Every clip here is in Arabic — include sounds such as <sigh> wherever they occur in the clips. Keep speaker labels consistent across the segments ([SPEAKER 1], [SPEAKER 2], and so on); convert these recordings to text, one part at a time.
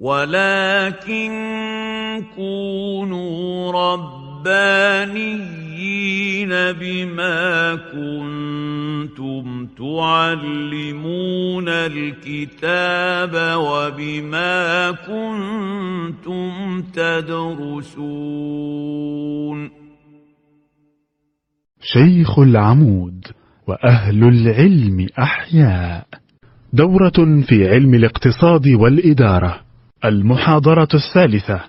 [SPEAKER 1] ولكن كونوا ربانيين بما كنتم تعلمون الكتاب وبما كنتم تدرسون.
[SPEAKER 2] شيخ العمود وأهل العلم أحياء. دورة في علم الاقتصاد والإدارة. المحاضرة الثالثة.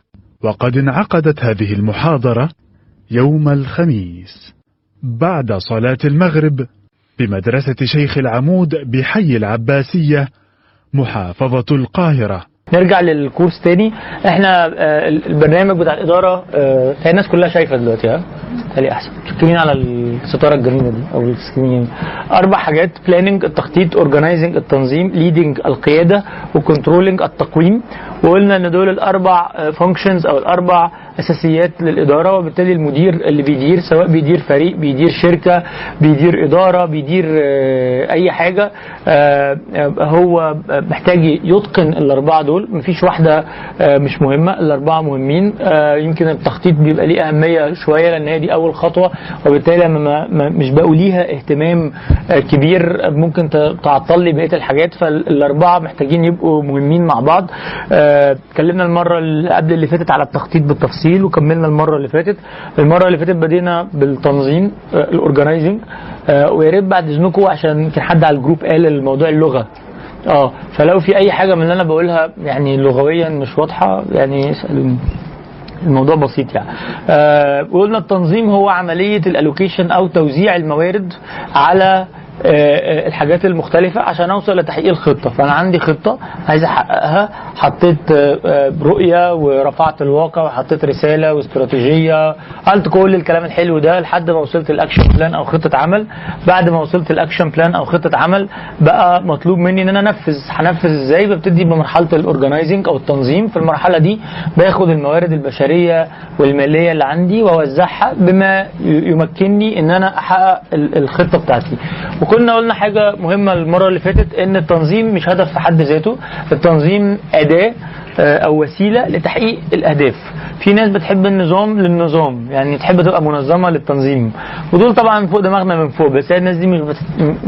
[SPEAKER 2] وقد انعقدت هذه المحاضرة يوم الخميس. بعد صلاة المغرب بمدرسة شيخ العمود بحي العباسية محافظة القاهرة.
[SPEAKER 3] نرجع للكورس تاني. إحنا آه، البرنامج بتاع الإدارة آه، هي الناس كلها شايفة دلوقتي ها؟ تالي أحسن. شكرين على الستارة الجميله دي أو السكرين أربع حاجات planning التخطيط organizing التنظيم leading القيادة و controlling التقويم. وقلنا إن دول الأربع functions أو الأربع أساسيات للإدارة وبالتالي المدير اللي بيدير سواء بيدير فريق بيدير شركة بيدير إدارة بيدير آه، أي حاجة آه، آه، هو محتاج يتقن الأربعة دول. مفيش واحدة آه، مش مهمة الأربعة مهمين. آه، يمكن التخطيط بيبقى ليه أهمية شوية لأن هي دي أول خطوة وبالتالي لما ما- ما- مش بقوا ليها اهتمام آه، كبير. ممكن تعطل لي بقية الحاجات فالأربعة محتاجين يبقوا مهمين مع بعض. اتكلمنا المرة اللي قبل اللي فاتت على التخطيط بالتفصيل وكملنا المرة اللي فاتت. المرة اللي فاتت بدينا بالتنظيم ال organizing ويا ريت بعد إذنكم عشان كان حد على ال group قال الموضوع اللغة. آه فلو في اي حاجة من اللي أنا بقولها يعني لغويا مش واضحة يعني اسالوني الموضوع بسيط يعني. آه وقلنا التنظيم هو عملية ال allocation أو توزيع الموارد على الحاجات المختلفة عشان أوصل لتحقيق الخطة. فأنا عندي خطة عايز أحققها. حطيت آه، آه، رؤية ورفعت الواقع وحطيت رسالة واستراتيجية. قلت كل الكلام الحلو ده لحد ما وصلت ال action plan أو خطة عمل. بعد ما وصلت ال action plan أو خطة عمل بقى مطلوب مني إن أنا أنفذ. هنفذ إزاي؟ ببتدي بمرحلة ال organizing أو التنظيم. في المرحلة دي باخد الموارد البشرية والمالية اللي عندي وأوزعها بما يمكنني إن أنا أحقق ال- الخطة بتاعتي. وكنا قلنا حاجة مهمة المرة اللي فاتت إن التنظيم مش هدف في حد ذاته. التنظيم أداة. آه، أو وسيلة لتحقيق الأهداف. في ناس بتحب النظام للنظام يعني تحب تبقى منظمة للتنظيم. ودول طبعا فوق دماغنا من فوق بس الناس دي مش.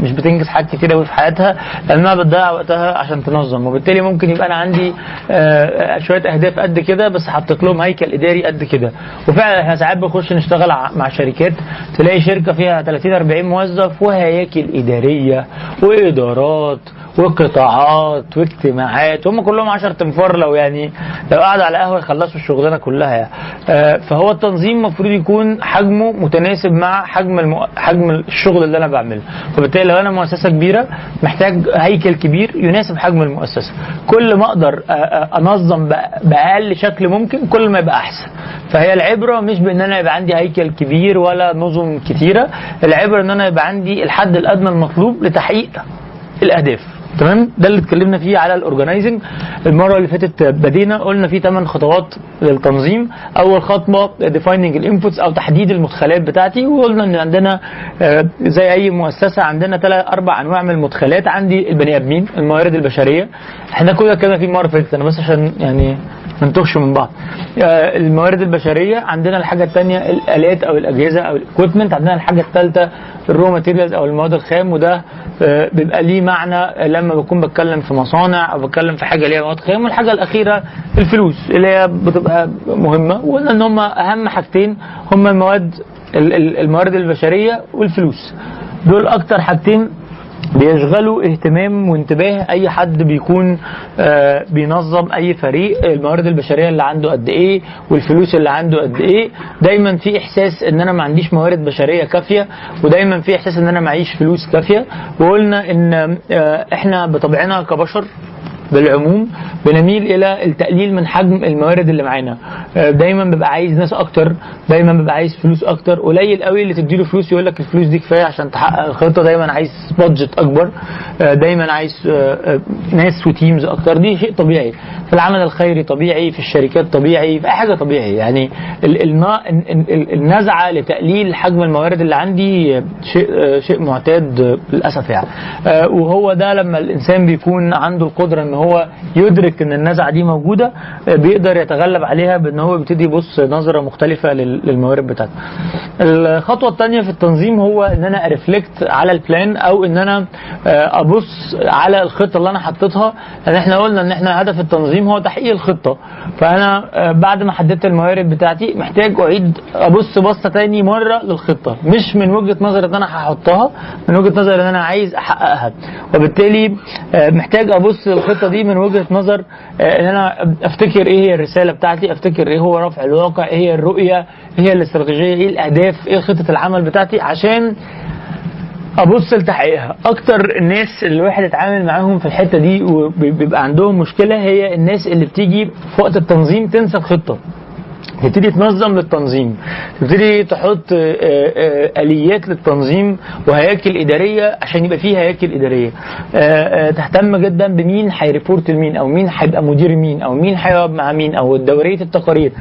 [SPEAKER 3] مش بتنجز حاجات كتير قوي في حياتها لأنها بتضيع وقتها عشان تنظم. وبالتالي ممكن يبقى أنا عندي آه، شوية أهداف قد كده بس حطيت لهم هيكل إداري قد كده. وفعلا إحنا ساعات بنخش نشتغل مع شركات تلاقي شركة فيها 30 40 موظف وهياكل إدارية وإدارات وقطاعات واجتماعات هم كلهم 10 تنفار لو يعني لو قعدوا على قهوة يخلصوا الشغلانة كلها يعني. آه، فهو التنظيم المفروض يكون حجمه متناسب مع حجم المو... حجم الشغل اللي أنا بعمله. وبالتالي لو أنا مؤسسة كبيرة محتاج هيكل كبير يناسب حجم المؤسسة. كل ما أقدر آه، آه، أنظم بأقل شكل ممكن كل ما يبقى أحسن. فهي العبرة مش بإن أنا يبقى عندي هيكل كبير ولا نظم كتيرة. العبرة إن أنا يبقى عندي الحد الأدنى المطلوب لتحقيق الأهداف. تمام؟ ده اللي اتكلمنا فيه على ال organizing المرة اللي فاتت بدينا قلنا في ثمان خطوات للتنظيم. أول خطوة defining ال inputs أو تحديد المدخلات بتاعتي وقلنا إن عندنا آه، زي أي مؤسسة عندنا ثلاث أربع أنواع من المدخلات. عندي البني آدمين الموارد البشرية. إحنا كنا كده في المره اللي فاتت. أنا بس عشان يعني ما نتوهش من بعض. آه، الموارد البشرية عندنا الحاجة الثانية الالات أو الأجهزة أو ال equipment عندنا الحاجة الثالثه ال raw materials أو المواد الخام وده آه، بيبقى ليه معنى لما بكون بتكلم في مصانع أو بتكلم في حاجة ليها مواد خام. والحاجة الأخيرة الفلوس اللي هي بتبقى مهمة. وقلنا إن هم أهم حاجتين هم المواد ال- ال- الموارد البشرية والفلوس. دول أكتر حاجتين بيشغلوا اهتمام وانتباه أي حد بيكون آه، بينظم أي فريق الموارد البشرية اللي عنده قد إيه والفلوس اللي عنده قد إيه. دايما في إحساس إن أنا ما عنديش موارد بشرية كافية ودايما في إحساس إن أنا معيش فلوس كافية. وقلنا إن آه، إحنا بطبعنا كبشر بالعموم بنميل إلى التقليل من حجم الموارد اللي معانا. آه، دايما ببقى عايز ناس أكتر دايما ببقى عايز فلوس أكتر. قليل قوي اللي تديله فلوس يقول لك الفلوس دي كفاية عشان تحقق الخطة. دايما عايز بادجت أكبر. آه، دايما عايز آه، ناس وتيمز أكتر. دي شيء طبيعي. في العمل الخيري طبيعي في الشركات طبيعي في أي حاجة طبيعي يعني النزعة لتقليل حجم الموارد اللي عندي شيء شيء معتاد للأسف يعني. وهو ده لما الإنسان بيكون عنده القدرة هو يدرك إن النزعة دي موجودة بيقدر يتغلب عليها بإن هو بيبتدي يبص نظرة مختلفة لل- للموارد بتاعته. الخطوة الثانية في التنظيم هو إن أنا أرفلكت على البلان أو إن أنا آه، أبص على الخطة اللي أنا حطيتها. لأن إحنا قلنا إن إحنا هدف التنظيم هو تحقيق الخطة. فأنا آه، بعد ما حددت الموارد بتاعتي محتاج أعيد أبص بصة تاني مرة للخطة. مش من وجهة نظر إن أنا هحطها من وجهة نظر إن أنا عايز أحققها. وبالتالي آه، محتاج أبص للخطة دي من وجهة نظر آه، إن أنا أفتكر إيه هي الرسالة بتاعتي أفتكر إيه هو رفع الواقع إيه هي الرؤية إيه هي الاستراتيجية إيه الأهداف إيه خطة العمل بتاعتي عشان أبص لتحقيقها. أكتر الناس اللي الواحد اتعامل معاهم في الحتة دي وبيبقى عندهم مشكلة هي الناس اللي بتيجي في وقت التنظيم تنسى الخطة. تبتدي تنظم للتنظيم تبتدي تحط آه، آه، آليات للتنظيم وهياكل إدارية عشان يبقى فيه هياكل إدارية. آه، تهتم جدا بمين هيريبورت لمين أو مين هيبقى مدير مين أو مين هيقعد مع مين أو دورية التقارير.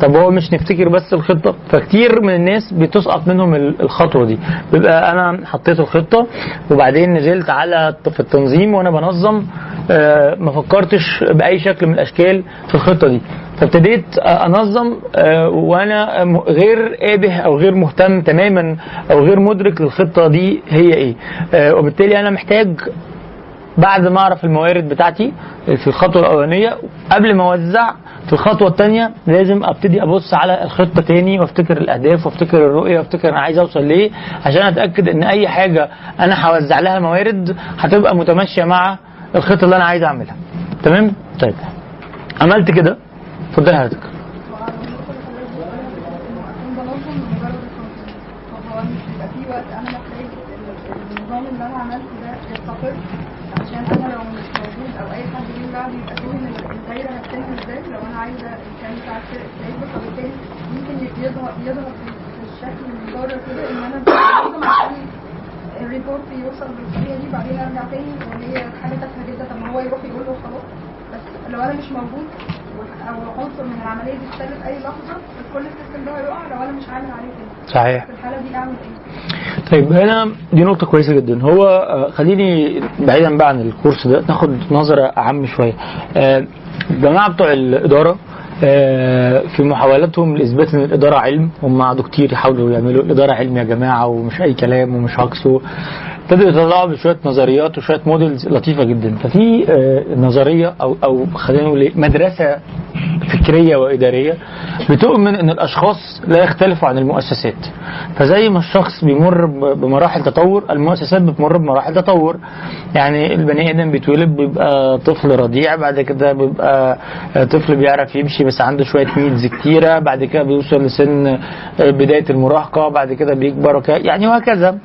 [SPEAKER 3] طب هو مش نفتكر بس الخطة؟ فكتير من الناس بتسقط منهم ال- الخطوة دي. بيبقى أنا حطيت الخطة وبعدين نزلت على في التنظيم وأنا بنظم ما فكرتش بأي شكل من الأشكال في الخطة دي. فابتديت أنظم آه، وأنا غير قابه أو غير مهتم تماما أو غير مدرك للخطة دي هي إيه. آه، وبالتالي أنا محتاج بعد ما أعرف الموارد بتاعتي في الخطوة الأولانية قبل ما أوزع في الخطوة الثانية لازم أبتدي أبص على الخطة تاني وأفتكر الأهداف وأفتكر الرؤية وأفتكر أنا عايز أوصل ليه عشان أتأكد إن أي حاجة أنا هوزع لها موارد هتبقى متماشية مع الخطة اللي أنا عايز أعملها. تمام؟ طيب. عملت كده؟ اتفضل حضرتك.
[SPEAKER 4] بعدين ارجع تاني وهي حاجة تافهه جدا طب ما هو يروح يقول له خلاص بس لو أنا مش موجود. أو عنصر من العملية دي أي لحظة كل السيستم ده هيقع لو أنا مش عامل عليه كده.
[SPEAKER 3] صحيح.
[SPEAKER 4] في الحالة دي أعمل إيه؟
[SPEAKER 3] طيب هنا دي نقطة كويسة جدا. هو آه، خليني بعيدا بقى عن الكورس ده ناخد نظرة أعم شوية. آه، الجماعة بتوع الإدارة آه، في محاولاتهم لإثبات إن الإدارة علم. هم قعدوا كتير يحاولوا يعملوا الإدارة علم يا جماعة ومش أي كلام ومش هجصوا ابتدوا يطلعوا بشوية نظريات وشوية models لطيفة جدا. ففي آه، نظرية أو أو خلينا نقول إيه، مدرسة فكرية وإدارية بتؤمن إن الأشخاص لا يختلفوا عن المؤسسات. فزي ما الشخص بيمر بمراحل تطور المؤسسات بتمر بمراحل تطور. يعني البني آدم بيتولد بيبقى طفل رضيع بعد كده بيبقى طفل بيعرف يمشي بس عنده شوية needs كتيرة بعد كده بيوصل لسن بداية المراهقة بعد كده بيكبر يعني وهكذا.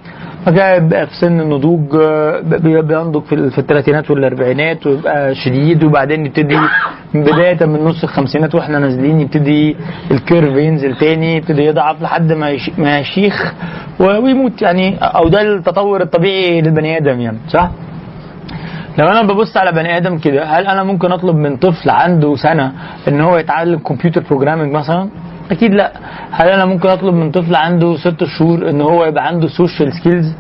[SPEAKER 3] يبقى في سن النضوج آه، بي- بينضج في ال- في الثلاثينات والأربعينات ويبقى شديد وبعدين يبتدي من بداية من نص الخمسينات وإحنا نازلين يبتدي ال curve ينزل تاني يبتدي يضعف لحد ما يش- ما يشيخ ويموت يعني أو ده التطور الطبيعي للبني آدم يعني صح؟ لو أنا ببص على بني آدم كده هل أنا ممكن أطلب من طفل عنده سنة إن هو يتعلم computer programming مثلا أكيد لا. هل أنا ممكن أطلب من طفل عنده ست شهور إن هو يبقى عنده social skills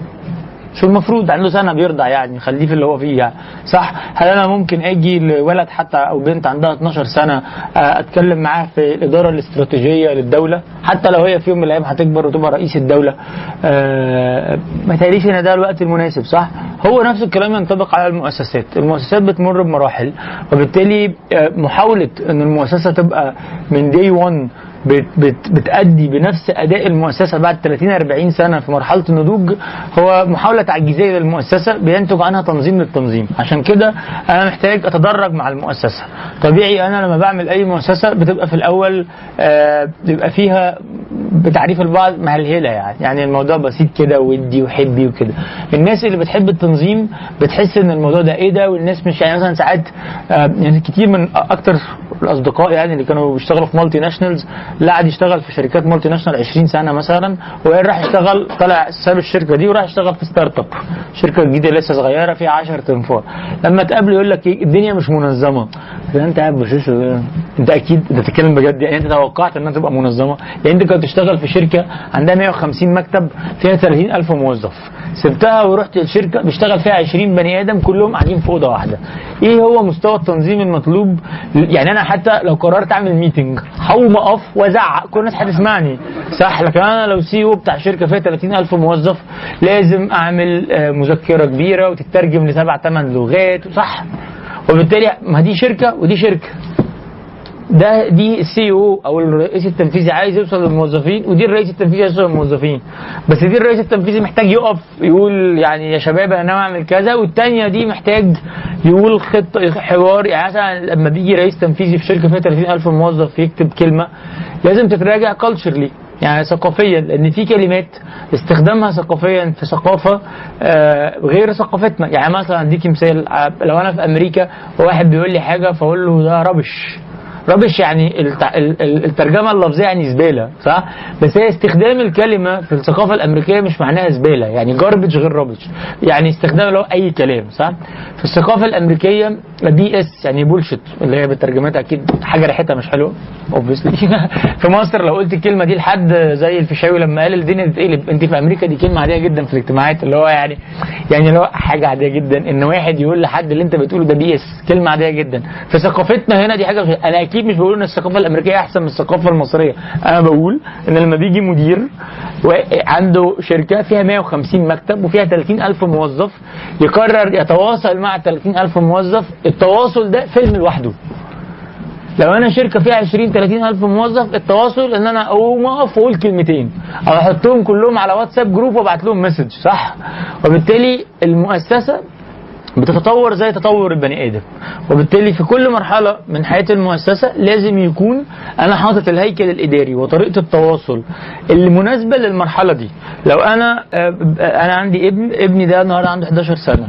[SPEAKER 3] هو المفروض عنده سنة بيرضع يعني خليه في اللي هو فيه يعني. صح؟ هل أنا ممكن آجي لولد حتى أو بنت عندها 12 سنة آه، أتكلم معاه في الإدارة الاستراتيجية للدولة؟ حتى لو هي في يوم من الأيام هتكبر وتبقى رئيس الدولة. آه، ما تقاليش إن ده الوقت المناسب صح؟ هو نفس الكلام ينطبق على المؤسسات. المؤسسات بتمر بمراحل وبالتالي آه، محاولة إن المؤسسة تبقى من دي 1 بت بت بتأدي بنفس أداء المؤسسة بعد 30 40 سنة في مرحلة النضوج هو محاولة تعجيزية للمؤسسة بينتج عنها تنظيم للتنظيم. عشان كده أنا محتاج أتدرج مع المؤسسة. طبيعي أنا لما بعمل أي مؤسسة بتبقى في الأول آه، بيبقى فيها بتعريف البعض مهلهلة يعني. يعني الموضوع بسيط كده ودي وحبي وكده. الناس اللي بتحب التنظيم بتحس إن الموضوع ده إيه ده؟ والناس مش يعني مثلا ساعات آه، يعني كتير من أكتر الأصدقاء يعني اللي كانوا بيشتغلوا في multinationals اللي قاعد يشتغل في شركات multinational 20 سنة مثلا وقال راح يشتغل طلع ساب الشركة دي وراح يشتغل في startup شركة جديدة لسه صغيرة فيها 10 أنفار لما تقابله يقول لك إيه، الدنيا مش منظمة. أنت قاعد بشوش أنت أكيد انت بتتكلم بجد. يعني أنت توقعت إنها تبقى منظمة. يعني أنت كنت تشتغل في شركة عندها 150 مكتب فيها 30000 موظف. سبتها ورحت الشركة بيشتغل فيها 20 بني آدم كلهم قاعدين في أوضة واحدة. إيه هو مستوى التنظيم المطلوب؟ يعني أنا حتى لو قررت أعمل meeting هقوم اقف وازعق كل الناس هتسمعني صح لكن أنا لو CEO بتاع شركة فيها 30000 موظف لازم أعمل آه، مذكرة كبيرة وتترجم لسبع ثمان لغات. صح. وبالتالي ما دي شركة ودي شركة. ده دي السي أو أو الرئيس التنفيذي عايز يوصل للموظفين ودي الرئيس التنفيذي عايز يوصل للموظفين. بس دي الرئيس التنفيذي محتاج يقف يقول يعني يا شباب أنا أعمل كذا والتانية دي محتاج يقول خطة حوار. يعني مثلا لما بيجي رئيس تنفيذي في شركة فيها 30000 موظف يكتب كلمة لازم تتراجع كالتشرلي يعني ثقافيا لأن في كلمات استخدامها ثقافيا في ثقافة آه، غير ثقافتنا. يعني مثلا أديك مثال آه، لو أنا في أمريكا وواحد بيقول لي حاجة فأقول له ده rubbish rubbish يعني الترجمة اللفظية يعني زبالة صح؟ بس هي استخدام الكلمة في الثقافة الأمريكية مش معناها زبالة يعني garbage غير rubbish يعني استخدام اللي هو أي كلام صح؟ في الثقافة الأمريكية BS يعني bullshit اللي هي بالترجمات أكيد حاجة ريحتها مش حلوة obviously <laughs> في مصر لو قلت الكلمة دي لحد زي الفيشاوي لما قال الدنيا تتقلب أنت في أمريكا دي كلمة عادية جدا في الاجتماعات اللي هو يعني يعني اللي هو حاجة عادية جدا إن واحد يقول لحد اللي أنت بتقوله ده بي اس كلمة عادية جدا. في ثقافتنا هنا دي حاجة أنا أكيد مش بقول إن الثقافة الأمريكية أحسن من الثقافة المصرية. أنا بقول إن لما بيجي مدير عنده شركة فيها 150 مكتب وفيها 30000 موظف يقرر يتواصل مع 30000 موظف التواصل ده فيلم لوحده. لو أنا شركة فيها 20 30 ألف موظف التواصل إن أنا أقوم أقف وأقول كلمتين. أو أحطهم كلهم على واتساب group وأبعت لهم message صح؟ وبالتالي المؤسسة بتتطور زي تطور البني آدم. وبالتالي في كل مرحلة من حياة المؤسسة لازم يكون أنا حاطط الهيكل الإداري وطريقة التواصل اللي مناسبة للمرحلة دي. لو أنا آه، أنا عندي ابن ابني ده النهارده عنده 11 سنة.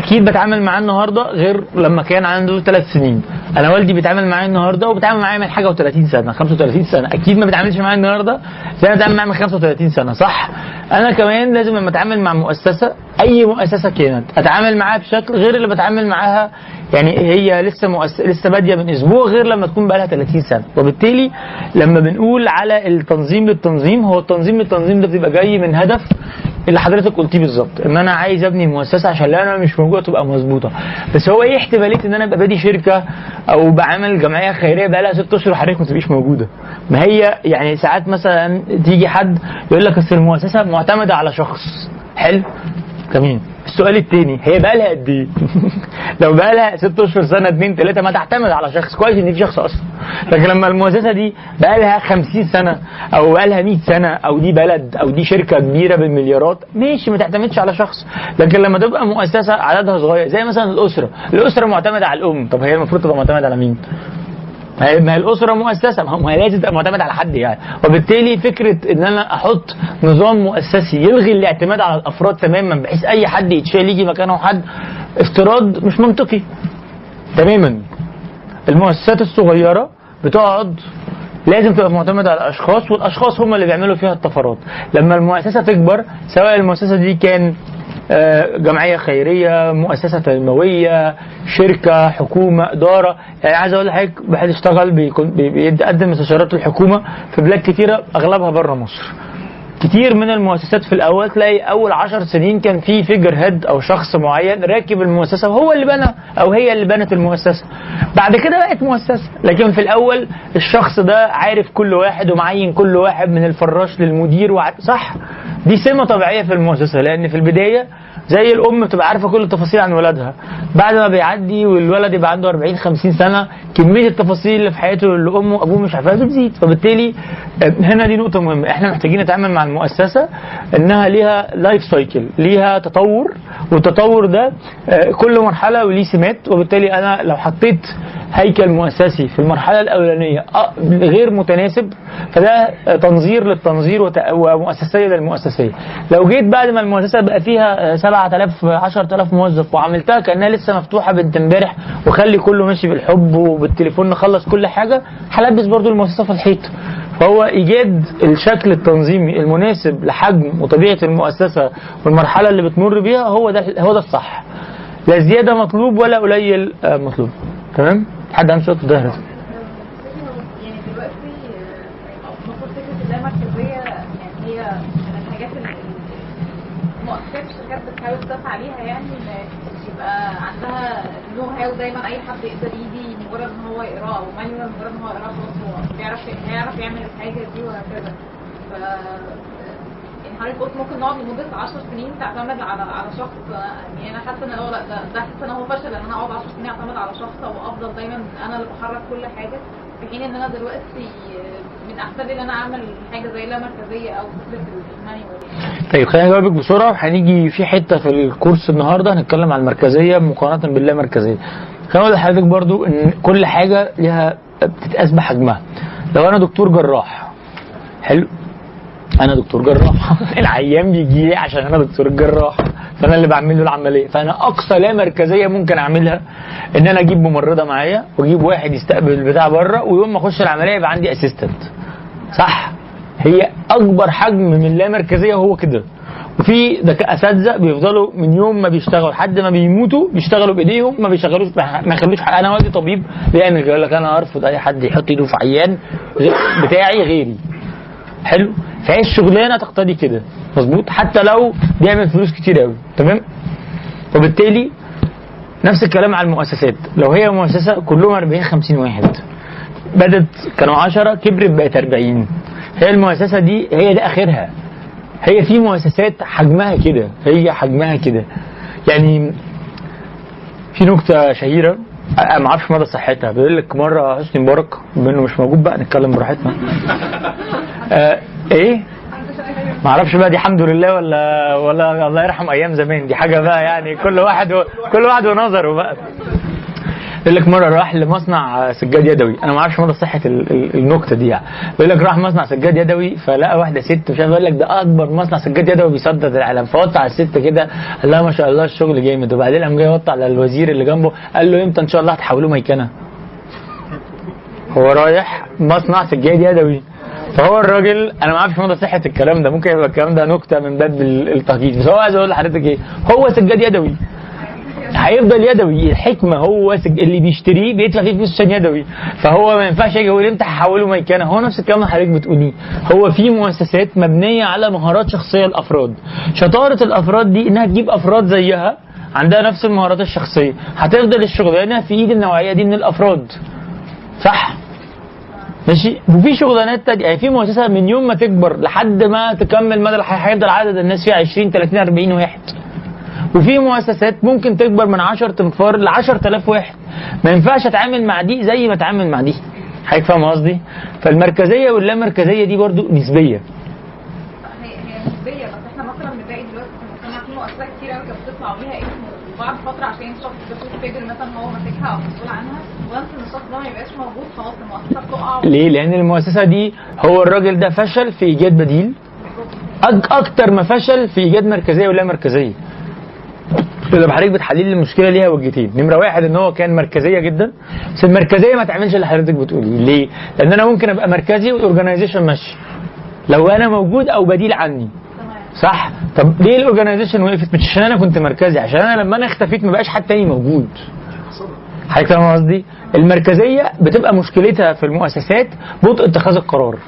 [SPEAKER 3] أكيد بتعامل معاه النهارده غير لما كان عنده ثلاث سنين. أنا والدي بيتعامل معايا النهارده وبيتعامل معايا من حاجة و30 سنة 35 سنة. أكيد ما بيتعاملش معايا النهارده زي ما بيتعامل معايا من 35 سنة صح؟ أنا كمان لازم لما أتعامل مع مؤسسة أي مؤسسة كانت. أتعامل معاها بشكل غير اللي بتعامل معاها يعني هي لسه مؤس... لسه بادية من أسبوع غير لما تكون بقى لها 30 سنة. وبالتالي لما بنقول على التنظيم للتنظيم هو التنظيم للتنظيم ده بيبقى جاي من هدف اللي حضرتك قلتيه بالظبط إن أنا عايز أبني مؤسسة عشان لو أنا مش موجودة تبقى مظبوطة. بس هو إيه احتمالية إن أنا أبقى بادي شركة أو بعمل جمعية خيرية بقى لها ست أشهر حضرتك ما تبقيش موجودة؟ ما هي يعني ساعات مثلا تيجي حد يقول لك أصل المؤسسة معتمدة على شخص. حلو. تمام السؤال التاني هي بقى لها قد إيه؟ <laughs> لو بقى لها ست اشهر سنة اتنين تلاتة ما تعتمد على شخص. كويس إن في شخص أصلا. لكن لما المؤسسة دي بقى لها 50 سنة أو بقى لها 100 سنة أو دي بلد أو دي شركة كبيرة بالمليارات ماشي ما تعتمدش على شخص. لكن لما تبقى مؤسسة عددها صغير زي مثلا الأسرة. الأسرة معتمدة على الأم. طب هي المفروض تبقى معتمدة على مين؟ ما هي الأسرة مؤسسة ما هي لازم تبقى معتمد على حد يعني. وبالتالي فكرة إن أنا أحط نظام مؤسسي يلغي الاعتماد على الأفراد تماما بحيث أي حد يتشال يجي مكانه حد افتراض مش منطقي. تماما. المؤسسات الصغيرة بتقعد لازم تبقى معتمدة على الأشخاص والأشخاص هم اللي بيعملوا فيها الطفرات. لما المؤسسة تكبر سواء المؤسسة دي كان آه، جمعية خيرية مؤسسة تنموية شركة حكومة إدارة. يعني عايز أقول لحضرتك واحد اشتغل بيقدم استشارات الحكومة في بلاد كتيرة أغلبها بره مصر. كتير من المؤسسات في الأول تلاقي أول عشر سنين كان في فيجر هيد أو شخص معين راكب المؤسسة وهو اللي بنى أو هي اللي بنت المؤسسة. بعد كده بقت مؤسسة. لكن في الأول الشخص ده عارف كل واحد ومعين كل واحد من الفراش للمدير وع... صح؟ دي سمه طبيعية في المؤسسة لأن في البداية زي الأم بتبقى عارفة كل التفاصيل عن ولادها. بعد ما بيعدي والولد يبقى عنده 40 50 سنة كمية التفاصيل اللي في حياته اللي امه وأبوه مش عارفاها بتزيد. فبالتالي آه، هنا دي نقطة مهمة. إحنا محتاجين نتعامل مع المؤسسة إنها ليها life cycle ليها تطور والتطور ده آه، كل مرحلة وليه سمات. وبالتالي أنا لو حطيت هيكل مؤسسي في المرحلة الأولانية آه، غير متناسب فده تنظير للتنظير ومؤسسية للمؤسسية. لو جيت بعد ما المؤسسة بقى فيها 7000 10000 موظف وعملتها كأنها لسه مفتوحة بنت امبارح وخلي كله ماشي بالحب وبالتليفون نخلص كل حاجة هلبس برضو المؤسسه في الحيط. فهو إيجاد الشكل التنظيمي المناسب لحجم وطبيعة المؤسسة والمرحلة اللي بتمر بيها هو ده هو ده الصح. لا زيادة مطلوب ولا قليل آه، مطلوب. تمام؟ حد عنده في الظهر
[SPEAKER 5] يعني دلوقتي آه، المفروض فكره اللامركزيه يعني هي من الحاجات اللي مؤسسات الشركات بتحاول تدافع عليها يعني إن يبقى عندها نو هاو دايما أي حد يقدر يجي مجرد إن هو يقراه أو مانيوال مجرد إن هو يقراه خلاص هو بيعرف هيعرف يعمل الحاجة دي وهكذا. ف حضرتك قلت ممكن نقعد لمدة 10 سنين تعتمد على على شخص؟ يعني أنا حاسة إن هو لا ده ده حاسة إن هو فشل إن أنا أقعد 10 سنين أعتمد على شخص أو أفضل دايما أنا اللي بحرك كل حاجة في حين إن أنا دلوقتي من أحسن إن أنا أعمل حاجة زي اللامركزيه أو فكرة المانيوال
[SPEAKER 3] طيب خليني اجاوبك بسرعة. هنيجي في حتة في الكورس النهارده هنتكلم عن المركزية مقارنة باللامركزيه خليني أقول لحضرتك برضو إن كل حاجة ليها بتتقاس بحجمها. لو أنا دكتور جراح حلو؟ <laughs> أنا دكتور جراح. العيان بيجي لي عشان أنا دكتور الجراح فأنا اللي بعمل له العملية. فأنا أقصى لا مركزية ممكن أعملها إن أنا أجيب ممرضة معايا وأجيب واحد يستقبل البتاع بره ويوم ما أخش العملية يبقى عندي اسيستنت صح؟ هي أكبر حجم من اللامركزيه هو كده. وفي أساتذة بيفضلوا من يوم ما بيشتغلوا لحد ما بيموتوا بيشتغلوا بإيديهم ما بيشغلوش ما يخلوش. أنا والدي طبيب كده، يقول لك أنا أرفض أي حد يحط إيده في عيان بتاعي غيري. حلو؟ فهي الشغلانة تقتضي كده. مظبوط؟ حتى لو بيعمل فلوس كتير قوي. تمام؟ وبالتالي نفس الكلام على المؤسسات. لو هي مؤسسة كلهم 40 50 واحد. بدت كانوا 10 كبرت بقت 40 هي المؤسسة دي هي ده آخرها. هي في مؤسسات حجمها كده. هي حجمها كده. يعني في نكتة شهيرة ما أعرفش مدى صحتها. بيقول لك مرة حسني مبارك بما إنه مش موجود بقى نتكلم براحتنا. <laughs> إيه؟ ما أعرفش بقى دي الحمد لله ولا ولا الله يرحم أيام زمان. دي حاجة بقى يعني كل واحد و... كل واحد ونظره بقى. يقول لك مرة راح لمصنع سجاد يدوي. أنا ما أعرفش مدى صحة ال- ال- النكتة دي يعني. بيقول لك راح مصنع سجاد يدوي فلقى واحدة ست مش عارف لك ده أكبر مصنع سجاد يدوي بيصدر العالم. فوطى على الست كده قال لها ما شاء الله الشغل جامد. وبعدين قام جاي يوطى على الوزير اللي جنبه قال له إمتى إن شاء الله هتحولوه ميكنه هو رايح مصنع سجاد يدوي. فهو الراجل أنا ما أعرفش مدى صحة الكلام ده ممكن يبقى الكلام ده نكتة من باب ال- التهجيس بس هو عايز أقول لحضرتك إيه هو سجاد يدوي. هيفضل يدوي الحكمة هو سج... اللي بيشتريه بيدفع فيه فلوس عشان يدوي. فهو ما ينفعش يجي يقول إمتى هحوله ميكنه هو نفس الكلام اللي حضرتك بتقوليه. هو في مؤسسات مبنية على مهارات شخصية الأفراد. شطارة الأفراد دي إنها تجيب أفراد زيها عندها نفس المهارات الشخصية. هتفضل الشغلانة في إيد النوعية دي من الأفراد. صح؟ ماشي؟ وفي شغلانات تانية. يعني في مؤسسة من يوم ما تكبر لحد ما تكمل مدى الحياة هيفضل عدد الناس فيها 20 30 40 واحد. وفي مؤسسات ممكن تكبر من 10 تنفار ل 10000 واحد. ما ينفعش أتعامل مع دي زي ما أتعامل مع دي. حضرتك فاهم قصدي؟ فالمركزية واللامركزيه دي برضو
[SPEAKER 5] نسبية. كتير قوي كانت بتطلع بيها اسم وبعد فترة عشان الشخص فوق figure مثلا هو ماسكها أو مسؤول عنها.
[SPEAKER 3] ليه؟ لأن المؤسسة دي هو الراجل ده فشل في إيجاد بديل. أك أكتر ما فشل في إيجاد مركزية ولا مركزية. يبقى حضرتك بتحلل المشكلة ليها وجهتين. نمرة واحد إن هو كان مركزية جدا. بس المركزية ما تعملش اللي حضرتك بتقوليه. ليه؟ لأن أنا ممكن أبقى مركزي وال organization ماشي. لو أنا موجود أو بديل عني. صح؟ طب ليه الاورجنايزيشن وقفت؟ مش عشان أنا كنت مركزي. عشان أنا لما أنا اختفيت ما بقاش حد تاني موجود. حضرتك فاهم قصدي؟ المركزية بتبقى مشكلتها في المؤسسات بطء اتخاذ القرار.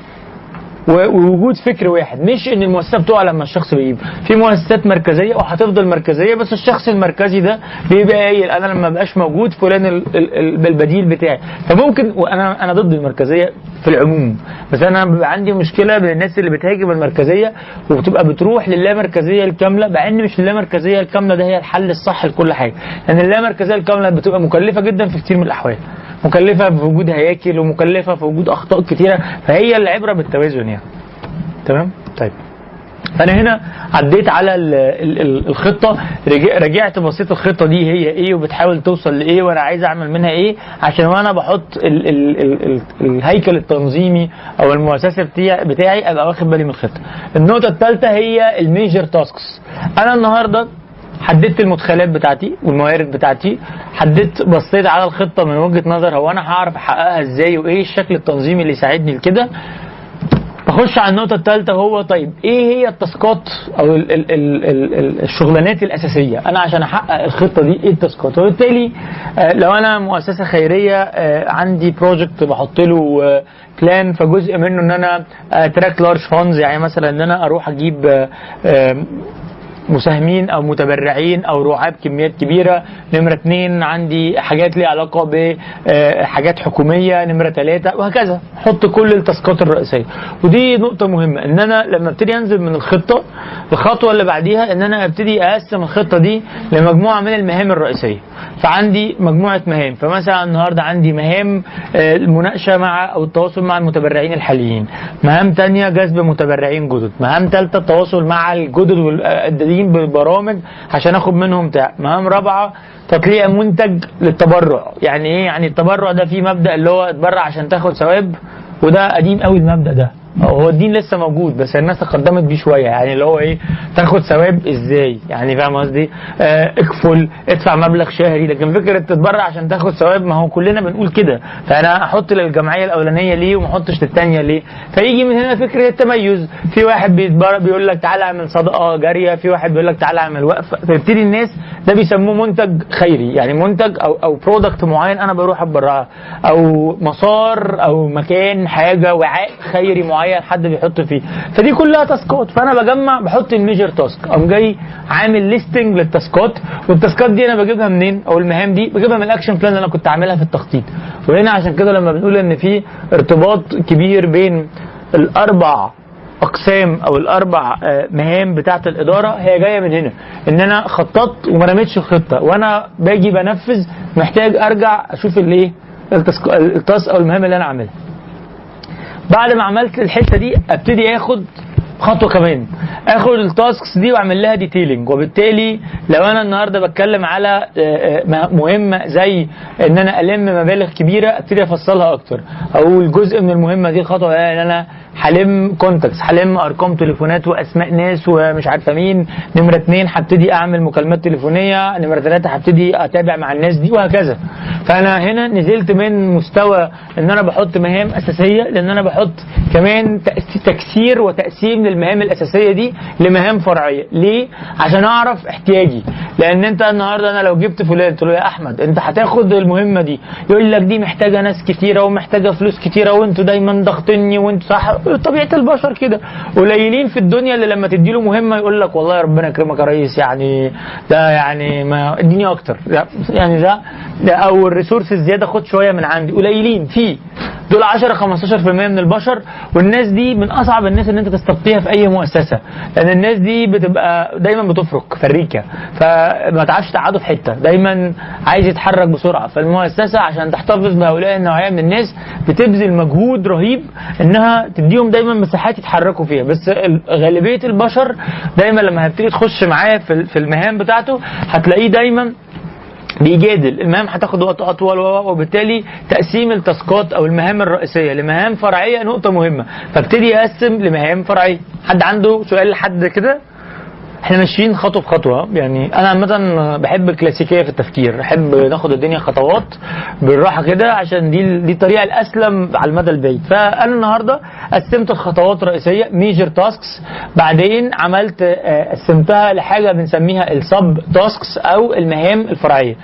[SPEAKER 3] ووجود فكر واحد مش إن المؤسسه بتقع لما الشخص بيجيب. في مؤسسات مركزية وهتفضل مركزية بس الشخص المركزي ده بيبقى قايل أنا لما بقاش موجود فلان ال- ال- ال- البديل بتاعي. فممكن وأنا أنا ضد المركزية في العموم بس أنا بيبقى عندي مشكلة بين الناس اللي بتهاجم المركزية وبتبقى بتروح للامركزية الكاملة مع إن مش اللامركزيه الكاملة ده هي الحل الصح لكل حاجة. لأن اللامركزية الكاملة بتبقى مكلفة جدا في كتير من الأحوال. مكلفة في وجود هياكل ومكلفة في وجود أخطاء كتيرة فهي العبرة بالتوازن يعني. تمام؟ طيب. فانا هنا عديت على ال ال ال الخطة. رجع- رجعت بصيت الخطة دي هي إيه وبتحاول توصل لإيه وأنا عايز أعمل منها إيه عشان وأنا بحط ال ال ال ال الهيكل التنظيمي أو المؤسسة بتاعي أبقى واخد بالي من الخطة. النقطة الثالثه هي ال major tasks أنا النهارده حددت المدخلات بتاعتي والموارد بتاعتي حددت بصيت على الخطة من وجهة نظر هو أنا هعرف أحققها إزاي وإيه الشكل التنظيمي اللي يساعدني لكده. اخش على النقطة الثالثه هو طيب إيه هي ال task ات أو ال ال ال ال ال الشغلانات الأساسية؟ أنا عشان أحقق الخطة دي إيه ال task ات؟ وبالتالي آه، لو أنا مؤسسة خيرية آه، عندي project بحط له آه، plan فجزء منه إن أنا attract large funds يعني مثلا إن أنا أروح أجيب آه، آه، مساهمين أو متبرعين أو رعاة بكميات كبيرة. نمرة اثنين عندي حاجات ليها علاقة بحاجات حكومية. نمرة ثلاثة وهكذا. حط كل ال task ات الرئيسية. ودي نقطة مهمة إن أنا لما أبتدي أنزل من الخطة الخطوة اللي بعديها إن أنا أبتدي أقسم الخطة دي لمجموعة من المهام الرئيسية. فعندي مجموعة مهام. فمثلا النهارده عندي مهام آه، المناقشة مع أو التواصل مع المتبرعين الحاليين. مهام تانية جذب متبرعين جدد. مهام ثالثه التواصل مع الجدد والجديدين بالبرامج عشان آخد منهم بتاع مهام رابعة تطليع منتج للتبرع. يعني إيه؟ يعني التبرع ده فيه مبدأ اللي هو اتبرع عشان تاخد ثواب وده قديم قوي المبدأ ده. هو الدين لسه موجود بس الناس تقدمت بيه شوية. يعني اللي هو إيه تاخد ثواب إزاي؟ يعني فاهم قصدي؟ آه اكفل ادفع مبلغ شهري. لكن فكرة تتبرع عشان تاخد ثواب ما هو كلنا بنقول كده. فأنا أحط للجمعية الأولانية ليه وما أحطش للثانيه ليه؟ فيجي من هنا فكرة التميز. في واحد بيتبرع بيقول لك تعالى اعمل صدقة جارية في واحد بيقول لك تعالى اعمل وقف. فيبتدي الناس ده بيسموه منتج خيري. يعني منتج أو أو برودكت معين أنا بروح اتبرع أو مسار أو مكان حاجة وعاء خيري معين. حد بيحط فيه. فدي كلها task ات. فأنا بجمع بحط ال major task. قام جاي عامل listing لل task ات. وال task ات دي أنا بجيبها منين؟ أو المهام دي بجيبها من ال action plan اللي أنا كنت عاملها في التخطيط. وهنا عشان كده لما بنقول إن في ارتباط كبير بين الأربع أقسام أو الأربع آه، مهام بتاعة الإدارة هي جاية من هنا. إن أنا خططت وما رميتش الخطة. وأنا باجي بنفذ محتاج أرجع أشوف الإيه؟ ال task أو المهام اللي أنا عاملها. بعد ما عملت الحتة دي أبتدي آخد خطوة كمان. آخد ال tasks دي وأعمل لها detailing وبالتالي لو أنا النهارده بتكلم على آه، آه، مهمه زي إن أنا ألم مبالغ كبيرة أبتدي أفصلها أكتر. أقول جزء من المهمة دي الخطوة إن أنا هلم contacts هلم أرقام تليفونات وأسماء ناس ومش عارفة مين. نمرة اتنين هبتدي أعمل مكالمات تليفونية. نمرة ثلاثة هبتدي أتابع مع الناس دي وهكذا. فأنا هنا نزلت من مستوى إن أنا بحط مهام أساسية لأن أنا بحط كمان تكسير وتقسيم للمهام الأساسية دي لمهام فرعية. ليه؟ عشان أعرف احتياجي. لأن أنت النهارده أنا لو جبت فلان قلت له يا أحمد أنت هتاخد المهمة دي. يقول لك دي محتاجة ناس كتيرة ومحتاجة فلوس كتيرة وأنتوا دايما ضاغطيني وأنتوا صح طبيعة البشر كده. قليلين في الدنيا اللي لما تدي له مهمة يقول لك والله ربنا يكرمك يا ريس يعني ده يعني ما اديني أكتر. يعني ده, ده أو الريسورس الزيادة خد شوية من عندي. قليلين في دول 10 15% من البشر والناس دي من أصعب الناس اللي أنت تستبقيها في أي مؤسسة. لأن الناس دي بتبقى دايما بتفرك فريكة. فما تعرفش تقعده في حتة. دايما عايز يتحرك بسرعة. فالمؤسسة عشان تحتفظ بهؤلاء النوعية من الناس بتبذل مجهود رهيب إنها تديهم دايما مساحات يتحركوا فيها. بس ال- غالبية البشر دايما لما هتيجي تخش معاه في المهام بتاعته هتلاقيه دايما بيجادل. المهام هتاخد وقت أطول وبالتالي تقسيم التاسكات أو المهام الرئيسية لمهام فرعية نقطة مهمة. فابتدي اقسم لمهام فرعية. حد عنده سؤال لحد كده؟ إحنا ماشيين خطوة بخطوه يعني أنا عامة بحب الكلاسيكية في التفكير. بحب ناخد الدنيا خطوات بالراحة كده عشان دي دي الطريقة الأسلم على المدى البعيد. فأنا النهارده قسمت الخطوات الرئيسية major tasks بعدين عملت آه، قسمتها لحاجة بنسميها ال sub tasks أو المهام الفرعية.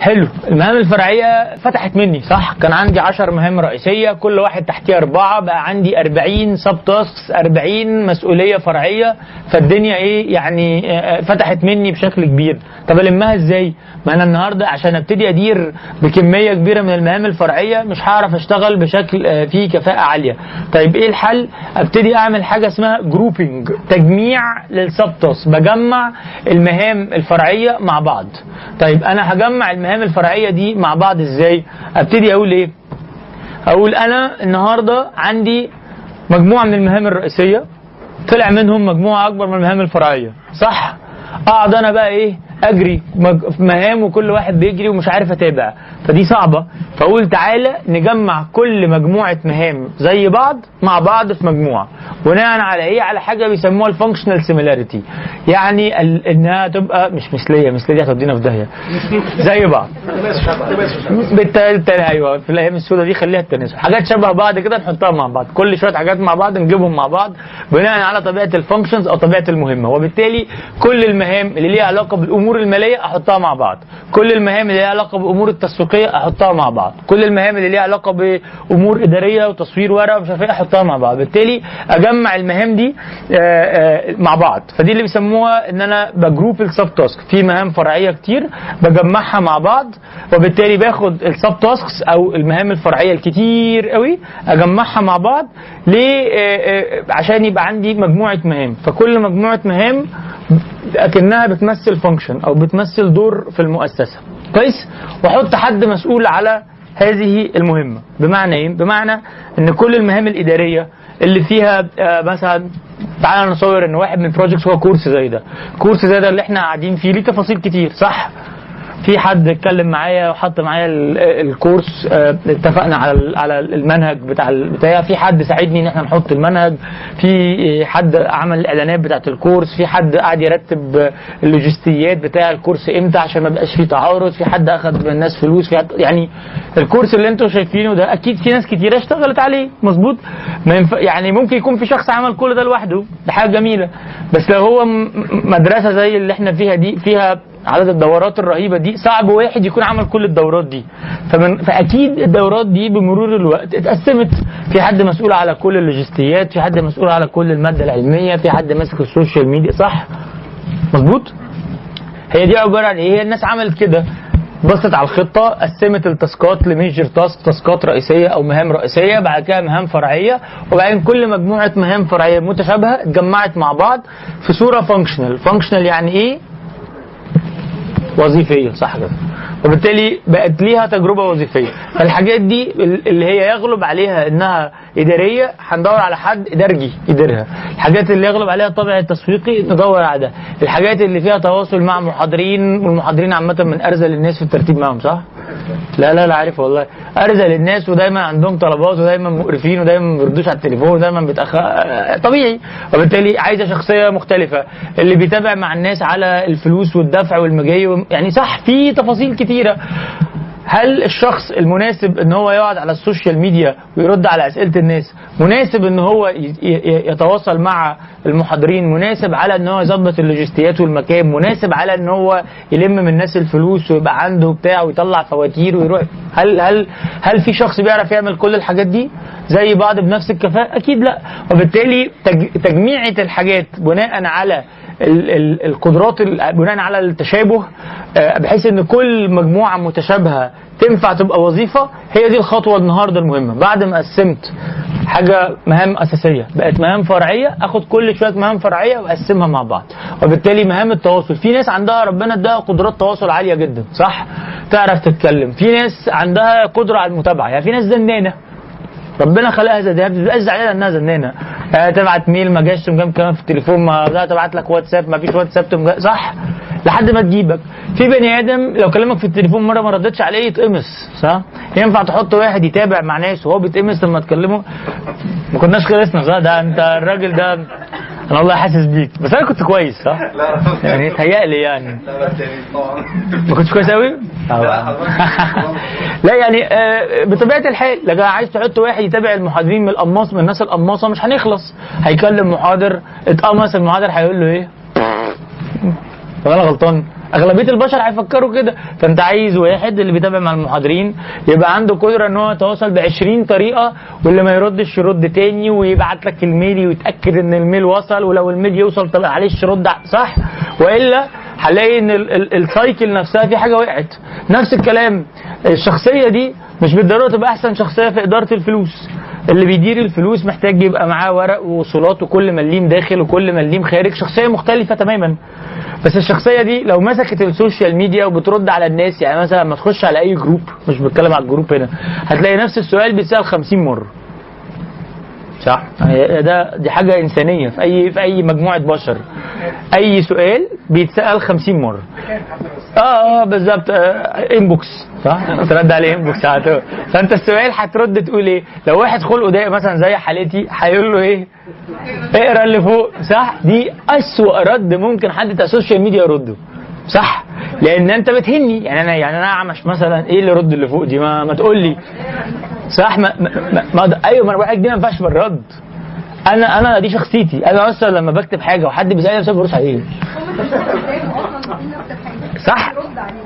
[SPEAKER 3] حلو. المهام الفرعية فتحت مني صح؟ كان عندي 10 مهام رئيسية كل واحد تحتيه أربعة بقى عندي 40 sub tasks 40 مسؤولية فرعية. فالدنيا إيه؟ يعني آه، آه، فتحت مني بشكل كبير. طب ألمها إزاي؟ ما أنا النهارده عشان أبتدي أدير بكمية كبيرة من المهام الفرعية مش هعرف أشتغل بشكل آه، فيه كفاءة عالية. طيب إيه الحل؟ أبتدي أعمل حاجة اسمها جروبنج تجميع للسب تاسك بجمع المهام الفرعية مع بعض. طيب أنا هجمع المهام الفرعية دي مع بعض إزاي؟ أبتدي أقول إيه؟ أقول أنا النهارده عندي مجموعة من المهام الرئيسية طلع منهم مجموعة أكبر من المهام الفرعية صح؟ أقعد أنا بقى إيه؟ أجري في مهام وكل واحد بيجري ومش عارف أتابع. فدي صعبة. فأقول تعالى نجمع كل مجموعة مهام زي بعض مع بعض في مجموعة. بناء على إيه؟ على حاجة بيسموها ال functional similarity يعني إنها تبقى مش مثليه مثليه هتودينا في داهية. زي بعض. بالتالي أيوه في الأيام السوداء دي خليها التناسب. حاجات شبه بعض كده نحطها مع بعض. كل شوية حاجات مع بعض نجيبهم مع بعض بناء على طبيعة ال functions أو طبيعة المهمة. وبالتالي كل المهام اللي ليها علاقة بالأمور المالية أحطها مع بعض. كل المهام اللي ليها علاقة بالامور التسويقية أحطها مع بعض. كل المهام اللي ليها علاقة بأمور إدارية وتصوير ورق ومش عارف إيه أحطها مع بعض. بالتالي أجمع المهام دي آه، آه، مع بعض. فدي اللي بيسموها إن أنا ب group ال sub task في مهام فرعية كتير بجمعها مع بعض وبالتالي باخد ال sub tasks أو المهام الفرعية الكتير قوي أجمعها مع بعض ليه آه، عشان يبقى عندي مجموعة مهام. فكل مجموعة مهام اكنها بتمثل function أو بتمثل دور في المؤسسة. كويس؟ وأحط حد مسؤول على هذه المهمة. بمعنى إيه؟ بمعنى إن كل المهام الإدارية اللي فيها آه، مثلا تعالى نصور إن واحد من ال projects هو course زي ده. course زي ده اللي إحنا قاعدين فيه ليه تفاصيل كتير صح؟ في حد اتكلم معايا وحط معايا ال- ال course آه، اتفقنا على على المنهج بتاع البتاع في حد ساعدني إن إحنا نحط المنهج. في حد عمل الإعلانات بتاعت الكورس. في حد قاعد يرتب اللوجستيات بتاع الكورس إمتى عشان ما يبقاش فيه تعارض. في حد اخد من الناس فلوس. في حد يعني الكورس اللي أنتم شايفينه ده أكيد في ناس كتيرة اشتغلت عليه. مظبوط؟ يعني ممكن يكون في شخص عمل كل ده لوحده. ده حاجة جميلة. بس لو هو مدرسة زي اللي إحنا فيها دي فيها عدد الدورات الرهيبة دي صعب واحد يكون عمل كل الدورات دي. فمن فأكيد الدورات دي بمرور الوقت اتقسمت. في حد مسؤول على كل اللوجستيات في حد مسؤول على كل المادة العلمية في حد ماسك ال social media. صح؟ مظبوط؟ هي دي عبارة عن إيه؟ هي الناس عملت كده. بصت على الخطة قسمت التاسكات لميجر تاسك تاسكات رئيسية أو مهام رئيسية بعد كده مهام فرعية وبعدين كل مجموعة مهام فرعية متشابهة اتجمعت مع بعض في صورة functional functional يعني إيه؟ وظيفية صح كده. وبالتالي بقت ليها تجربة وظيفية. فالحاجات دي اللي هي يغلب عليها إنها إدارية هندور على حد إدارجي يديرها. الحاجات اللي يغلب عليها الطابع التسويقي ندور على ده. الحاجات اللي فيها تواصل مع محاضرين والمحاضرين عامة من أرذل الناس في الترتيب معاهم صح؟ لا لا لا عارف والله. ارذل الناس ودايما عندهم طلبات ودايما مقرفين ودايما ما بيردوش على التليفون ودايما بيتأخر. طبيعي. وبالتالي عايزة شخصية مختلفة. اللي بيتابع مع الناس على الفلوس والدفع والمجاي يعني صح في تفاصيل كتيرة. هل الشخص المناسب إن هو يقعد على ال social media ويرد على أسئلة الناس مناسب إن هو يتواصل مع المحاضرين؟ مناسب على إن هو يظبط اللوجستيات والمكان؟ مناسب على إن هو يلم من الناس الفلوس ويبقى عنده بتاع ويطلع فواتير ويروح؟ هل هل هل في شخص بيعرف يعمل كل الحاجات دي؟ زي بعض بنفس الكفاءة؟ أكيد لأ. وبالتالي تج- تجميعة الحاجات بناء على القدرات ال- بناء على التشابه آه، بحيث إن كل مجموعة متشابهة تنفع تبقى وظيفة هي دي الخطوة النهارده المهمة. بعد ما قسمت حاجة مهام أساسية بقت مهام فرعية آخد كل شوية مهام فرعية واقسمها مع بعض. وبالتالي مهام التواصل في ناس عندها ربنا اداها قدرات تواصل عالية جدا صح؟ تعرف تتكلم. في ناس عندها قدرة على المتابعة يعني في ناس زنانة. ربنا خلقها زي ده بتبقى زعلانه انها زنانة. آه تبعت ميل ما جاش تقوم مكلمها في التليفون ما تبعت لك واتساب ما فيش واتساب صح؟ لحد ما تجيبك. في بني آدم لو كلمك في التليفون مرة ما ردتش عليه يتقمص صح؟ ينفع تحط واحد يتابع مع ناس وهو بيتقمص لما تكلمه؟ ما كناش خلصنا صح؟ ده انت الراجل ده أنا والله حاسس بيك. بس أنا كنت كويس صح؟ يعني تهيألي يعني.
[SPEAKER 6] لا بس يعني طبعا
[SPEAKER 3] ما كنتش كويس قوي؟ <laughs> لا يعني آه، بطبيعة الحال لو عايز تحط واحد يتابع المحاضرين من القماص من الناس القماصه مش هنخلص. هيكلم محاضر اتقمص المحاضر هيقول له إيه؟ طب <laughs> أنا غلطان. أغلبية البشر هيفكروا كده. فأنت عايز واحد اللي بيتابع مع المحاضرين يبقى عنده قدرة إن هو يتواصل ب 20 طريقة واللي ما يردش يرد تاني ويبعت لك ال mail ويتأكد إن ال mail وصل ولو ال mail يوصل طب معلش رد صح وإلا هنلاقي إن ال- ال- ال cycle نفسها في حاجة وقعت. نفس الكلام الشخصية دي مش بالضرورة تبقى أحسن شخصية في إدارة الفلوس. اللي بيدير الفلوس محتاج يبقى معاه ورق ووصولات وكل مليم داخل وكل مليم خارج. شخصية مختلفة تماما. بس الشخصية دي لو مسكت ال social media وبترد على الناس يعني مثلا لما تخش على أي group مش بتكلم على ال group هنا هتلاقي نفس السؤال بيتسأل 50 مرة. صح؟ يعني ده دي حاجة إنسانية. في اي في أي مجموعة بشر. أي سؤال بيتسأل 50 مرة. آه آه بالظبط. آه inbox صح؟ ترد عليه inbox فأنت السؤال هترد تقول إيه؟ لو واحد خلقه ضيق مثلا زي حالتي هيقول له إيه؟ اقرا اللي فوق. صح؟ دي أسوأ رد ممكن حد بتاع ال social media يرده. صح؟ لأن أنت بتهني. يعني أنا يعني أنا أعمش مثلا. إيه اللي رد اللي فوق دي؟ ما, ما تقول لي. صح؟ ما, ما, ما, أيوه ما أنا بقول دي ما ينفعش بالرد. أنا أنا دي شخصيتي. أنا أصلا لما بكتب حاجة وحد بيسألني بس برد عليه صح.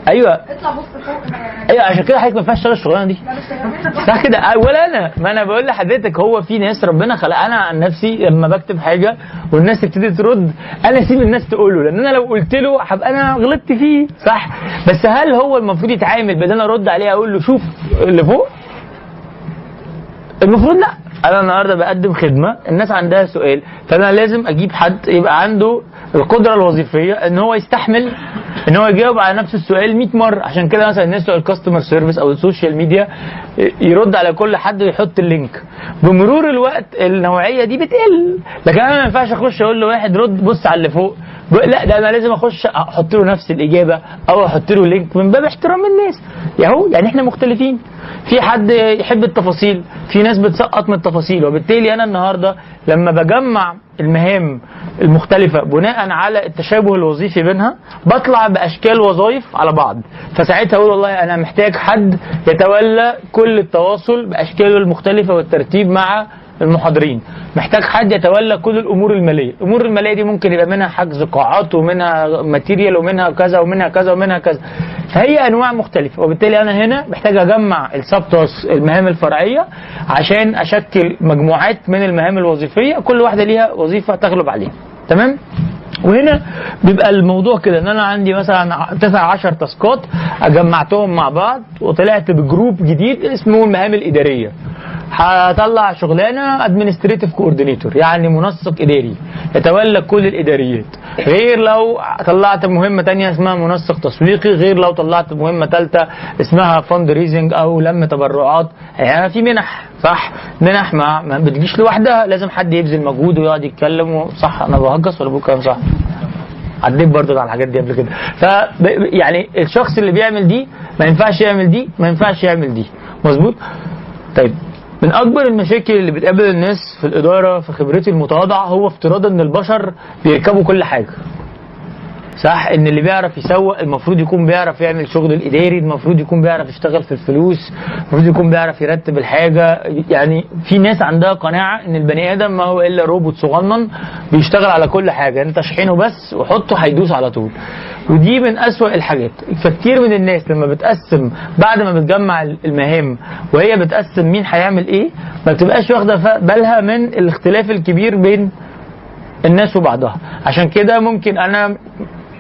[SPEAKER 3] أيوه.
[SPEAKER 4] اطلع بص فوق يعني
[SPEAKER 3] أيوه عشان كده حضرتك ما ينفعش تشتغل الشغلانه دي.
[SPEAKER 4] كمان
[SPEAKER 3] صح كده؟ آه، ولا أنا. ما أنا بقول لحضرتك هو في ناس ربنا خلق. أنا عن نفسي لما بكتب حاجة والناس تبتدي ترد أنا أسيب الناس تقوله. لأن أنا لو قلت له هبقى أنا غلطت فيه. صح؟ بس هل هو المفروض يتعامل بدل أنا أرد عليه أقول له شوف اللي فوق؟ المفروض لأ. أنا النهارده بقدم خدمة الناس عندها سؤال فأنا لازم أجيب حد يبقى عنده القدرة الوظيفية إن هو يستحمل إن هو يجاوب على نفس السؤال 100 مرة. عشان كده مثلا الناس بتوع ال customer service أو ال social media يرد على كل حد ويحط ال link. بمرور الوقت النوعية دي بتقل. لكن أنا ما ينفعش أخش أقول لواحد رد بص على اللي فوق. لا ده أنا لازم أخش أحط له نفس الإجابة أو أحط له link من باب احترام الناس. ياهو يعني إحنا مختلفين. في حد يحب التفاصيل في ناس بتسقط من التفاصيل. وبالتالي أنا النهارده لما بجمع المهام المختلفة بناء على التشابه الوظيفي بينها بطلع بأشكال وظائف على بعض. فساعتها أقول والله أنا محتاج حد يتولى كل التواصل بأشكاله المختلفة والترتيب مع المحاضرين. محتاج حد يتولى كل الأمور المالية. الأمور المالية دي ممكن يبقى منها حجز قاعات ومنها ماتيريال ومنها كذا ومنها كذا ومنها كذا. فهي أنواع مختلفة. وبالتالي أنا هنا محتاج أجمع السب تاسك المهام الفرعية عشان أشكل مجموعات من المهام الوظيفية. كل واحدة ليها وظيفة تغلب عليها. تمام؟ وهنا بيبقى الموضوع كده إن أنا عندي مثلا 9 10 task ات جمعتهم مع بعض وطلعت ب group جديد اسمه المهام الإدارية. هطلع شغلانة administrative coordinator يعني منسق إداري يتولى كل الإداريات. غير لو طلعت مهمة تانية اسمها منسق تسويقي غير لو طلعت مهمة ثالثه اسمها فند ريزنج أو لم تبرعات. يعني في منح صح؟ منح ما, ما بتجيش لوحدها لازم حد يبذل مجهود ويقعد يتكلم صح أنا بهجس ولا بقول كلام صح؟ عديت برضه على الحاجات دي قبل كده. ف يعني الشخص اللي بيعمل دي ما ينفعش يعمل دي ما ينفعش يعمل دي. مظبوط؟ طيب من أكبر المشاكل اللي بتقابل الناس في الإدارة في خبرتي المتواضعة هو افتراض إن البشر بيركبوا كل حاجة. صح؟ إن اللي بيعرف يسوق المفروض يكون بيعرف يعمل شغل الإداري المفروض يكون بيعرف يشتغل في الفلوس المفروض يكون بيعرف يرتب الحاجة. يعني في ناس عندها قناعة إن البني آدم ما هو إلا روبوت صغنن بيشتغل على كل حاجة. أنت اشحنه بس وحطه هيدوس على طول. ودي من أسوأ الحاجات. فكتير من الناس لما بتقسم بعد ما بتجمع المهام وهي بتقسم مين هيعمل إيه ما بتبقاش واخدة بالها من الاختلاف الكبير بين الناس وبعضها. عشان كده ممكن أنا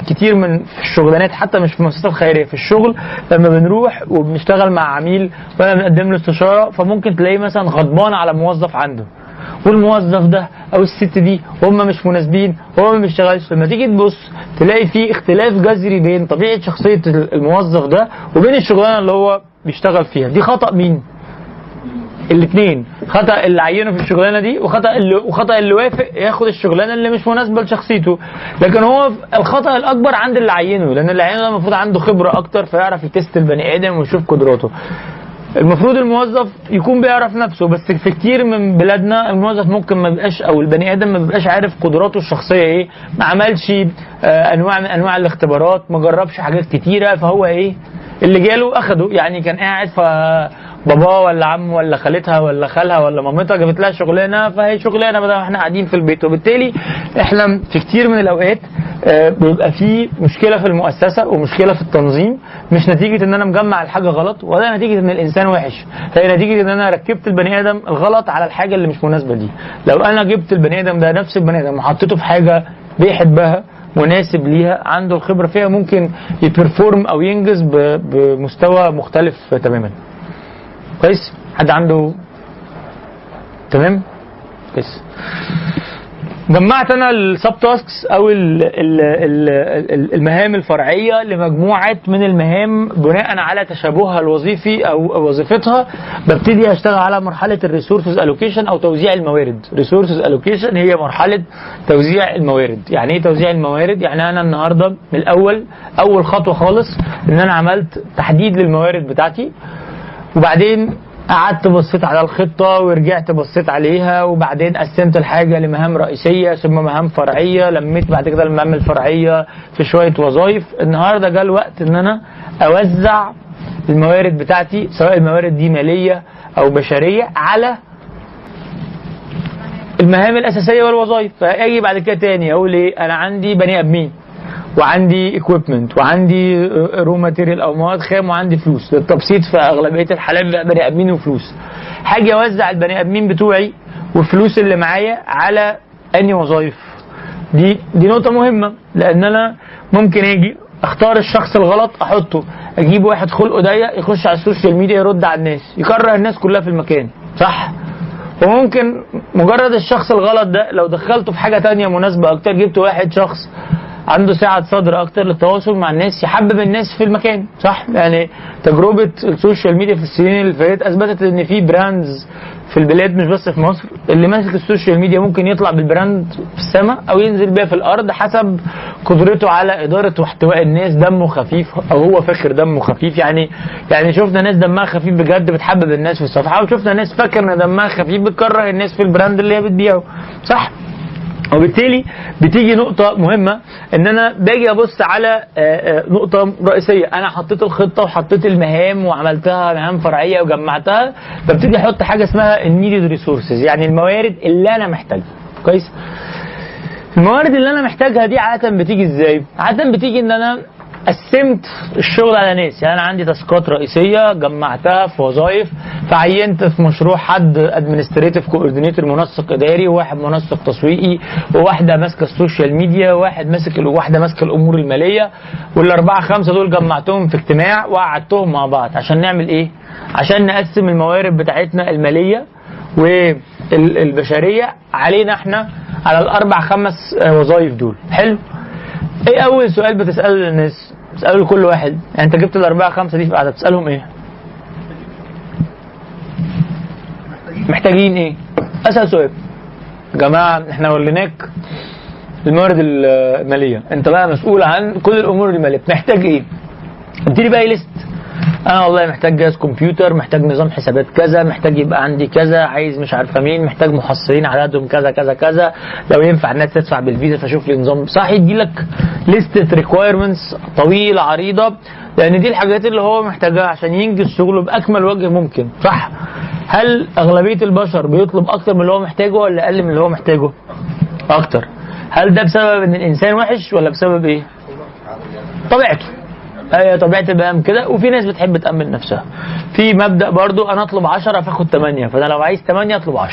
[SPEAKER 3] كتير من في الشغلانات حتى مش في المؤسسات الخيرية في الشغل لما بنروح وبنشتغل مع عميل وأنا بنقدم له استشارة فممكن تلاقيه مثلا غضبان على موظف عنده. والموظف ده أو الست دي هم مش مناسبين هو ما بيشتغلش. لما تيجي تبص تلاقي في اختلاف جذري بين طبيعة شخصية الموظف ده وبين الشغلانة اللي هو بيشتغل فيها. دي خطأ مين؟ الاثنين. خطأ اللي عينه في الشغلانة دي وخطأ اللي وخطأ اللي وافق ياخد الشغلانة اللي مش مناسبة لشخصيته. لكن هو الخطأ الأكبر عند اللي عينه لأن اللي عينه ده المفروض عنده خبرة أكتر فيعرف يتست البني آدم ويشوف قدراته. المفروض الموظف يكون بيعرف نفسه بس في كتير من بلادنا الموظف ممكن ما بيبقاش أو البني آدم ما بيبقاش عارف قدراته الشخصية إيه. ما عملش آه، أنواع من أنواع الاختبارات ما جربش حاجات كتيرة فهو إيه؟ اللي جاله أخده. يعني كان قاعد ف باباه ولا عمه ولا خالتها ولا خالها ولا مامتها جابت لها شغلانة فهي شغلانة بدل ما إحنا قاعدين في البيت. وبالتالي إحنا في كتير من الأوقات آه، بيبقى في مشكلة في المؤسسة ومشكلة في التنظيم. مش نتيجة إن أنا مجمع الحاجة غلط ولا نتيجة إن الإنسان وحش. هي نتيجة إن أنا ركبت البني آدم الغلط على الحاجة اللي مش مناسبة ليه لو أنا جبت البني آدم ده نفس البني آدم وحطيته في حاجة بيحبها مناسب ليها عنده الخبرة فيها ممكن ي perform أو ينجز بمستوى مختلف تماما. كويس؟ حد عنده؟ تمام؟ كويس. جمعت أنا ال sub tasks أو ال- ال- ال- ال- المهام الفرعية لمجموعة من المهام بناء على تشابهها الوظيفي أو وظيفتها. ببتدي أشتغل على مرحلة ال resources allocation أو توزيع الموارد. resources allocation هي مرحلة توزيع الموارد. يعني إيه توزيع الموارد؟ يعني أنا النهارده من الأول أول خطوة خالص إن أنا عملت تحديد للموارد بتاعتي. وبعدين قعدت بصيت على الخطة ورجعت بصيت عليها وبعدين قسمت الحاجة لمهام رئيسية ثم مهام فرعية لميت بعد كده المهام الفرعية في شوية وظائف النهاردة جاء الوقت إن أنا أوزع الموارد بتاعتي سواء الموارد دي مالية أو بشرية على المهام الأساسية والوظائف فاجي بعد كده تاني أقول إيه أنا عندي بني آدمين. وعندي equipment وعندي raw material أو مواد خام وعندي فلوس. التبسيط في أغلبية الحالات بقى بني آدمين وفلوس. هاجي أوزع البني آدمين بتوعي والفلوس اللي معايا على اني وظائف. دي دي نقطة مهمة لأن أنا ممكن آجي أختار الشخص الغلط أحطه. أجيب واحد خلقه ضيق يخش على ال social media يرد على الناس. يكره الناس كلها في المكان. صح؟ وممكن مجرد الشخص الغلط ده لو دخلته في حاجة تانية مناسبة أكتر جبت واحد شخص عنده سعة صدر أكتر للتواصل مع الناس يحبب الناس في المكان صح يعني تجربة ال social media في السنين اللي فاتت أثبتت إن في brands في البلاد مش بس في مصر اللي ماسك ال social media ممكن يطلع بال brand في السماء أو ينزل بيها في الأرض حسب قدرته على إدارة واحتواء الناس دمه خفيف أو هو فاكر دمه خفيف يعني يعني شفنا ناس دمها خفيف بجد بتحبب الناس في الصفحة وشفنا ناس فاكر إن دمها خفيف بتكره الناس في ال brand اللي هي بتبيعه صح؟ وبالتالي بتيجي نقطة مهمة إن أنا باجي أبص على آه، آه، نقطة رئيسية. أنا حطيت الخطة وحطيت المهام وعملتها مهام فرعية وجمعتها ببتدي أحط حاجة اسمها ال needed resources يعني الموارد اللي أنا محتاجها. كويس؟ الموارد اللي أنا محتاجها دي عادة بتيجي إزاي؟ عادة بتيجي إن أنا قسمت الشغل على ناس. يعني أنا عندي task ات رئيسية جمعتها في وظائف فعينت في مشروع حد administrative coordinator منسق إداري وواحد منسق تسويقي وواحدة ماسكة ال social media وواحد ماسك واحدة ماسكة الأمور المالية. والأربعة خمسة دول جمعتهم في اجتماع وقعدتهم مع بعض. عشان نعمل إيه؟ عشان نقسم الموارد بتاعتنا المالية والبشريه علينا إحنا على الأربع خمس وظائف دول. حلو؟ إيه أول سؤال بتسأله للناس؟ بتساله لكل واحد. يعني انت جبت الأربعة خمسة دي في قعده بتسالهم إيه؟ محتاجين إيه؟ أسأل سؤال. يا جماعة إحنا وليناك الموارد المالية. انت بقى مسؤول عن كل الأمور المالية. محتاج إيه؟ اديني بقى ليست أنا والله محتاج جهاز كمبيوتر محتاج نظام حسابات كذا محتاج يبقى عندي كذا عايز مش عارفة مين محتاج محصلين عددهم كذا كذا كذا. لو ينفع الناس تدفع بالفيزا فشوف لي نظام. صح يدي لك ليستة requirements طويله عريضة لأن دي الحاجات اللي هو محتاجها عشان ينجز شغله بأكمل وجه ممكن. صح. هل أغلبية البشر بيطلب أكتر من اللي هو محتاجه ولا أقل من اللي هو محتاجه؟ أكتر. هل ده بسبب إن الإنسان وحش ولا بسبب إيه؟ طبيعته. هي طبيعة البني كده. وفي ناس بتحب تأمن نفسها. في مبدأ برضو أنا أطلب 10 فآخد 8 فأنا لو عايز 8 أطلب 10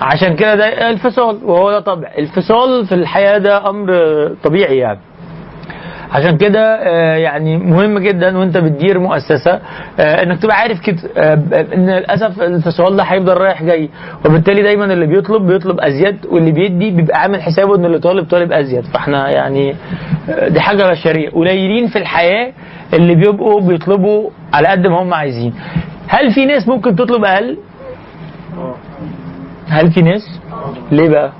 [SPEAKER 3] عشان كده ده الفصال وهو ده طبع. الفصال في الحياة ده أمر طبيعي يعني. عشان كده آه، يعني مهم جدا وانت بتدير مؤسسة آه، انك تبقى عارف كده آه، ان للأسف الانفصال ده هيفضل رايح جاي وبالتالي دايما اللي بيطلب بيطلب أزيد واللي بيدي بيبقى عامل حسابه إن اللي طالب طالب أزيد فإحنا يعني دي حاجة بشرية قليلين في الحياة اللي بيبقوا بيطلبوا على قد ما هم عايزين هل في ناس ممكن تطلب أقل؟ هل في ناس؟ ليه بقى؟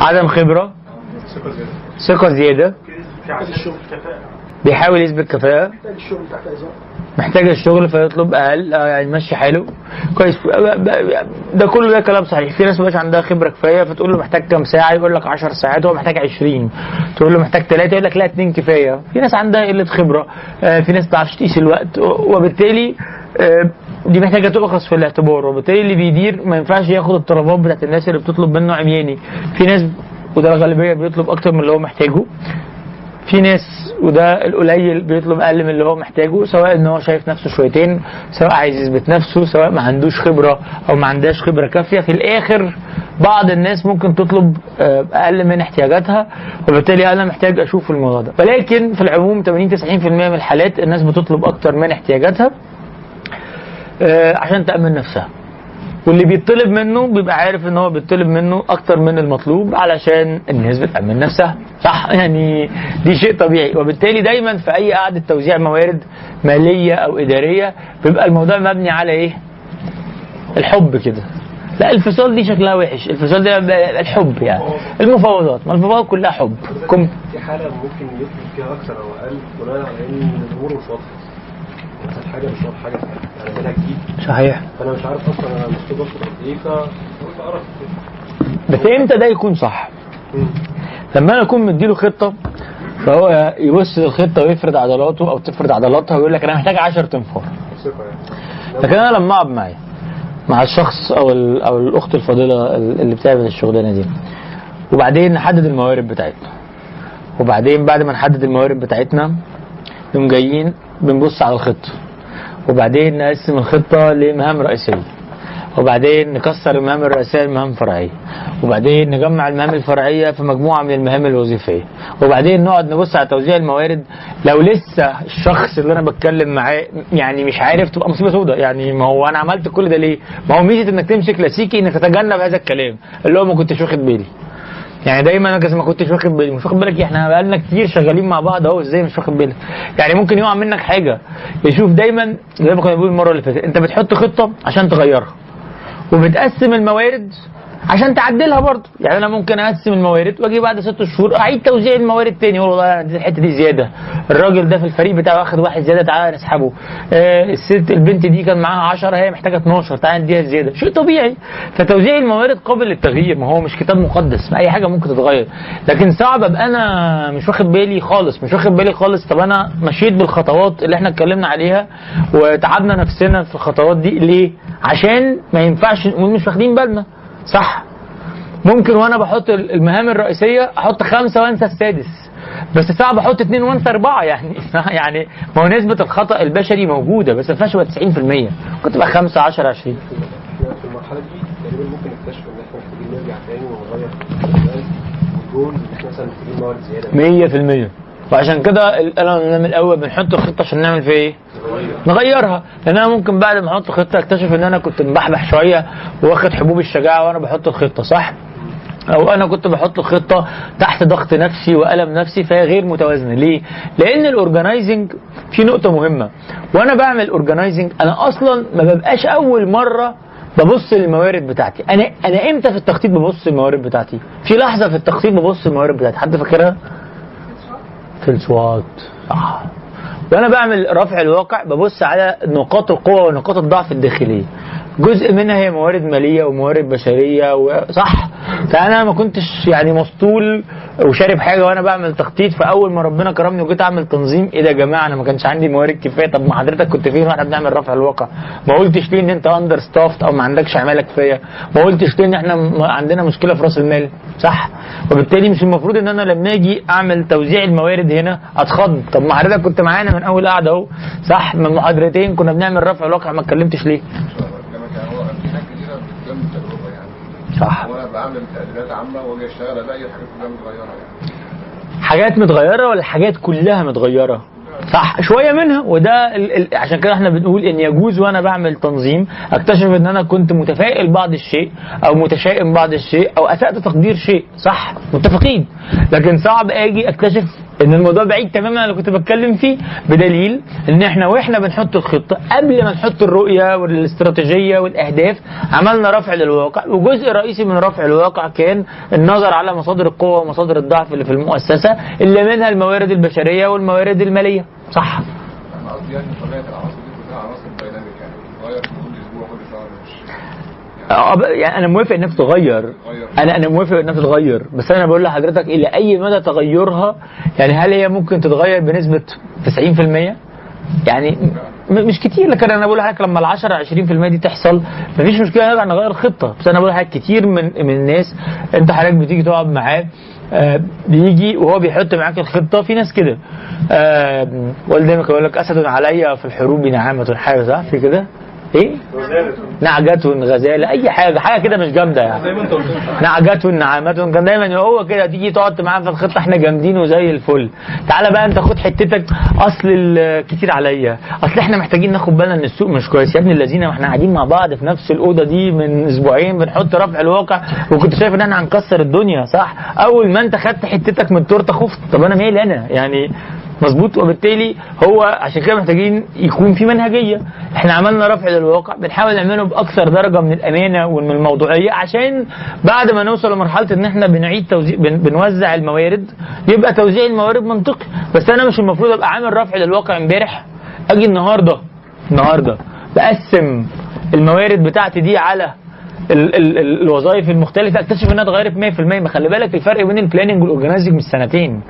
[SPEAKER 3] عدم خبرة ثقة زيادة بيحاول يثبت كفاءة. محتاج الشغل فيطلب أقل. آه يعني ماشي حاله. كويس. ده كله ده كلام صحيح. في ناس مش عندها خبرة كفاية فتقول له محتاج كام ساعة؟ يقول لك 10 ساعات هو محتاج 20 تقول له محتاج ثلاثة يقول لك لا اثنين كفاية. في ناس عندها قلة خبرة. آه في ناس ما تعرفش تقيس الوقت. وبالتالي آه دي محتاجة تؤخذ في الاعتبار. وبالتالي اللي بيدير ما ينفعش ياخد الطلبات بتاعت الناس اللي بتطلب منه عمياني. في ناس وده الغالبية بيطلب أكتر من اللي هو محتاجه. في ناس وده القليل بيطلب أقل من اللي هو محتاجه سواء إن هو شايف نفسه شويتين سواء عايز يثبت نفسه سواء ما عندوش خبرة أو ما عندهاش خبرة كافية. في الآخر بعض الناس ممكن تطلب آه، أقل من احتياجاتها وبالتالي أنا محتاج أشوف الموضوع ده. ولكن في العموم 80 90% من الحالات الناس بتطلب أكتر من احتياجاتها آه، عشان تأمن نفسها. واللي بيطلب منه بيبقى عارف إن هو بيطلب منه أكتر من المطلوب علشان الناس بتأمن نفسها صح. <laughs> يعني دي شيء طبيعي. وبالتالي دايما في أي قعدة توزيع موارد مالية أو إدارية بيبقى الموضوع مبني على إيه؟ الحب كده. لا الفصال دي شكلها وحش. الفصال ده الحب يعني. المفاوضات. ما المفاوضات كلها حب. كم؟
[SPEAKER 6] في حالة ممكن يفرق فيها أكثر أو أقل بناء على إن الأمور مش واضحة. حاجة مش واضحة حاجة يعني منها جديد
[SPEAKER 3] صحيح.
[SPEAKER 6] فأنا مش عارف أنا المفروض أطلب قد إيه فقلت أعرف
[SPEAKER 3] بس إمتى ده يكون صح؟
[SPEAKER 6] مم.
[SPEAKER 3] لما أنا أكون مديله خطة فهو يبص للخطة ويفرد عضلاته أو تفرد عضلاتها ويقول لك أنا محتاج 10 تنفار
[SPEAKER 6] يعني.
[SPEAKER 3] لكن أنا لما أقعد معايا مع الشخص أو أو الأخت الفاضله اللي بتعمل الشغلانة دي وبعدين نحدد الموارد بتاعتنا. وبعدين بعد ما نحدد الموارد بتاعتنا نقوم جايين بنبص على الخطة. وبعدين نقسم الخطة لمهام رئيسية. وبعدين نكسر المهام الرئيسية لمهام فرعية. وبعدين نجمع المهام الفرعية في مجموعة من المهام الوظيفية. وبعدين نقعد نبص على توزيع الموارد. لو لسه الشخص اللي أنا بتكلم معاه يعني مش عارف تبقى مصيبة سوداء يعني ما هو أنا عملت كل ده ليه؟ ما هو ميزة إنك تمشي كلاسيكي إنك تتجنب هذا الكلام اللي هو ما كنتش واخد بالي. يعني دايما أنا ما كنتش واخد بالي مش واخد بالك؟ إحنا بقالنا كتير شغالين مع بعض أهو إزاي مش واخد بالك يعني ممكن يقع منك حاجة يشوف دايما زي ما كنا بنقول المرة اللي فاتت أنت بتحط خطة عشان تغيرها وبتقسم الموارد عشان تعدلها برضه. يعني أنا ممكن أقسم الموارد وأجي بعد ست شهور أعيد توزيع الموارد تاني. أقول والله أنا الحتة دي زيادة. الراجل ده في الفريق بتاعه واخد واحد زيادة تعالى نسحبه. آه الست البنت دي كان معاها 10 هي محتاجة 12 تعالى نديها زيادة. شيء طبيعي. فتوزيع الموارد قابل للتغيير. ما هو مش كتاب مقدس ما أي حاجة ممكن تتغير. لكن صعب أبقى أنا مش واخد بالي خالص مش واخد بالي خالص. طب أنا مشيت بالخطوات اللي إحنا اتكلمنا عليها وتعبنا نفسنا في الخطوات دي. ليه؟ عشان ما ينفعش نقول مش واخدين بالنا. صح؟ ممكن وأنا بحط المهام الرئيسية أحط خمسة وانسى السادس. بس صعب أحط اثنين وانسى اربعة يعني. <laughs> يعني ما هو نسبة الخطأ البشري موجودة بس ما ينفعش تبقى 90% كنت تبقى 5 10 20
[SPEAKER 6] إحنا في المرحلة دي تقريبا ممكن نكتشف إن إحنا محتاجين نرجع تاني ونغير والجول إن إحنا مثلا محتاجين موارد زيادة.
[SPEAKER 3] 100% وعشان كده أنا من الأول بنحط الخطه عشان نعمل فيها إيه؟ نغيرها. لأن أنا ممكن بعد ما أحط خطة أكتشف إن أنا كنت مبحبح شوية واخد حبوب الشجاعة وأنا بحط الخطة صح؟ أو أنا كنت بحط الخطه تحت ضغط نفسي وألم نفسي فهي غير متوازنة. ليه؟ لأن ال organizing في نقطة مهمة. وأنا بعمل organizing أنا أصلا ما ببقاش أول مرة ببص للموارد بتاعتي. أنا أنا إمتى في التخطيط ببص للموارد بتاعتي؟ في لحظة في التخطيط ببص للموارد بتاعتي. حد فاكرها؟ في ال SWOT صح وأنا بعمل رفع الواقع ببص على نقاط القوة ونقاط الضعف الداخلية. جزء منها هي موارد مالية وموارد بشرية وصح فأنا ما كنتش يعني مسطول وشارب حاجة وأنا بعمل تخطيط فأول ما ربنا كرمني وجيت أعمل تنظيم إيه ده يا جماعة؟ أنا ما كانش عندي موارد كفاية. طب ما حضرتك كنت فين وإحنا بنعمل رفع الواقع؟ ما قلتش ليه إن أنت understaffed أو ما عندكش عمالة كفاية؟ ما قلتش ليه إن إحنا عندنا مشكلة في رأس المال؟ صح. وبالتالي مش المفروض إن أنا لما أجي أعمل توزيع الموارد هنا أتخض. طب ما حضرتك كنت معانا من أول قعدة أهو صح. من محاضرتين كنا بنعمل رفع الواقع ما اتكلمتش ليه
[SPEAKER 7] كما كان هو في حاجات كتيره بتتم التجربه يعني
[SPEAKER 3] صح.
[SPEAKER 7] وأنا بعمل تقديرات عامة وأجي أشتغل ألاقي الحاجات كلها متغيرة يعني.
[SPEAKER 3] حاجات متغيرة ولا حاجات كلها متغيرة؟ صح شوية منها وده ال ال عشان كده إحنا بنقول إن يجوز وأنا بعمل تنظيم أكتشف إن أنا كنت متفائل بعض الشيء أو متشائم بعض الشيء أو أسأت تقدير شيء صح متفقين. لكن صعب آجي أكتشف إن الموضوع بعيد تماما عن اللي كنت بتكلم فيه بدليل إن إحنا وإحنا بنحط الخطة قبل ما نحط الرؤية والاستراتيجية والأهداف عملنا رفع للواقع وجزء رئيسي من رفع الواقع كان النظر على مصادر القوة ومصادر الضعف اللي في المؤسسة اللي منها الموارد البشرية والموارد المالية. صح.
[SPEAKER 7] أنا قصدي يعني طبيعة العناصر دي كلها عناصر دايناميك يعني بتتغير كل أسبوع كل شهر مش
[SPEAKER 3] آه، ب- يعني أنا موافق إنك تغير. أنا أنا موافق إنك تتغير بس أنا بقول لحضرتك إلى أي مدى تغيرها؟ يعني هل هي ممكن تتغير بنسبة 90% يعني مش كتير لكن أنا بقول لحضرتك لما ال 10 20% دي تحصل مفيش مشكلة نرجع نغير الخطه بس أنا بقول لحضرتك كتير من من الناس أنت حضرتك بتيجي تقعد معاه آه، بيجي وهو بيحط معاك الخطة. في ناس كده. آه، والدي يقول لك أسد علي في الحروب نعامة حاجة صح؟ في كده؟ إيه؟ نعجة غزالة. أي حاجة حاجة كده مش جامدة يعني. نعجة نعامة. كان دايما هو كده تيجي تقعد معاه في الخطة إحنا جامدين وزي الفل. تعالى بقى أنت خد حتتك. أصل كتير عليا. أصل إحنا محتاجين ناخد بالنا إن السوق مش كويس. يا ابن الذين ما إحنا قاعدين مع بعض في نفس الأوضة دي من أسبوعين بنحط رفع الواقع. وكنت شايف إن إحنا هنكسر الدنيا صح؟ أول ما أنت خدت حتتك من التورتة خفت. طب أنا مالي أنا؟ يعني مظبوط وبالتالي هو عشان كده محتاجين يكون في منهجية. إحنا عملنا رفع للواقع بنحاول نعمله بأكثر درجة من الأمانة ومن الموضوعية عشان بعد ما نوصل لمرحلة إن إحنا بنعيد توزيع بن بنوزع الموارد يبقى توزيع الموارد منطقي. بس أنا مش المفروض أبقى عامل رفع للواقع امبارح أجي النهارده النهارده بقسم الموارد بتاعتي دي على ال ال ال الوظائف المختلفة أكتشف إنها اتغيرت 100% ما خلي بالك الفرق بين ال planning وال organizing مش سنتين.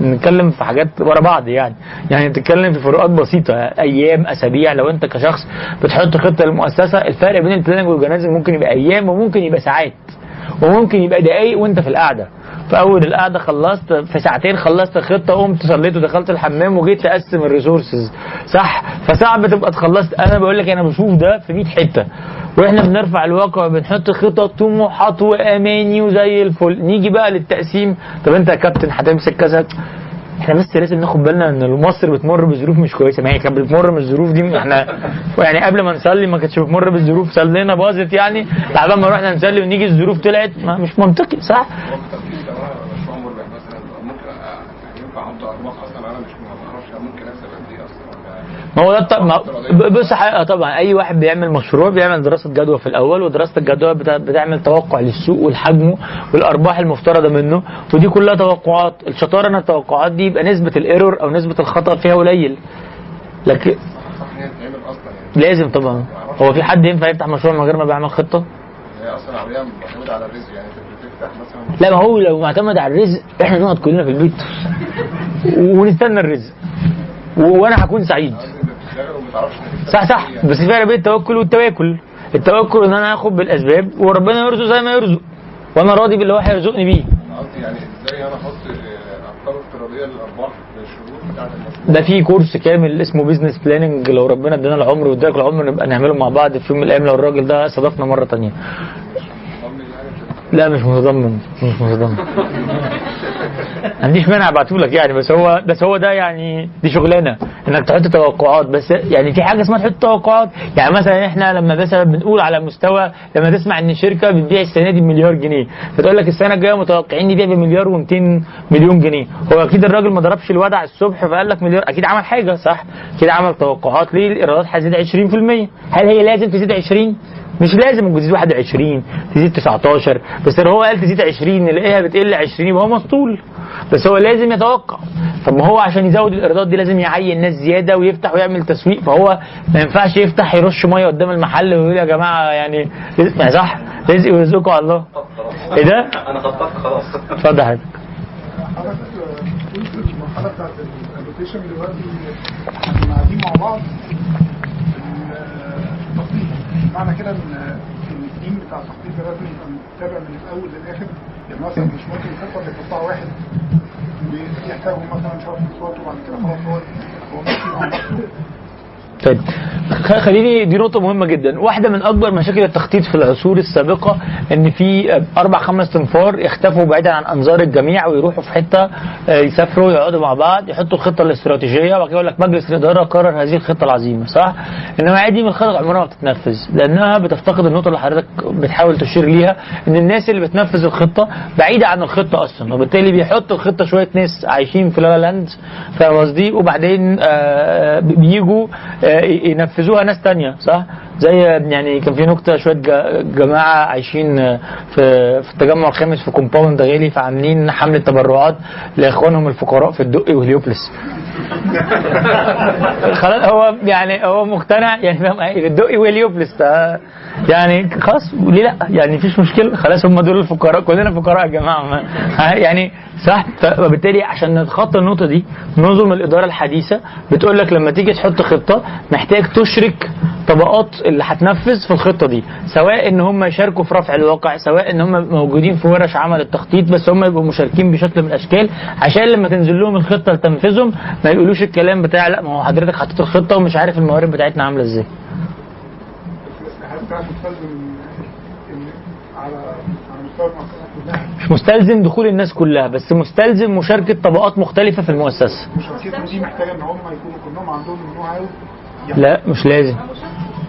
[SPEAKER 3] نتكلم في حاجات ورا بعض يعني. يعني بتتكلم في فروقات بسيطة أيام أسابيع. لو أنت كشخص بتحط خطة للمؤسسه الفرق بين ال planning وال organizing ممكن يبقى أيام وممكن يبقى ساعات. وممكن يبقى دقايق وانت في القعدة. في اول القعدة خلصت في ساعتين خلصت الخطه قمت صليت ودخلت الحمام وجيت تقسم ال resources. صح؟ فصعب تبقى تخلصت أنا بقول لك أنا بشوف ده في 100 حتة. وإحنا بنرفع الواقع بنحط خطط طموحات وأماني وزي الفل. نيجي بقى للتقسيم. طب أنت يا كابتن هتمسك كذا؟ إحنا بس لازم ناخد بالنا إن مصر بتمر بظروف مش كويسة. ما هي كانت بتمر من الظروف دي إحنا يعني قبل ما نصلي ما كانتش بتمر بالظروف. صلينا باظت يعني. تعبان ما رحنا نصلي ونيجي الظروف طلعت. ما مش منطقي صح
[SPEAKER 7] هو التفكير ده مشروع مربح مثلا ممكن أ- ينفع أحط ارباح أصلا أنا مش ما أعرفش ممكن اكسب قد إيه أصلا ولا-
[SPEAKER 3] ما هو ده ما- بص حقيقة طبعا أي واحد بيعمل مشروع بيعمل دراسة جدوى في الأول ودراسة الجدوى بتا- بتعمل توقع للسوق والحجمه والأرباح المفترضة منه ودي كلها توقعات. الشطارة إن التوقعات دي يبقى نسبة الإيرور أو نسبة الخطأ فيها قليل. لكن لازم طبعا. هو في حد ينفع يفتح مشروع من غير ما بيعمل خطة؟
[SPEAKER 7] هي أصلا عمليه معتمدة على الرزق يعني بتفتح مثلا
[SPEAKER 3] لا ما هو لو معتمد على الرزق إحنا نقعد كلنا في البيت. ونستنى الرزق. وأنا هكون سعيد. صح صح. بس في فرق بين التوكل والتواكل. التوكل إن أنا آخد بالأسباب وربنا يرزق زي ما يرزق وأنا راضي باللي هو هيرزقني بيه.
[SPEAKER 7] قصدي يعني إزاي أنا أحط ارقام افتراضيه للأرباح
[SPEAKER 3] ده في course كامل اسمه business planning لو ربنا ادانا العمر واداك العمر نبقى نعمله مع بعض في يوم من الأيام لو الراجل ده استضافنا
[SPEAKER 7] مرة في
[SPEAKER 3] لا مش متضمن مش متضمن. ما عنديش مانع أبعتهولك يعني بس هو بس هو ده يعني دي شغلانة إنك تحط توقعات. بس يعني في حاجة اسمها تحط توقعات. يعني مثلا إحنا لما مثلا بنقول على مستوى لما تسمع إن شركة بتبيع السنة دي بمليار جنيه فتقول لك السنة الجاية متوقعين نبيع بمليار و200 مليون جنيه. هو أكيد الراجل ما ضربش الودع الصبح فقال لك مليار أكيد عمل حاجة صح؟ كده عمل توقعات ليه؟ الإيرادات هتزيد 20% هل هي لازم تزيد 20 مش لازم تزيد 21 تزيد 19 بس لو هو قال تزيد 20 نلاقيها بتقل 20 يبقى هو مسطول. بس هو لازم يتوقع. طب ما هو عشان يزود الإيرادات دي لازم يعين ناس زيادة ويفتح ويعمل تسويق فهو ما ينفعش يفتح يرش مية قدام المحل ويقول يا جماعة يعني رزق- صح رزق ويرزقكم على الله. إيه ده؟
[SPEAKER 6] أنا خططت خلاص.
[SPEAKER 3] اتفضل حضرتك
[SPEAKER 8] المرحله بتاعت دلوقتي إحنا قاعدين مع بعض معنى كده إن التيم بتاع التخطيط ده لازم يبقى متابع من الأول للآخر. يعني مثلا مش ممكن الخطه اللي يحطها واحد بيحتاجوا مثلا شهر كورسات وبعد كده خلاص هو هو ماشي
[SPEAKER 3] طيب خليني دي نقطة مهمة جدا، واحدة من أكبر مشاكل التخطيط في العصور السابقة إن في أربع خمس تنفار يختفوا بعيدا عن أنظار الجميع ويروحوا في حتة آه، يسافروا يقعدوا مع بعض يحطوا الخطة الاستراتيجية وبعد كده يقول لك مجلس الإدارة قرر هذه الخطة العظيمة صح؟ إنما عادي من الخطط عمرها ما بتتنفذ لأنها بتفتقد النقطة اللي حضرتك بتحاول تشير ليها إن الناس اللي بتنفذ الخطة بعيدة عن الخطة أصلا وبالتالي بيحطوا الخطة شوية ناس عايشين في La La Land فاهم قصدي؟ وبعدين آه، بيجوا آه، ينفذوها ناس تانية صح؟ زي يعني كان في نكتة شوية جماعة عايشين آه، في في التجمع الخامس في compound غالي فعاملين حملة تبرعات لإخوانهم الفقراء في الدقي وهليوبوليس <laughs> خلاص هو يعني هو مقتنع يعني فاهم؟ الدقي وهليوبلس ف- يعني خلاص ليه لا؟ يعني مفيش مشكلة. خلاص هم دول الفقراء كلنا فقراء يا جماعة. يعني صح. ف- وبالتالي عشان نتخطى النقطة دي نظم الإدارة الحديثة. بتقول لك لما تيجي تحط خطة محتاج تشرك طبقات اللي هتنفذ في الخطة دي. سواء إن هم يشاركوا في رفع الواقع سواء إن هم موجودين في ورش عمل التخطيط بس هم يبقوا مشاركين بشكل من الأشكال. عشان لما تنزل لهم الخطة لتنفيذهم ما يقولوش الكلام بتاع لا ما هو حضرتك حطيت الخطة ومش عارف الموارد بتاعتنا
[SPEAKER 8] عاملة إزاي. على على كلها.
[SPEAKER 3] مش مستلزم دخول الناس كلها بس مستلزم مشاركة طبقات مختلفة في المؤسسة.
[SPEAKER 8] مشاركتهم دي محتاجة إن هم يكونوا كلهم عندهم
[SPEAKER 3] لا مش لازم.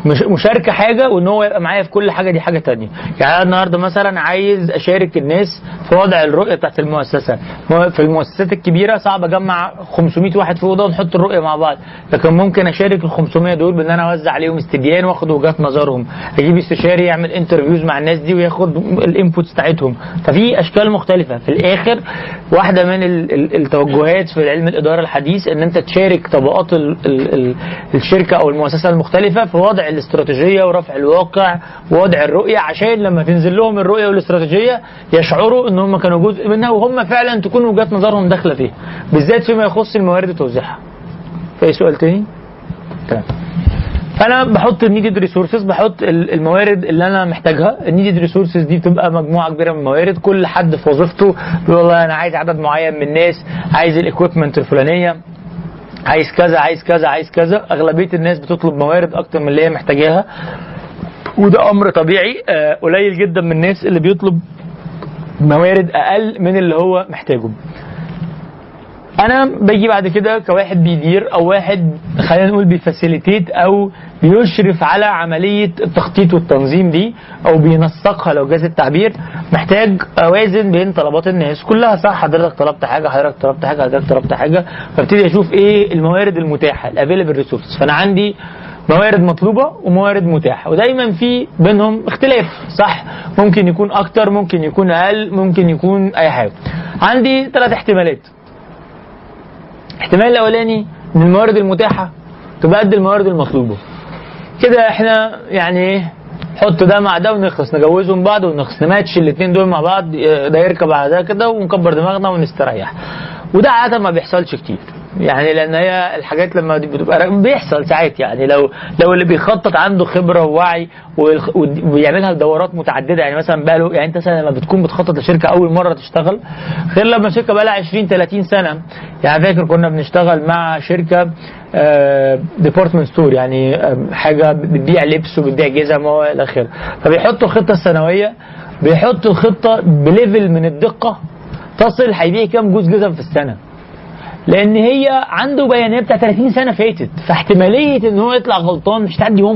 [SPEAKER 3] مش مشاركة حاجة وإن هو يبقى معايا في كل حاجة دي حاجة تانية. يعني أنا النهارده مثلا عايز أشارك الناس في وضع الرؤية بتاعت المؤسسة. في المؤسسات الكبيرة صعب أجمع 500 واحد في أوضة ونحط الرؤية مع بعض. لكن ممكن أشارك ال 500 دول بإن أنا أوزع عليهم استبيان وآخد وجهات نظرهم. أجيب استشاري يعمل interviews مع الناس دي وياخد ال inputs بتاعتهم. ففي أشكال مختلفة. في الآخر واحدة من ال- ال- التوجهات في علم الإدارة الحديث إن أنت تشارك طبقات ال ال ال الشركة أو المؤسسة المختلفة في وضع الاستراتيجية ورفع الواقع ووضع الرؤية عشان لما تنزل لهم الرؤية والاستراتيجية يشعروا إن هم كانوا جزء منها وهم فعلا تكون وجهات نظرهم داخلة فيها بالذات فيما يخص الموارد وتوزيعها. في سؤال تاني؟ تمام. فانا بحط ال needed resources بحط ال- الموارد اللي أنا محتاجها ال needed resources دي بتبقى مجموعة كبيرة من الموارد كل حد في وظيفته بيقول والله أنا عايز عدد معين من الناس عايز ال equipment الفلانية عايز كذا عايز كذا عايز كذا. أغلبية الناس بتطلب موارد أكتر من اللي هي محتاجاها. وده أمر طبيعي آه، قليل جدا من الناس اللي بيطلب موارد أقل من اللي هو محتاجه. أنا باجي بعد كده كواحد بيدير أو واحد خلينا نقول بي facilitate أو بيشرف على عملية التخطيط والتنظيم دي أو بينسقها لو جاز التعبير محتاج أوازن بين طلبات الناس. كلها صح حضرتك طلبت حاجة حضرتك طلبت حاجة حضرتك طلبت حاجة. فابتدي أشوف إيه الموارد المتاحة ال available resources فأنا عندي موارد مطلوبة وموارد متاحة. ودايما في بينهم اختلاف. صح ممكن يكون أكتر ممكن يكون أقل ممكن يكون أي حاجة. عندي ثلاث احتمالات. الاحتمال الأولاني إن الموارد المتاحة تبقى قد الموارد المطلوبة. كده إحنا يعني إيه حط ده مع ده ونخلص نجوزهم بعض ونخلص. نماتش الاثنين دول مع بعض ده يركب على ده كده ونكبر دماغنا ونستريح. وده عادة ما بيحصلش كتير. يعني لأن هي الحاجات لما بتبقى بيحصل ساعات يعني لو لو اللي بيخطط عنده خبرة ووعي ويعملها لدورات متعددة. يعني مثلا بقى له يعني أنت مثلا لما بتكون بتخطط لشركة أول مرة تشتغل غير لما شركة بقى لها 20 30 سنة. يعني فاكر كنا بنشتغل مع شركة department store يعني آه، حاجة بتبيع لبس وبتبيع جزم والى آخره. فبيحطوا الخطة السنوية بيحطوا الخطة ب level من الدقة تصل هيبيع كام جوز جزم في السنة. لأن هي عنده بيانات بتاع 30 سنة فاتت. فاحتمالية إن هو يطلع غلطان مش تعدي 1%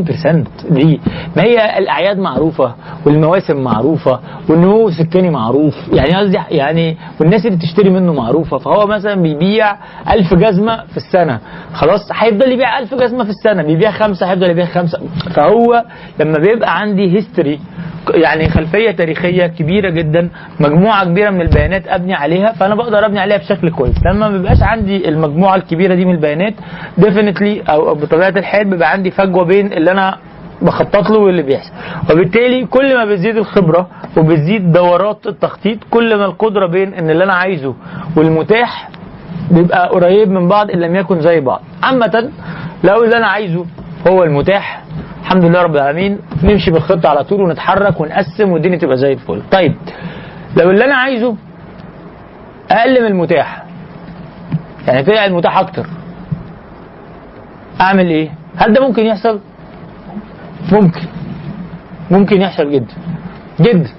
[SPEAKER 3] ليه؟ ما هي الأعياد معروفة والمواسم معروفة والنمو السكاني معروف. يعني قصدي يعني والناس اللي بتشتري منه معروفة. فهو مثلا بيبيع 1000 جزمة في السنة. خلاص هيفضل يبيع 1000 جزمة في السنة. بيبيع خمسة هيفضل يبيع خمسة. فهو لما بيبقى عندي هيستوري يعني خلفية تاريخية كبيرة جدا مجموعة كبيرة من البيانات أبني عليها فأنا بقدر أبني عليها بشكل كويس. لما ما بيبقاش عندي المجموعة الكبيرة دي من البيانات ديفينتلي أو بطبيعة الحال بيبقى عندي فجوة بين اللي أنا بخطط له واللي بيحصل. وبالتالي كل ما بتزيد الخبرة وبتزيد دورات التخطيط كل ما القدرة بين إن اللي أنا عايزه والمتاح بيبقى قريب من بعض إن لم يكن زي بعض. عامة لو اللي أنا عايزه هو المتاح الحمد لله رب العالمين نمشي بالخطة على طول ونتحرك ونقسم والدنيا تبقى زي الفل. طيب لو اللي أنا عايزه أقل من المتاح يعني طلع المتاح أكتر. أعمل إيه؟ هل ده ممكن يحصل؟ ممكن. ممكن يحصل جدا. جدا.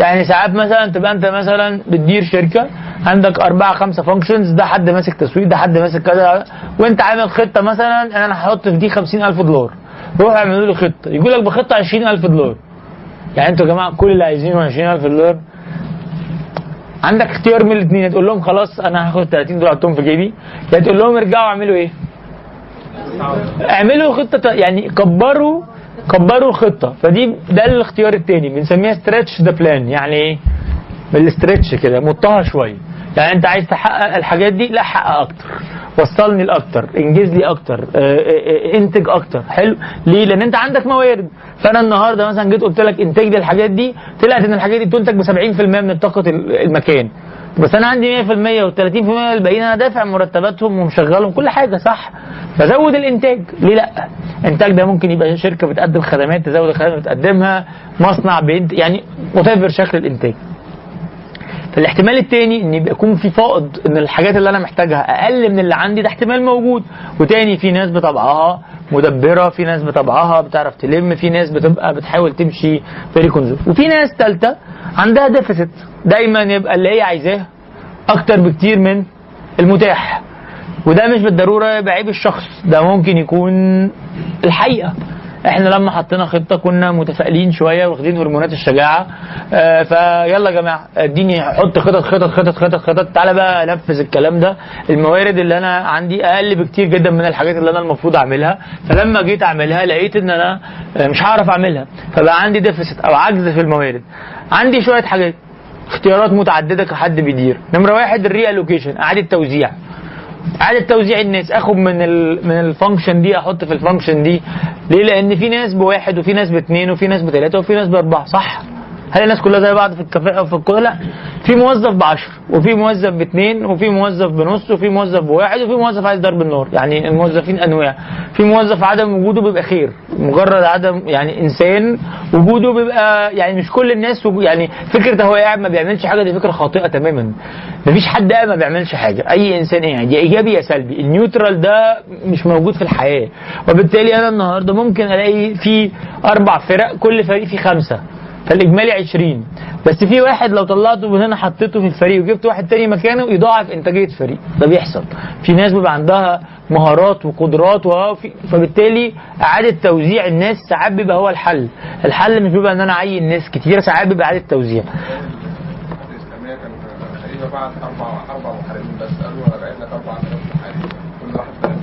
[SPEAKER 3] يعني ساعات مثلا تبقى أنت مثلا بتدير شركة عندك أربعة خمسة فانكشنز ده حد ماسك تسويق ده حد ماسك كذا وأنت عامل خطة مثلا أنا هحط في دي 50000 دولار. روح اعملوا لي خطة. يقول لك بخطة 20000 دولار. يعني أنتوا يا جماعة كل اللي عايزينه 20000 دولار عندك اختيار من الاثنين. تقول لهم خلاص أنا هاخد 30 دولار احطهم في جيبي. يا تقول لهم ارجعوا اعملوا إيه؟ اعملوا خطة يعني كبروا كبروا الخطة. فدي ده الاختيار الثاني بنسميها stretch the plan يعني إيه؟ بال stretch كده مطها شوية. يعني انت عايز تحقق الحاجات دي؟ لا حقق أكتر. وصلني لأكتر انجز لي أكتر آه، آه، آه، انتج أكتر. حلو. ليه؟ لأن أنت عندك موارد. فأنا النهارده مثلا جيت قلت لك انتج لي الحاجات دي طلعت إن الحاجات دي بتنتج ب 70% من طاقة ال- المكان. بس أنا عندي 100% و30% الباقيين أنا دافع مرتباتهم ومشغلهم كل حاجة صح؟ فزود الإنتاج. ليه لأ؟ الانتاج ده ممكن يبقى شركة بتقدم خدمات تزود الخدمات اللي بتقدمها مصنع بينت يعني وتفر شكل الإنتاج. فالاحتمال التاني إن يبقى يكون في فائض إن الحاجات اللي أنا محتاجها أقل من اللي عندي ده احتمال موجود. وتاني في ناس بطبعها مدبرة في ناس بطبعها بتعرف تلم في ناس بتبقى بتحاول تمشي very conservative وفي ناس ثالثه عندها deficit دايما يبقى اللي هي عايزاه أكتر بكتير من المتاح. وده مش بالضرورة يبقى عيب الشخص ده ممكن يكون الحقيقة. إحنا لما حطينا خطة كنا متفائلين شوية واخدين هرمونات الشجاعة. آه فيلا يا جماعة اديني حط خطط خطط خطط خطط خطط. تعالى بقى انفذ الكلام ده. الموارد اللي أنا عندي أقل بكتير جدا من الحاجات اللي أنا المفروض أعملها. فلما جيت أعملها لقيت إن أنا آه، مش هعرف أعملها. فبقى عندي deficit أو عجز في الموارد. عندي شوية حاجات اختيارات متعددة كحد بيدير. نمرة واحد ال reallocation إعادة توزيع. اعاده توزيع الناس. آخد من ال من ال function دي أحط في ال function دي. ليه؟ لأن في ناس بواحد وفي ناس باثنين وفي ناس بثلاثه وفي ناس بأربعة. صح؟ هل الناس كلها زي بعض في الكفاءه وفي القدره لا. في موظف ب 10 وفي موظف باثنين وفي موظف بنص وفي موظف بواحد وفي موظف عايز ضرب النار. يعني الموظفين أنواع. في موظف عدم وجوده بيبقى خير. مجرد عدم يعني إنسان وجوده بيبقى يعني مش كل الناس يعني فكرة هو قاعد ما بيعملش حاجة دي فكرة خاطئة تماما. مفيش حد قاعد ما بيعملش حاجة. أي إنسان قاعد. يا إيجابي يا سلبي. النيوترال ده مش موجود في الحياة. وبالتالي أنا النهارده ممكن ألاقي في أربع فرق كل فريق فيه خمسة. فالإجمالي 20 بس في واحد لو طلعته من هنا حطيته في الفريق وجبت واحد تاني مكانه يضاعف إنتاجية الفريق. ده بيحصل. في ناس بيبقى عندها مهارات وقدرات وفي فبالتالي إعادة توزيع الناس ساعات بيبقى هو الحل. الحل مش بيبقى إن أنا أعين ناس كتير ساعات بيبقى إعادة توزيع.
[SPEAKER 7] بعت أربع أربع محاربين بس قالوا أنا بعت لك أربع آلاف محارب كل واحد فاهم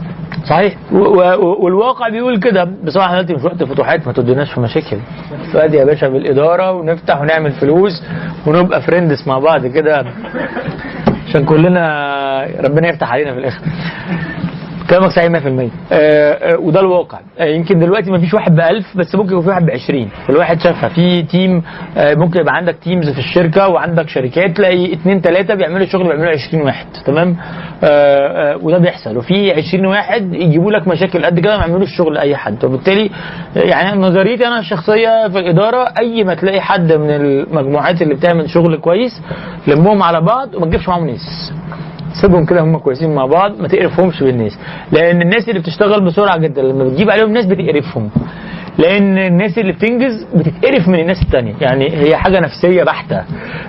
[SPEAKER 3] صحيح. والواقع بيقول كده. بصراحة دلوقتي مش وقت فتوحات ما تدوناش في مشاكل. دلوقتي يا باشا بالإدارة ونفتح ونعمل فلوس ونبقى friends مع بعض كده. عشان كلنا ربنا يفتح علينا في الآخر. كلامك صحيح 100% آه، آه، وده الواقع. آه، يمكن دلوقتي ما فيش واحد ب 1000 بس ممكن يكون في واحد ب 20 الواحد شافها. في team ممكن يبقى عندك تيمز في الشركة وعندك شركات تلاقي اثنين ثلاثة بيعملوا شغل بيعملوا 20 واحد. تمام؟ وده بيحصل. وفي 20 واحد يجيبوا لك مشاكل قد كده ما يعملوش شغل لأي حد. وبالتالي يعني نظريتي أنا الشخصية في الإدارة أي ما تلاقي حد من المجموعات اللي بتعمل شغل كويس لمهم على بعض وما تجيبش معاهم ناس. سيبهم كده هم كويسين مع بعض ما تقرفهمش بالناس. لأن الناس اللي بتشتغل بسرعة جدا لما بتجيب عليهم ناس بتقرفهم. لأن الناس اللي بتنجز بتتقرف من الناس التانية. يعني هي حاجة نفسية بحتة.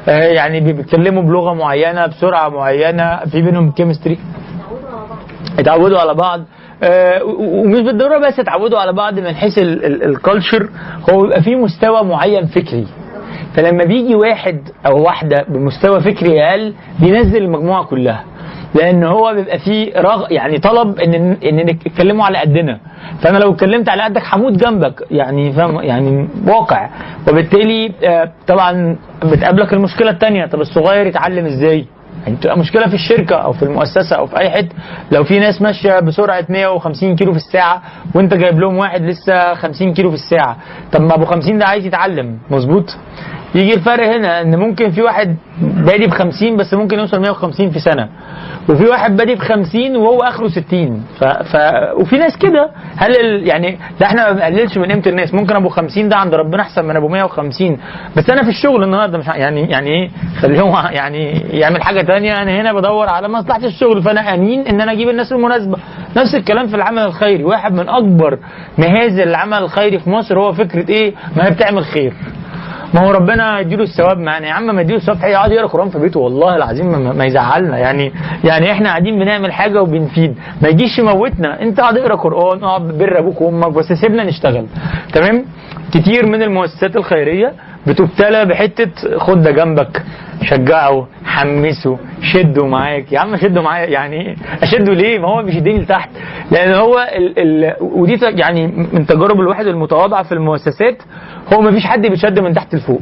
[SPEAKER 3] آه، يعني بيتكلموا بلغة معينة بسرعة معينة في بينهم chemistry اتعودوا على بعض. آه، ومش بالضرورة بس اتعودوا على بعض من حيث ال culture هو بيبقى في مستوى معين فكري. فلما بيجي واحد أو واحدة بمستوى فكري أقل بينزل المجموعة كلها. لأن هو بيبقى فيه رغ يعني طلب إن إن نتكلموا على قدنا. فأنا لو اتكلمت على قدك هموت جنبك يعني فاهم؟ يعني واقع. وبالتالي آه، طبعا بتقابلك المشكلة الثانية طب الصغير يتعلم إزاي؟ يعني بتبقى مشكلة في الشركة أو في المؤسسة أو في أي حتة. لو في ناس ماشية بسرعة 150 كيلو في الساعة وأنت جايب لهم واحد لسه 50 كيلو في الساعة. طب ما أبو 50 ده عايز يتعلم. مظبوط؟ يجي الفرق هنا إن ممكن في واحد بادي ب 50 بس ممكن يوصل 150 في سنة. وفي واحد بادي ب 50 وهو آخره 60 ف... ف... وفي ناس كده. هل ال... يعني ده إحنا ما بنقللش من قيمة الناس. ممكن أبو 50 ده عند ربنا أحسن من أبو 150 بس أنا في الشغل النهارده مش يعني يعني إيه؟ خليهم يعني يعمل حاجة تانية. أنا هنا بدور على مصلحة الشغل. فأنا آمين إن أنا أجيب الناس المناسبة. نفس الكلام في العمل الخيري. واحد من أكبر مهازل العمل الخيري في مصر هو فكرة إيه؟ ما هي بتعمل خير. ما هو ربنا يديله الثواب معانا يا عم ما يديله الثواب حقيقي يقعد يقرأ قران في بيته والله العظيم ما, ما يزعلنا. يعني يعني إحنا قاعدين بنعمل حاجة وبنفيد. ما يجيش يموتنا. أنت اقعد اقرأ قرآن اقعد بر أبوك وأمك بس سيبنا نشتغل. تمام؟ كتير من المؤسسات الخيرية بتبتلى بحتة خد ده جنبك شجعه حمسه شده معاك. يا عم شده معايا يعني أشده ليه؟ ما هو بيشدني لتحت لأن هو ال ال ودي يعني من تجارب الواحد المتواضعة في المؤسسات هو ما فيش حد بيتشد من تحت لفوق.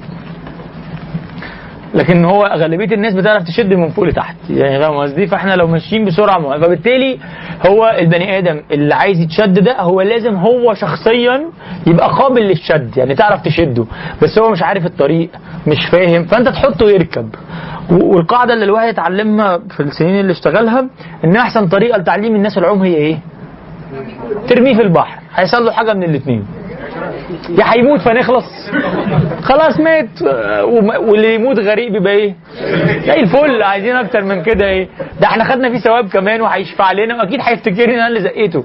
[SPEAKER 3] لكن هو غالبية الناس بتعرف تشد من فوق لتحت. يعني فاهم قصدي؟ فاحنا لو ماشيين بسرعة فبالتالي هو البني آدم اللي عايز يتشد ده هو لازم هو شخصيا يبقى قابل للشد يعني تعرف تشده. بس هو مش عارف الطريق مش فاهم فأنت تحطه يركب. والقاعدة اللي الواحد اتعلمها في السنين اللي اشتغلها إن أحسن طريقة لتعليم الناس العوم هي إيه؟ ترميه في البحر. هيحصل له حاجة من الاثنين يا هيموت فنخلص. خلاص مات. واللي يموت غريق بيبقى إيه؟ زي الفل. عايزين أكتر من كده إيه؟ ده إحنا خدنا فيه ثواب كمان وهيشفع لنا. واكيد هيفتكرني أنا اللي زقيته.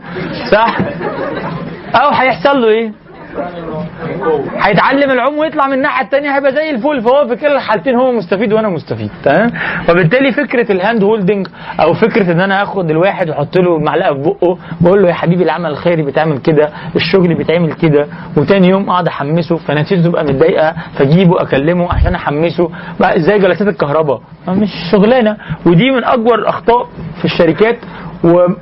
[SPEAKER 3] صح؟ أو هيحصل له إيه؟ هيتعلم العوم ويطلع من الناحية الثانية هيبقى زي الفل. فهو في كلا الحالتين هو مستفيد وأنا مستفيد تمام؟ وبالتالي فكرة ال hand holding أو فكرة إن أنا آخد الواحد وأحط له معلقة في بقه بقول له يا حبيبي العمل الخيري بيتعمل كده الشغل بيتعمل كده وتاني يوم أقعد أحمسه فنتيجته تبقى متضايقة فأجيبه أكلمه عشان أحمسه. بقى زي جلسات الكهرباء؟ مش شغلانة ودي من أكبر الاخطاء في الشركات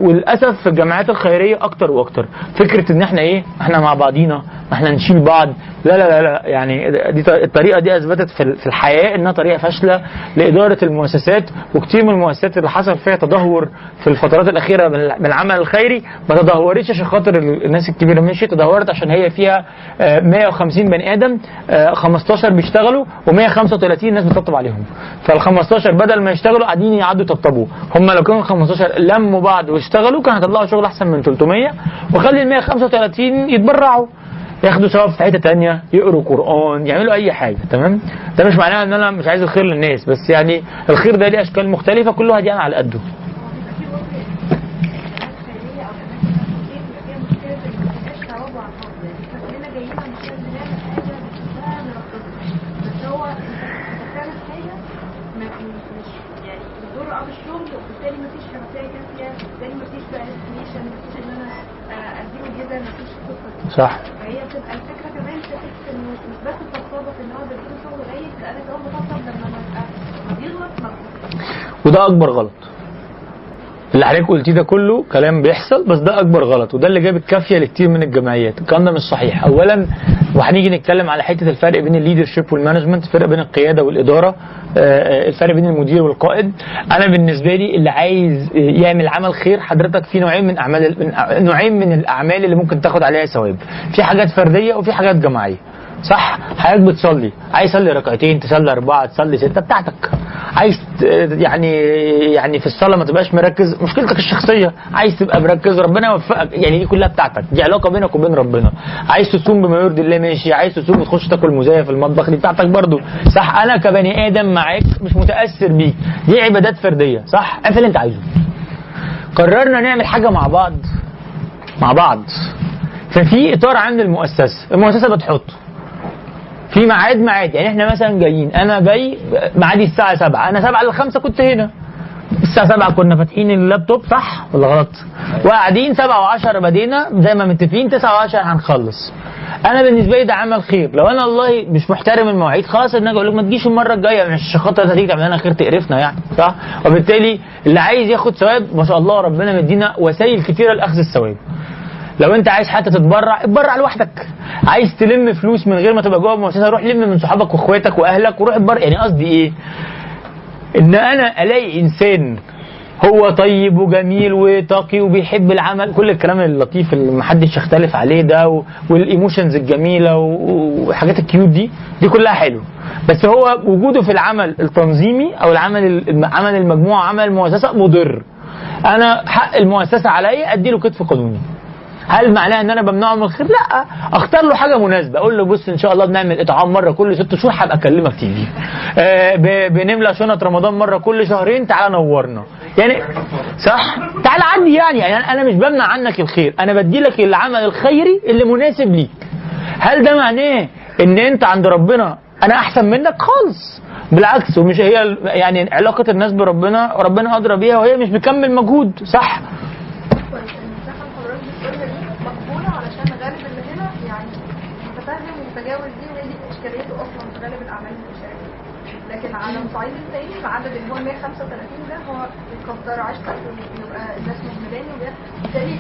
[SPEAKER 3] وللأسف في الجمعيات الخيرية أكتر وأكتر. فكرة إن إحنا إيه؟ إحنا مع بعضينا إحنا نشيل بعض. لا لا لا, لا. يعني دي الطريقة دي أثبتت في ال- في الحياة إنها طريقة فاشلة لإدارة المؤسسات وكتير من المؤسسات اللي حصل فيها تدهور في الفترات الأخيرة من ال- من العمل الخيري. ما تدهورتش عشان خاطر ال- الناس الكبيرة مشيت تدهورت عشان هي فيها آه، 150 بني آدم آه، 15 بيشتغلوا و135 ناس بتطبطب عليهم. فال 15 بدل ما يشتغلوا قاعدين يقعدوا يطبطبوا. هم لو كانوا 15 لموا بعض واشتغلوا كانوا هيطلعوا شغل أحسن من 300 وخلي ال 135 يتبرعوا ياخدوا ثواب في حتة تانية يقروا قرآن يعملوا أي حاجة تمام؟ ده مش معناه إن أنا مش عايز الخير للناس بس يعني الخير ده ليه أشكال مختلفة كل واحد يعني على قده
[SPEAKER 4] وبالتالي مفيش خمسية كافية وبالتالي مفيش بقى استيميشن مفيش ان أنا آه، اديله جدا مفيش القصة دي
[SPEAKER 3] صح.
[SPEAKER 4] فهي بتبقى الفكرة كمان في حتة انه مش بس في إن هو بديله شغل قليل لا أنا كمان بطبطب لما ببقى ما بيغلط
[SPEAKER 3] وده أكبر غلط. اللي حضرتك قلتيه ده كله كلام بيحصل بس ده أكبر غلط وده اللي جاب الكافية لكتير من الجمعيات. الكلام ده مش صحيح. اولا وهنيجي نتكلم على حتة الفرق بين ال leadership وال management الفرق بين القيادة والإدارة آه، آه، الفرق بين المدير والقائد. أنا بالنسبة لي اللي عايز آه، يعمل عمل خير حضرتك في نوعين من أعمال نوعين من الأعمال اللي ممكن تاخد عليها ثواب. في حاجات فردية وفي حاجات جماعية. صح؟ حضرتك بتصلي. عايز تصلي ركعتين تصلي أربعة تصلي ستة بتاعتك. عايز يعني يعني في الصلاة ما تبقاش مركز. مشكلتك الشخصية. عايز تبقى مركز ربنا يوفقك. يعني دي كلها بتاعتك. دي علاقة بينك وبين ربنا. عايز تصوم بما يرضي الله ماشي. عايز تصوم وتخش تاكل مزايا في المطبخ دي بتاعتك برضو. صح؟ أنا كبني آدم معاك مش متأثر بيك. دي عبادات فردية. صح؟ اعمل اللي انت عايزه. قررنا نعمل حاجة مع بعض. مع بعض. ففي إطار عند المؤسسه المؤسسة بتحطه في ميعاد ميعاد يعني إحنا مثلا جايين أنا جاي ميعادي الساعة 7 أنا 7 ل 5 كنت هنا الساعة 7 كنا فاتحين اللابتوب صح ولا غلط؟ وقاعدين 7 و10 بدينا زي ما متفقين 9 و10 هنخلص. أنا بالنسبة لي ده عمل خير، لو أنا والله مش محترم المواعيد خلاص إن أنا أقول لك ما تجيش المرة الجاية مش خاطر هتيجي تعمل لنا خير تقرفنا يعني صح؟ وبالتالي اللي عايز ياخد ثواب ما شاء الله ربنا مدينا وسائل كتيرة لأخذ الثواب. لو انت عايز حتى تتبرع اتبرع لوحدك. عايز تلم فلوس من غير ما تبقى جوه المؤسسة روح لم من صحابك واخواتك واهلك وروح اتبرع. يعني قصدي إيه؟ ان أنا الاقي انسان هو طيب وجميل وتقي وبيحب العمل. كل الكلام اللطيف اللي محدش يختلف عليه ده وال emotions الجميلة و- وحاجات ال cute دي دي كلها حلوة. بس هو وجوده في العمل التنظيمي أو العمل عمل المجموعة عمل المؤسسة مضر. أنا حق المؤسسة عليا ادي له كتف قانوني. هل معناه إن أنا بمنعه من الخير؟ لا. أختار له حاجة مناسبة. أقول له بص إن شاء الله بنعمل إطعام مرة كل ست شهور هبقى أكلمك تيجي. آه بنملى شنط رمضان مرة كل شهرين تعالى نورنا. يعني صح؟ تعالى عندي يعني, يعني أنا مش بمنع عنك الخير. أنا بدي لك العمل الخيري اللي مناسب ليك. هل ده معناه إن أنت عند ربنا أنا أحسن منك؟ خالص. بالعكس ومش هي يعني علاقة الناس بربنا ربنا أدرى بيها وهي مش بتكمل مجهود صح
[SPEAKER 4] كويس المساحه الحضارات بتقولها دي مقبوله علشان غالب اللي هنا يعني متفهم ومتجاوز دي وهي دي اشكاليته أصلا في غالب الاعمال البشريه لكن على الصعيد الثاني العدد اللي هو 135 ده هو يكتر عشرة ويبقى الناس مهملاني وده بالتالي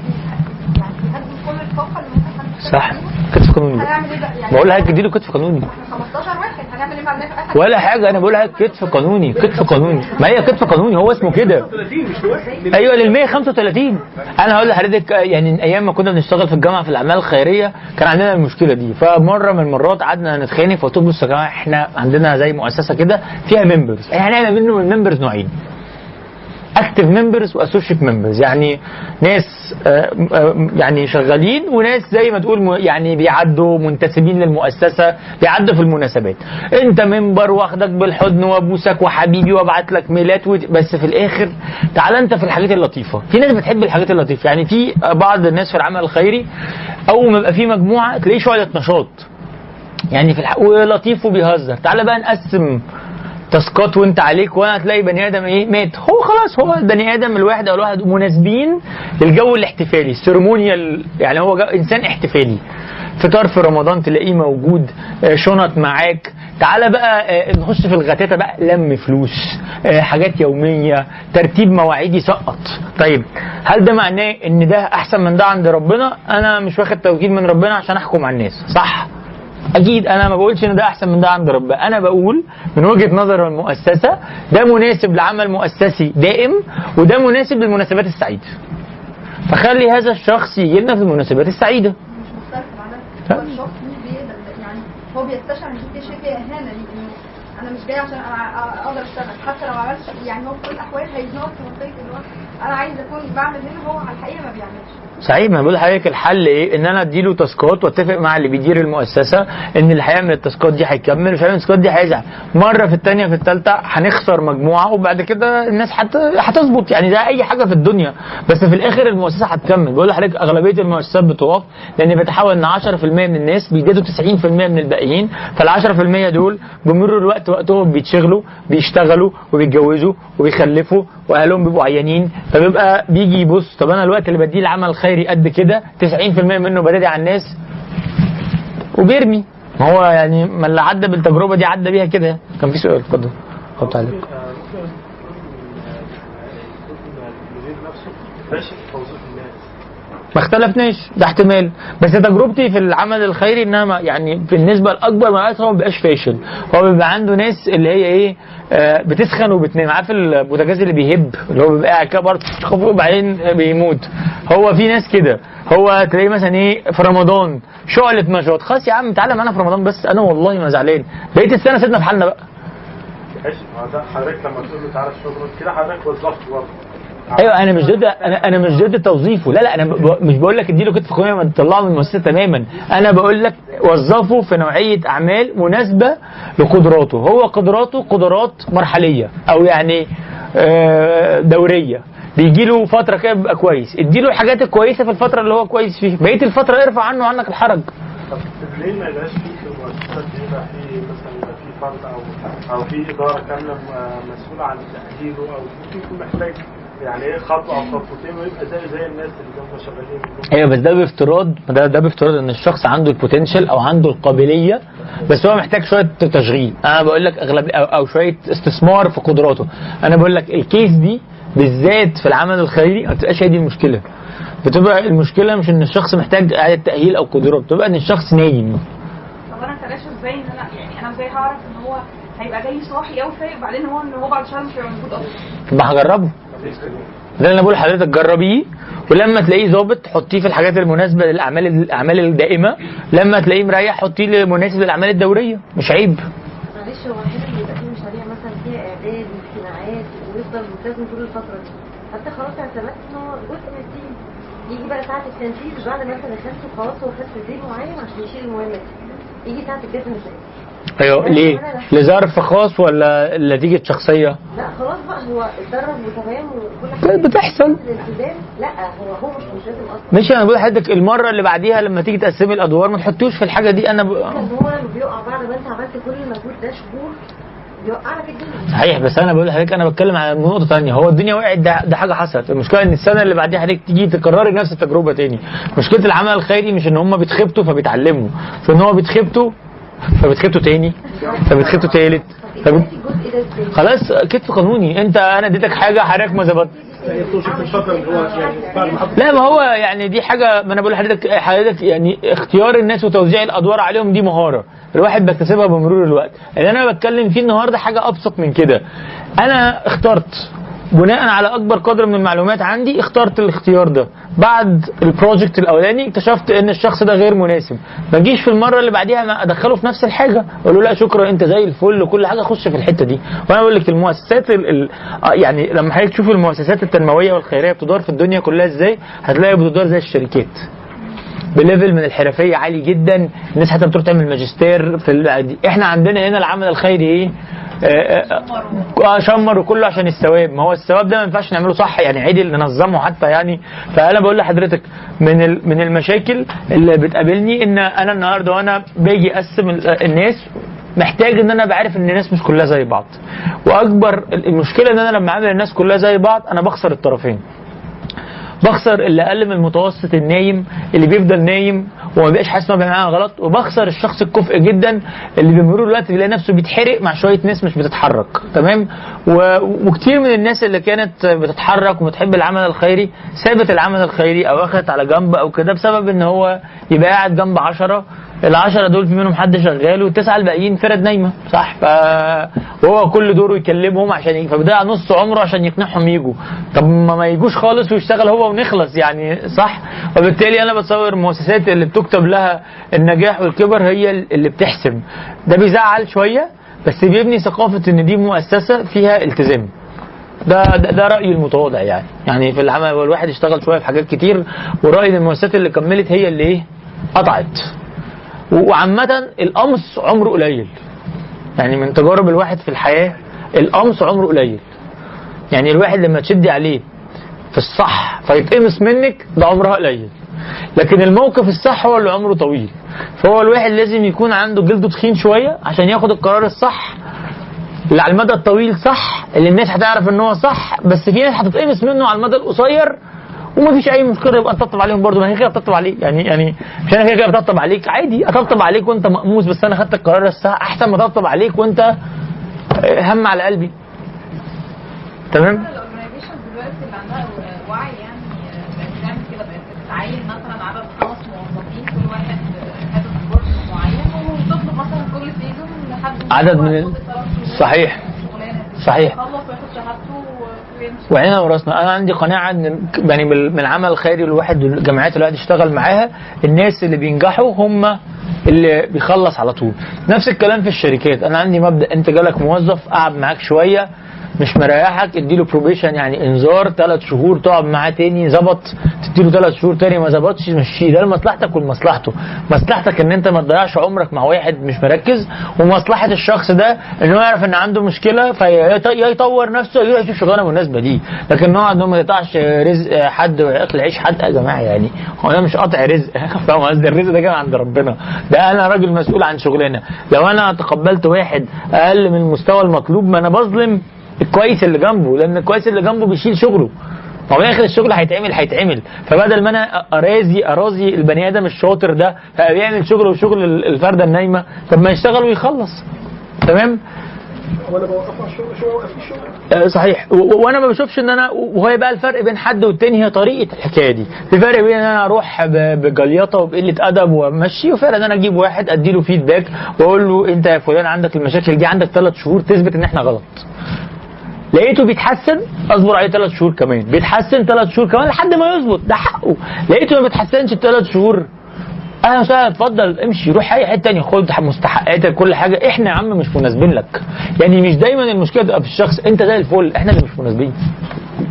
[SPEAKER 4] يعني بيهدم كل الطاقة اللي ممكن
[SPEAKER 3] صح. كتف قانوني.
[SPEAKER 4] بقى؟ يعني
[SPEAKER 3] بقول لك اديله كتف قانوني.
[SPEAKER 4] إحنا 15 واحد. هنعمل إيه مع
[SPEAKER 3] ولا حاجة أنا بقول لك كتف قانوني كتف قانوني. ما هي كتف قانوني هو اسمه كده. أيوه لل 135 أنا هقول لحضرتك يعني أيام ما كنا بنشتغل في الجامعة في الأعمال الخيرية كان عندنا المشكلة دي. فمرة من المرات قعدنا نتخانق فقلت بصوا يا جماعة إحنا عندنا زي مؤسسة كده فيها ممبرز إحنا هنعمل منه الممبرز نوعين. active members و associate members يعني ناس آه، آه، يعني شغالين وناس زي ما تقول يعني بيعدوا منتسبين للمؤسسة بيعدوا في المناسبات. انت member واخدك بالحضن وابوسك وحبيبي وابعت لك mail ات بس في الآخر تعال انت في الحاجات اللطيفة. في ناس بتحب الحاجات اللطيفة. يعني في بعض الناس في العمل الخيري أول ما يبقى في مجموعة تلاقيه شوية نشاط. يعني في الح... ولطيف وبيهزر. تعالى بقى نقسم تاسكات وانت عليك وأنا هتلاقي بني آدم إيه مات. هو خلاص هو البني آدم الواحد أو الواحد مناسبين للجو الاحتفالي السيرمونيال يعني هو إنسان احتفالي. فطار في رمضان تلاقيه موجود آه، شنط معاك. تعالى بقى آه، نخش في الغتاتة بقى. لم فلوس آه، حاجات يومية ترتيب مواعيد يسقط طيب هل ده معناه إن ده أحسن من ده عند ربنا؟ أنا مش واخد توكيل من ربنا عشان أحكم على الناس صح؟ أكيد أنا ما بقولش إن ده أحسن من ده عند ربنا. أنا بقول من وجهة نظر المؤسسة ده مناسب لعمل مؤسسي دائم وده مناسب للمناسبات السعيدة. فخلي هذا الشخص يجي لنا في المناسبات السعيدة.
[SPEAKER 4] مش هو الشخص مش بيقدر يعني هو بيستشعر إن في شيء فيه اهانه ليه انه أنا مش جاي عشان أقدر أشتغل. حتى لو ما عملتش يعني هو في كل الأحوال هيزنق في منطقه هو أنا عايز اكون بعمل هنا هو على الحقيقة ما بيعملش.
[SPEAKER 3] صحيح ما بقول لحضرتك الحل إيه؟ ان أنا اديله تاسكات واتفق مع اللي بيدير المؤسسة ان اللي هيعمل التاسكات دي هيكمل مش هيعمل التاسكات دي هيزعل. مرة في الثانية في الثالثه هنخسر مجموعة وبعد كده الناس هت... هتظبط. يعني ده أي حاجة في الدنيا. بس في الآخر المؤسسة هتكمل. بقول لحضرتك أغلبية المؤسسات بتقف لأن بتحاول إن 10% من الناس بيدوا 90% من الباقيين. فال 10% دول بمرور الوقت وقتهم بيتشغلوا بيشتغلوا وبيتجوزوا وبيخلفوا وأهلهم بيبقوا عيانين. فبيبقى بيجي يبص طب أنا الوقت اللي بديه العمل الخيري قد كده 90% منه بدادي على الناس وبيرمي ما هو يعني ما اللي عدى بالتجربه دي عدى بيها كده كان في سؤال اتفضل حط عليك
[SPEAKER 9] ماشي
[SPEAKER 3] ما اختلفناش ده احتمال. بس تجربتي في العمل الخيري إنها يعني بالنسبة لأكبر ما هو ما بيبقاش فاشل. هو بيبقى عنده ناس اللي هي إيه آه بتسخن وبتنام. عارف البوتاجاز اللي بيهب اللي هو بيبقى قاعد كده برضه وبعدين بيموت. هو في ناس كده. هو تلاقيه مثلا إيه في رمضان. شعلة نشاط خلاص يا عم تعالى معانا في رمضان بس. أنا والله ما زعلان. بقيت السنة سيبنا في حالنا بقى.
[SPEAKER 9] ماشي ما ده حضرتك لما تقول له تعالى الشغل كده حضرتك وظفته برضه.
[SPEAKER 3] أيوه أنا مش ضد أنا أنا مش ضد توظيفه. لا لا أنا. مش بقول لك اديله كتف قومي ما تطلعه من المؤسسة تماما. أنا بقول لك وظفه في نوعية أعمال مناسبة لقدراته. هو قدراته قدرات مرحلية أو يعني آه، دورية. بيجي له فترة كده بيبقى كويس. اديله الحاجات الكويسه في الفترة اللي هو كويس فيها. بقية الفترة ارفع عنه عنك الحرج.
[SPEAKER 9] طب ليه ما يبقاش في في المؤسسات دي يبقى في مثلا في فرد أو أو في إدارة كاملة م- مسؤولة عن تأهيله أو يكون محتاج يعني إيه خطوه أو خطوتين ويبقى زي زي الناس اللي هم شغالين
[SPEAKER 3] أيوه بس ده بافتراض ده ده بافتراض ان الشخص عنده ال potential أو عنده القابلية بس هو محتاج شوية تشغيل. أنا بقول لك اغلب أو, أو شوية استثمار في قدراته. أنا بقول لك ال case دي بالذات في العمل الخيري ما بتبقاش هي دي المشكلة. بتبقى المشكلة مش ان الشخص محتاج اعادة تأهيل أو قدرات بتبقى ان الشخص نايم
[SPEAKER 5] طب أنا اتلاشى إزاي إن أنا يعني أنا إزاي هعرف إن هو هيبقى جاي صاحي قوي فايق وبعدين هو إن هو بعد شهر مش هيبقى موجود أصلا؟
[SPEAKER 3] ما هجربه. ده أنا بقول لحضرتك جربيه ولما تلاقيه ظابط حطيه في الحاجات المناسبة للأعمال الأعمال الدائمة. لما تلاقيه مريح حطيه مناسب للاعمال الدورية. مش عيب.
[SPEAKER 10] معلش هو الحته اللي يبقى فيه مشاريع مثلا فيها اعداد واجتماعات ويفضل ملتزم طول الفترة دي. حتى خلاص اعتمدت ان هو جزء من التيم يجي بقى ساعة التنفيذ بعد ما انت دخلت وخلاص هو خد تدريب معين عشان يشيل المهمة دي. يجي ساعة إزاي
[SPEAKER 3] أيوه ليه؟ لظرف خاص ولا نتيجه شخصيه؟
[SPEAKER 10] لا خلاص بقى هو اتدرب وتمام وكل حاجة.
[SPEAKER 3] بتحصل.
[SPEAKER 10] لا هو هو مش ملتزم أصلا.
[SPEAKER 3] ماشي أنا بقول لحضرتك المرة اللي بعديها لما تيجي تقسمي الأدوار ما تحطوش في الحاجة دي أنا ب...
[SPEAKER 10] هو لما بيقع بعد ما أنت عملت كل المجهود ده شهور
[SPEAKER 3] صحيح بس أنا بقول لحضرتك أنا بتكلم على نقطة ثانية هو الدنيا وقعت ده, ده حاجة حصلت. المشكلة إن السنة اللي بعديها حضرتك تيجي تكرري نفس التجربة تاني. مشكلة العمل الخيري مش إن هم بيتخبطوا فبيتعلموا. مش إن هو بيتخبطوا فبيتخبطوا تاني؟ فبيتخبطوا تالت؟
[SPEAKER 10] إزاي
[SPEAKER 3] خلاص كتف قانوني. انت أنا اديتك حاجة حضرتك ما ظبطت. لا ما هو يعني دي حاجة ما أنا بقول لحضرتك حضرتك يعني اختيار الناس وتوزيع الادوار عليهم دي مهارة. الواحد بيكتسبها بمرور الوقت. اللي أنا بتكلم فيه النهارده حاجة ابسط من كده. أنا اخترت بناء على أكبر قدر من المعلومات عندي اخترت الاختيار ده. بعد ال project الأولاني اكتشفت إن الشخص ده غير مناسب. ما اجيش في المرة اللي بعديها ما أدخله في نفس الحاجة أقول له لا شكرا أنت زي الفل وكل حاجة خش في الحتة دي. وأنا بقول لك المؤسسات ال ال آه يعني لما حضرتك تشوف المؤسسات التنموية والخيرية بتدار في الدنيا كلها إزاي هتلاقي بتدار زي الشركات. ب level من الحرفية عالي جدا. الناس حتى بتروح تعمل ماجستير في. إحنا عندنا هنا العمل الخيري إيه؟ آه شمر وكله عشان الثواب. ما هو الثواب ده ما ينفعش نعمله صح يعني عدل ننظمه حتى يعني. فأنا بقول لحضرتك من من المشاكل اللي بتقابلني إن أنا النهارده وأنا باجي أقسم ال- الناس محتاج إن أنا بعرف إن الناس مش كلها زي بعض. وأكبر المشكلة إن أنا لما اعمل الناس كلها زي بعض أنا بخسر الطرفين. بخسر اللي أقل من المتوسط النايم اللي بيفضل نايم وما بيبقاش حاسس بيعمل حاجة غلط وبخسر الشخص الكفء جدا اللي بمرور الوقت بيلاقي نفسه بيتحرق مع شوية ناس مش بتتحرك تمام؟ و... وكتير من الناس اللي كانت بتتحرك وبتحب العمل الخيري سابت العمل الخيري أو أخذت على جنب أو كده بسبب إن هو يبقى قاعد جنب عشرة العشرة دول في منهم حد شغال والتسعة الباقيين فرد نايمة. صح. ف... وهو كل دوره يكلمهم عشان ي... فبيضيع نص عمره عشان يقنعهم يجوا. طب ما ما يجوش خالص ويشتغل هو ونخلص يعني. صح. وبالتالي أنا بتصور المؤسسات اللي بتكتب لها النجاح والكبر هي اللي بتحسم. ده بيزعل شوية بس بيبني ثقافة إن دي مؤسسة فيها التزام. ده, ده ده رأيي المتواضع يعني. يعني في العمل الواحد اشتغل شوية في حاجات كتير ورايي ان المؤسسات اللي كملت هي اللي إيه؟ قطعت. وعامة القمص عمره قليل. يعني من تجارب الواحد في الحياة القمص عمره قليل. يعني الواحد لما تشدي عليه في الصح فيتقمص منك ده عمرها قليل. لكن الموقف الصح هو اللي عمره طويل. فهو الواحد لازم يكون عنده جلده تخين شوية عشان ياخد القرار الصح. اللي على المدى الطويل صح اللي الناس هتعرف إن هو صح بس في ناس هتتقمص منه على المدى القصير ومفيش أي مشكلة يبقى نطبطب عليهم برضه. ما هي كده بتطبطب عليك. يعني يعني مش أنا كده كده بطبطب عليك. عادي اطبطب عليك وأنت مقموص بس أنا خدت القرار الصح. أحسن ما اطبطب عليك وأنت آه، هم على قلبي. تمام؟
[SPEAKER 5] يعني بتعين مثلا عدد خمس موظفين كل واحد هدف كورس معين وتطلب مثلا كل season حد
[SPEAKER 3] عدد من صحيح. صحيح. وعينا وراسنا. أنا عندي قناعة إن يعني من العمل الخيري الواحد اللي الواحد يشتغل معاها. الناس اللي بينجحوا هم اللي بيخلص على طول. نفس الكلام في الشركات. أنا عندي مبدأ أنت جالك موظف قعد معاك شوية مش مريحك اديله probation يعني إنذار ثلاث شهور تقعد معاه تاني ظبط تديله ثلاث شهور تاني ما ظبطش مشيه ده لمصلحتك ولمصلحته مصلحتك إن أنت ما تضيعش عمرك مع واحد مش مركز ومصلحة الشخص ده ان هو يعرف إن عنده مشكلة فيطور نفسه يروح يشوف شغلانة مناسبة ليه. لكن نقعد ما يقطعش رزق حد وياكل عيش حد يا جماعة يعني هو ده مش قطع رزق. <laughs> فاهم قصدي؟ الرزق ده من عند ربنا. ده أنا راجل مسؤول عن شغلانه لو أنا تقبلت واحد أقل من المستوى المطلوب ما أنا بظلم الكويس اللي جنبه لأن الكويس اللي جنبه بيشيل شغله. هو الآخر الشغل هيتعمل هيتعمل. فبدل ما أنا أرازي أرازي البني آدم الشاطر ده فبيعمل شغل وشغل الفردة النايمة طب ما يشتغل ويخلص. تمام؟ آه، صحيح. وأنا ما بشوفش إن أنا وهو بقى الفرق بين حد والتاني هي طريقة الحكاية دي. في فرق بين إن أنا أروح بجليطه وبقلة أدب وأمشي وفرق إن أنا أجيب واحد ادي له فيدباك وأقول له أنت يا فلان عندك المشاكل دي عندك ثلاث شهور تثبت إن إحنا غلط. لقيته بيتحسن أصبر عليه ثلاث شهور كمان. بيتحسن ثلاث شهور كمان لحد ما يظبط ده حقه. لقيته ما بيتحسنش الثلاث شهور. أهلا وسهلا اتفضل امشي روح أي حتة تانية خد مستحقاتك كل حاجة. إحنا يا عم مش مناسبين لك. يعني مش دايما المشكلة تبقى في الشخص أنت زي الفل إحنا اللي مش مناسبين.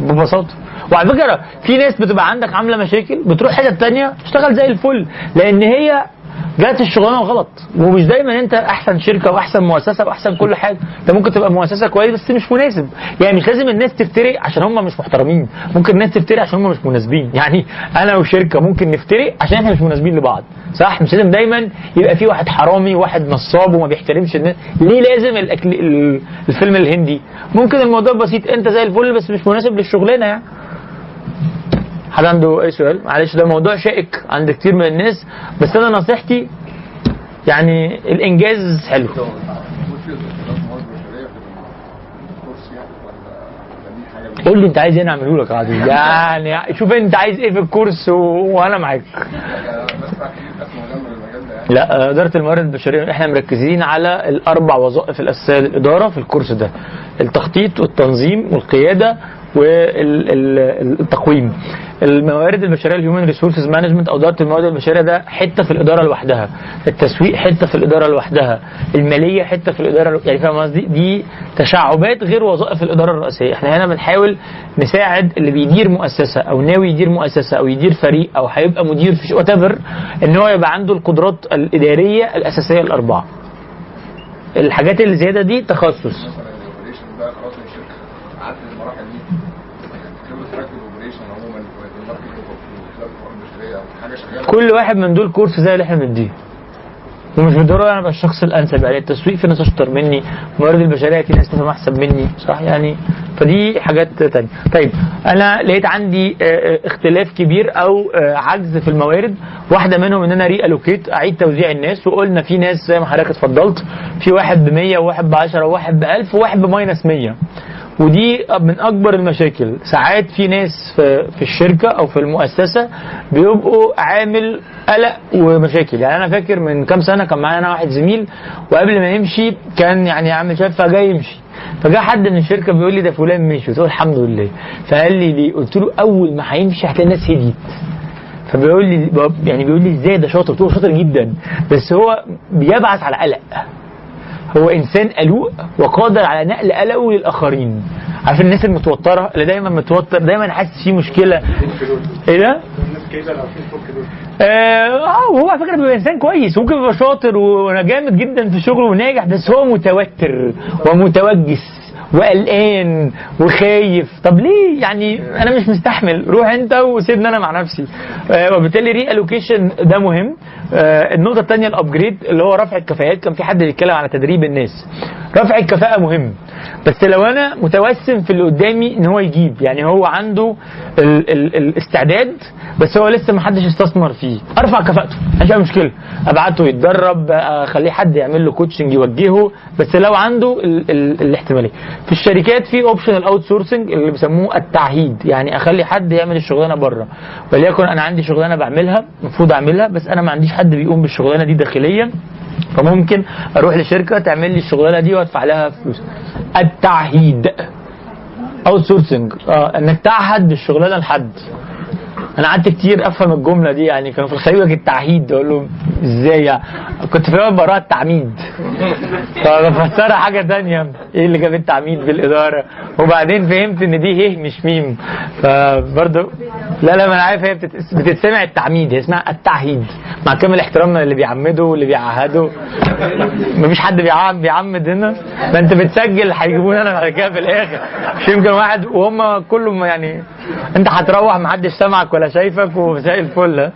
[SPEAKER 3] ببساطة. وعلى فكرة في ناس بتبقى عندك عاملة مشاكل بتروح حتة تانية تشتغل زي الفل. لأن هي جات الشغلانة غلط. ومش دايما أنت أحسن شركة وأحسن مؤسسة وأحسن كل حاجة. أنت ممكن تبقى مؤسسة كويس بس مش مناسب. يعني مش لازم الناس تفترق عشان هم مش محترمين. ممكن الناس تفترق عشان هم مش مناسبين. <laughs> يعني أنا وشركة ممكن نفترق عشان إحنا مش مناسبين لبعض. صح؟ مش لازم دايما يبقى في واحد حرامي وواحد نصاب وما بيحترمش الناس. ليه لازم الأكل ال- الفيلم الهندي؟ ممكن الموضوع بسيط. أنت زي الفل بس مش مناسب للشغلانة. يعني حد عنده أي سؤال؟ معلش ده موضوع شائك عند كتير من الناس بس أنا نصيحتي يعني الإنجاز حلو. قول لي أنت عايز إيه نعمله لك يا عزيز <laughs> يعني شوف أنت عايز إيه في الكورس و... وأنا معاك. لا إدارة الموارد البشرية إحنا مركزين على الأربع وظائف الأساسية للإدارة في الكورس ده. التخطيط والتنظيم والقيادة والتقويم. الموارد البشرية ال human resources management أو إدارة الموارد البشرية ده حتة في الإدارة لوحدها. التسويق حتة في الإدارة لوحدها. المالية حتة في الإدارة يعني فاهم قصدي؟ دي تشعبات غير وظائف الإدارة الرئيسية. إحنا هنا بنحاول نساعد اللي بيدير مؤسسة أو ناوي يدير مؤسسة أو يدير فريق أو هيبقى مدير في what إن هو يبقى عنده القدرات الإدارية الأساسية الأربعة. الحاجات اللي زيادة دي تخصص
[SPEAKER 7] مثلا ال operation بقى خلاص الشركة عدت المراحل دي خبره track ال operation عموما في الماركتنج وفي خلال الموارد البشريه أو حاجة شغاله
[SPEAKER 3] كل واحد من دول كورس زي اللي إحنا بنديه. ومش بالضرورة أنا أبقى الشخص الأنسب. يعني التسويق في ناس أشطر مني الموارد البشرية في ناس تفهم أحسن مني صح؟ يعني فدي حاجات تانية. طيب أنا لقيت عندي آه، آه، اختلاف كبير أو آه، عجز في الموارد. واحدة منهم إن أنا ري الوكيت أعيد توزيع الناس. وقلنا في ناس زي ما حضرتك اتفضلت في واحد ب 100 وواحد ب 10 وواحد ب 1000 وواحد بماينس 100 ودي من أكبر المشاكل. ساعات في ناس في, الشركة أو في المؤسسة بيبقوا عامل قلق ومشاكل. يعني أنا فاكر من كام سنة كان معايا أنا واحد زميل وقبل ما يمشي كان يعني عامل شايف فجاي يمشي. فجاء حد من الشركة بيقول لي ده فلان مشي. قلت له الحمد لله. فقال لي ليه؟ قلت له أول ما هيمشي هتلاقي الناس هديت. فبيقول لي يعني بيقول لي إزاي ده شاطر؟ قلت له شاطر جدا. بس هو بيبعث على قلق. هو إنسان قلوق وقادر على نقل قلقه للآخرين. عارف الناس المتوترة اللي دايما متوتر دايما حاسس في مشكلة. إيه ده؟ آه وهو على فكرة بيبقى إنسان كويس ممكن يبقى شاطر وأنا جامد جدا في شغله وناجح بس هو متوتر ومتوجس. وقلقان وخايف. طب ليه؟ يعني أنا مش مستحمل. روح أنت وسيبني أنا مع نفسي. آه وبالتالي reallocation ده مهم. آه النقطة الثانية ال upgrade اللي هو رفع الكفاءات. كان في حد بيتكلم على تدريب الناس. رفع الكفاءة مهم. بس لو أنا متوسم في اللي قدامي إن هو يجيب. يعني هو عنده ال ال الاستعداد بس هو لسه ما حدش استثمر فيه. أرفع كفاءته. أي مشكلة. أبعته يتدرب. أخليه حد يعمل له coaching يوجهه. بس لو عنده ال ال الاحتمالية. في الشركات في option ال outsourcing اللي بيسموه التعهيد. يعني أخلي حد يعمل الشغلانة بره. وليكن أنا عندي شغلانة بعملها المفروض أعملها بس أنا ما عنديش حد بيقوم بالشغلانة دي داخليا. فممكن أروح لشركة تعمل لي الشغلانة دي وأدفع لها فلوس. التعهيد. outsourcing آه إنك تعهد بالشغلانة لحد. أنا قعدت كتير أفهم الجملة دي يعني كانوا في الخليج التعهيد أقول لهم إزاي يعني كنت في الأول بقراها التعميد. فبفسرها حاجة تانية إيه اللي جاب التعميد بالإدارة؟ وبعدين فهمت إن دي هيه مش ميم. فبرضه لا لا ما أنا عارف هي بتت- بتتسمع التعميد هي اسمها التعهيد. مع كامل احترامنا اللي بيعمدوا واللي بيعهدوا مفيش حد بيعمد بيعمد هنا. ده أنت بتسجل هيجيبوني أنا بعد كده في الآخر. مش يمكن واحد وهم كلهم يعني انت هتروح محدش سامعك ولا شايفك وزي الفل؟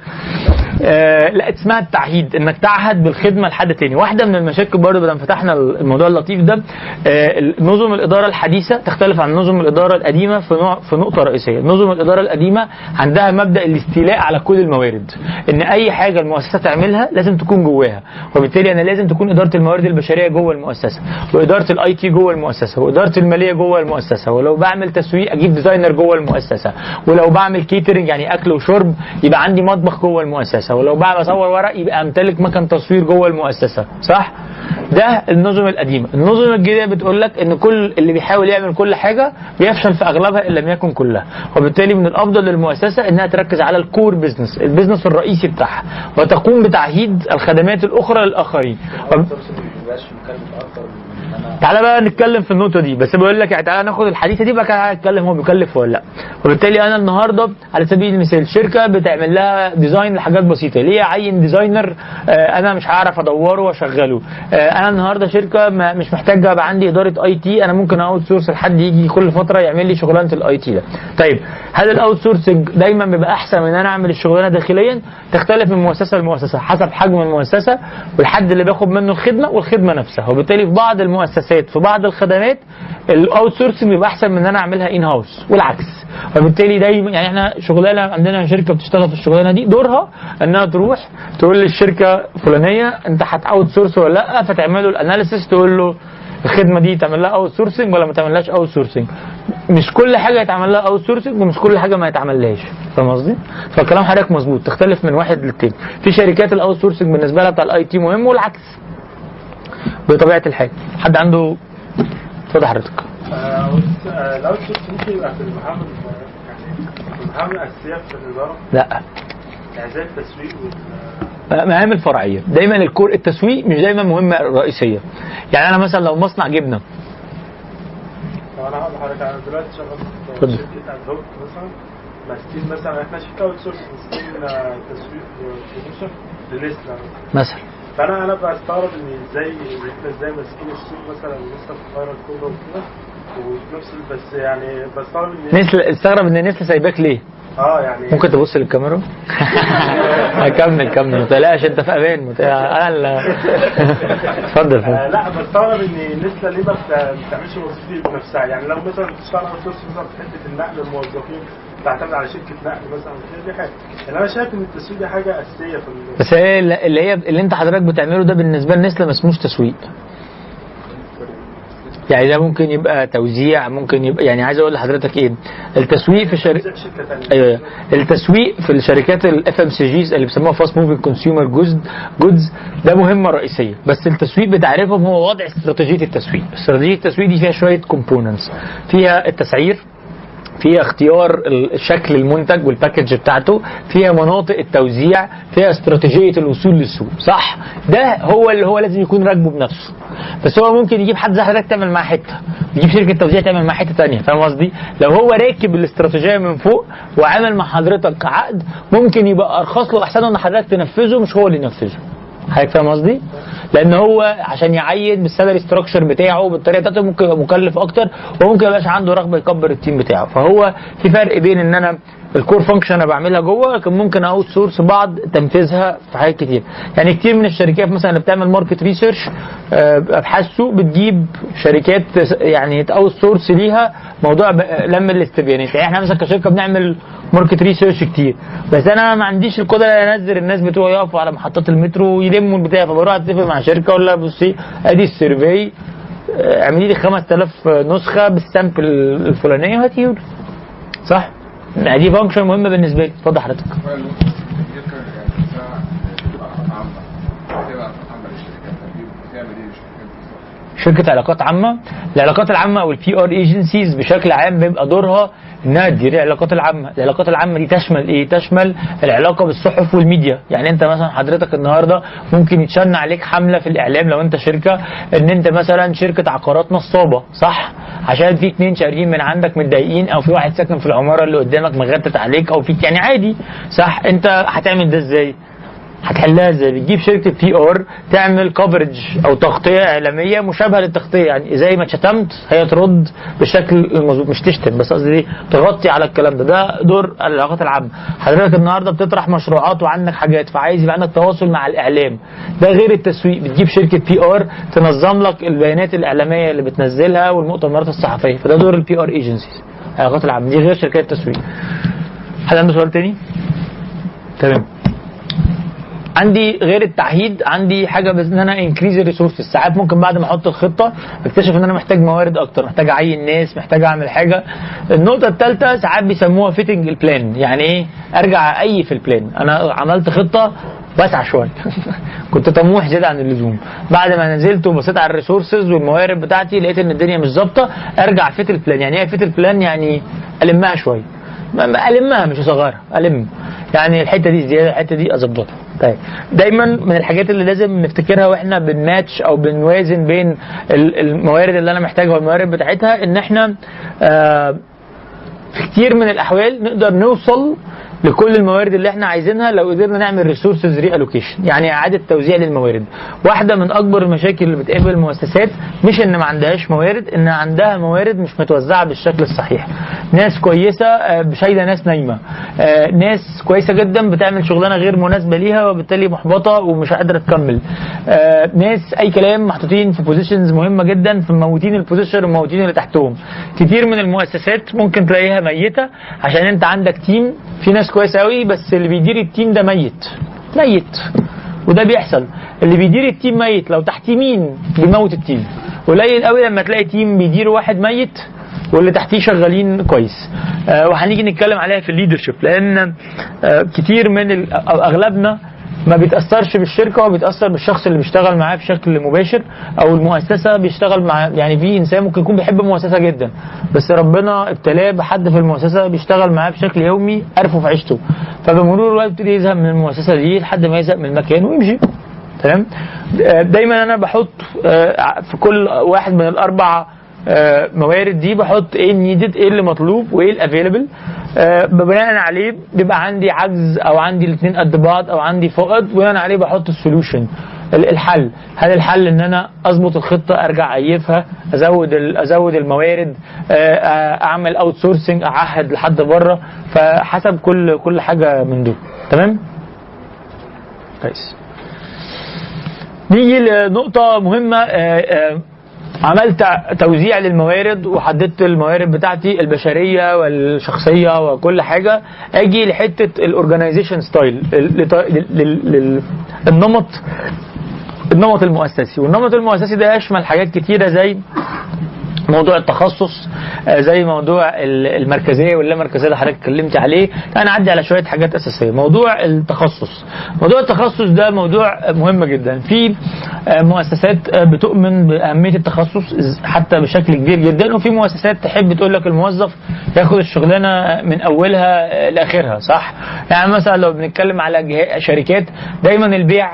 [SPEAKER 3] آه لا اسمها التعهيد إنك تعهد بالخدمة لحد تاني. واحدة من المشاكل برضه بدل فتحنا الموضوع اللطيف ده آه نظم الإدارة الحديثة تختلف عن نظم الإدارة القديمة في نوع في نقطة رئيسية. نظم الإدارة القديمة عندها مبدأ الاستيلاء على كل الموارد إن أي حاجة المؤسسة تعملها لازم تكون جواها وبالتالي أنا لازم تكون إدارة الموارد البشرية جوه المؤسسة وإدارة ال IT جوه المؤسسة وإدارة المالية جوه المؤسسة ولو بعمل تسويق أجيب designer جوه المؤسسة ولو بعمل catering يعني أكل وشرب يبقى عندي مطبخ جوه المؤسسة. ولو بعمل اصور ورق يبقى أمتلك مكان تصوير جوه المؤسسة. صح؟ ده النظم القديمة. النظم الجديدة بتقول لك إن كل اللي بيحاول يعمل كل حاجة بيفشل في أغلبها إن لم يكن كلها. وبالتالي من الأفضل للمؤسسة إنها تركز على ال core business ال business الرئيسي بتاعها وتقوم بتعهيد الخدمات الأخرى للآخرين. تعالى بقى نتكلم في النقطة دي بس بقول لك يعني تعالى ناخد الحديثه دي بقى كده نتكلم هو بيكلف ولا لأ. وبالتالي أنا النهارده على سبيل المثال شركه بتعمل لها design لحاجات بسيطة ليه اعين designer آه أنا مش هعرف أدوره وأشغله. آه أنا النهارده شركة مش محتاجة ابقى عندي إدارة IT أنا ممكن outsource لحد يجي كل فترة يعمل لي شغلانة ال IT ده. طيب هل ال outsourcing دايما بيبقى أحسن من إن أنا أعمل الشغلانة داخليا؟ تختلف من مؤسسة لمؤسسة حسب حجم المؤسسة والحد اللي باخد منه الخدمة والخدمة نفسها. وبالتالي في بعض المؤسسات في بعض الخدمات ال outsourcing بيبقى أحسن من إن أنا أعملها in-house والعكس. وبالتالي دايما يعني إحنا شغلانة عندنا شركة بتشتغل في الشغلانة دي دورها إنها تروح تقول للشركة فلانيه أنت هت outsource ولا لأ؟ فتعمل له ال analysis تقول له الخدمة دي تعمل لها outsourcing ولا ما تعملهاش outsourcing مش كل حاجة يتعمل لها outsourcing ومش كل حاجة ما يتعملهاش. فاهم قصدي؟ فكلام حضرتك مظبوط تختلف من واحد للتاني. في شركات ال outsourcing بالنسبة لها بتاع ال IT مهم والعكس. بطبيعة الحال. حد عنده اتفضل حضرتك.
[SPEAKER 9] آه، بص، آه، ال outsource ممكن يبقى في المهام يعني في المهام الاساسيه في الاداره
[SPEAKER 3] لا.
[SPEAKER 9] يعني زي التسويق
[SPEAKER 3] مهام الفرعية. دايما ال core التسويق مش دايما مهمة رئيسية. يعني أنا مثلا لو مصنع جبنة.
[SPEAKER 9] طب أنا هقول لحضرتك أنا دلوقتي شغال. في شركه ادوبت مثلا ماسكين مثلا إحنا شركه اوت سورس ماسكين آه، تسويق لنسله
[SPEAKER 3] مثلا.
[SPEAKER 9] فأنا أنا بستغرب إن إزاي إحنا إزاي ماسكين السوق مثلا لسه في القاهرة الكبرى وكده وفي نفس ال- بس يعني بستغرب إن
[SPEAKER 3] نسل استغرب إن نسل سايباك ليه؟
[SPEAKER 9] آه يعني
[SPEAKER 3] ممكن تبص للكاميرا؟ <laughs> كمل كمل ما تقلقش أنت في أمان. أنا اتفضل
[SPEAKER 9] آه لا بستغرب إن نسلة ليه ما بت- ما بتعملش وظيفتي بنفسها يعني لو مثلا بتشتغل سورس مثلا في حتة النقل الموظفين تعتمد على شركة نقل مثلا دي حاجة. يعني أنا شايف إن التسويق دي حاجة أساسية في ال-
[SPEAKER 3] بس هي اللي هي اللي أنت حضرتك بتعمله ده بالنسبة لنستله ما اسموش تسويق. يعني ده ممكن يبقى توزيع ممكن يبقى يعني عايز أقول لحضرتك إيه التسويق في
[SPEAKER 9] زي
[SPEAKER 3] شركة أيوه. التسويق في الشركات ال FMCGs اللي بيسموها fast moving consumer goods goods ده مهمة رئيسية. بس التسويق بتعرفهم هو وضع استراتيجية التسويق. استراتيجية التسويق دي فيها شوية components فيها التسعير فيها اختيار شكل المنتج وال package بتاعته فيها مناطق التوزيع فيها استراتيجية الوصول للسوق صح؟ ده هو اللي هو لازم يكون راكبه بنفسه. بس هو ممكن يجيب حد زي حضرتك تعمل معاه حتة يجيب شركة توزيع تعمل معاه حتة تانية فاهم قصدي؟ لو هو راكب الاستراتيجية من فوق وعامل مع حضرتك عقد ممكن يبقى أرخص له أحسن إن حضرتك تنفذه مش هو اللي ينفذه. حضرتك فاهم قصدي؟ لأن هو عشان يعين بال salary structure بتاعه بالطريقة بتاعته ممكن يبقى مكلف أكتر وممكن يبقاش عنده رغبة يكبر ال team بتاعه فهو في فرق بين إن أنا ال core function أنا بعملها جوه لكن ممكن outsource بعض تنفيذها في حاجات كتير يعني كتير من الشركات مثلا اللي بتعمل market research ابحاث سوق بتجيب شركات يعني outsource ليها موضوع لم الاستبيانات يعني إحنا مثلا كشركة بنعمل market research كتير بس أنا ما عنديش القدرة إن أنزل الناس بتوعي يقفوا على محطات المترو ويلموا البتاع فبروح أتفق مع شركة أقول لها بصي أدي ال survey آه، اعملي لي 5000 نسخة بال sample الفلانية وهاتيه لي. صح؟ دي function مهمة بالنسبة لي اتفضل حضرتك؟ شركة علاقات عامة العلاقات العامة أو ال PR agencies بشكل عام بيبقى دورها انها تدير العلاقات العامة. العلاقات العامة دي تشمل إيه؟ تشمل العلاقة بالصحف والميديا. يعني أنت مثلا حضرتك النهارده ممكن يتشن عليك حملة في الإعلام لو أنت شركة إن أنت مثلا شركة عقارات نصابة صح؟ عشان في اتنين شاريين من عندك متضايقين أو في واحد ساكن في العمارة اللي قدامك مغتت عليك أو فيك. يعني عادي صح؟ أنت هتعمل ده إزاي؟ هتحلها إزاي؟ بتجيب شركة PR تعمل coverage أو تغطية إعلامية مشابهة للتغطية. يعني زي ما شتمت هي ترد بالشكل المظبوط. مش تشتم بس قصدي إيه؟ تغطي على الكلام ده. ده دور العلاقات العامة. حضرتك النهارده بتطرح مشروعات وعندك حاجات فعايز يبقى عندك تواصل مع الإعلام. ده غير التسويق. بتجيب شركة PR تنظم لك البيانات الإعلامية اللي بتنزلها والمؤتمرات الصحفية. فده دور ال PR agencies العلاقات العامة. دي غير شركات التسويق. حد عنده سؤال تاني؟ تمام. عندي غير التعهيد عندي حاجة بس إن أنا increase ال resources ساعات ممكن بعد ما أحط الخطة أكتشف إن أنا محتاج موارد أكتر محتاج أعين ناس محتاج أعمل حاجة. النقطة الثالثه ساعات بيسموها fitting ال plan يعني إيه؟ أرجع أ fit ال plan أنا عملت خطة واسعه شوية. <laughs> كنت طموح زيادة عن اللزوم. بعد ما نزلت وبصيت على ال resources والموارد بتاعتي لقيت إن الدنيا مش ظابطة أرجع fit ال plan يعني إيه fit ال plan يعني ألمها شوية. ألمها مش أصغرها. ألم. يعني الحتة دي زيادة الحتة دي أظبطها. طيب دايما من الحاجات اللي لازم نفتكرها وإحنا بنماتش أو بنوازن بين ال- الموارد اللي أنا محتاجها والموارد بتاعتها إن إحنا آه في كتير من الأحوال نقدر نوصل لكل الموارد اللي إحنا عايزينها لو قدرنا نعمل resources reallocation يعني إعادة توزيع للموارد. واحدة من أكبر المشاكل اللي بتقابل المؤسسات مش إن ما عندهاش موارد إن عندها موارد مش متوزعة بالشكل الصحيح. ناس كويسة آه، شايلة ناس نايمة. آه، ناس كويسة جدا بتعمل شغلانة غير مناسبة ليها وبالتالي محبطة ومش قادرة تكمل. آه، ناس أي كلام محطوطين في positions مهمة جدا في مموتين ال position ومموتين اللي تحتهم. كتير من المؤسسات ممكن تلاقيها ميتة عشان أنت عندك team في ناس كويسه قوي بس اللي بيدير ال team ده ميت. ميت. وده بيحصل. اللي بيدير ال team ميت. لو تحتيه مين بيموت ال team؟ قليل قوي لما تلاقي team بيدير واحد ميت واللي تحتيه شغالين كويس. آه وهنيجي نتكلم عليها في ال leadership لأن آه كتير من أغلبنا ما بيتأثرش بالشركة هو بيتاثر بالشخص اللي بيشتغل معاه بشكل مباشر أو المؤسسة بيشتغل مع يعني في إنسان ممكن يكون بيحب المؤسسة جدا. بس ربنا ابتلاه بحد في المؤسسة بيشتغل معاه بشكل يومي قرفه في عيشته. فبمرور الوقت يبتدي يزهق من المؤسسة دي لحد ما يزهق من المكان ويمشي. تمام؟ آه، دايما أنا بحط آه، في كل واحد من الاربع موارد دي بحط إيه ال needed إيه اللي مطلوب وايه ال available بناء عليه بيبقى عندي عجز أو عندي الاثنين قد بعض أو عندي فقد بناء عليه بحط ال solution الحل. هل الحل إن أنا أظبط الخطة أرجع أ fit ها أزود أزود الموارد آه، آه، أعمل outsourcing أعهد لحد بره فحسب كل كل حاجة من دول. تمام؟ كويس. نيجي آه، آه، عملت توزيع للموارد وحددت الموارد بتاعتي البشرية والشخصية وكل حاجة أجي لحتة ال organization style النمط النمط المؤسسي. والنمط المؤسسي ده يشمل حاجات كتيرة زي موضوع التخصص آه، زي موضوع ال- المركزية واللامركزية اللي حضرتك اتكلمت عليه. أنا اعدي على شوية حاجات أساسية. موضوع التخصص. موضوع التخصص ده موضوع مهم جدا. في آه، مؤسسات آه، بتؤمن بأهمية التخصص حتى بشكل كبير جدا. وفي مؤسسات تحب تقول لك الموظف ياخد الشغلانة من أولها لآخرها صح؟ يعني مثلا لو بنتكلم على شركات دايما البيع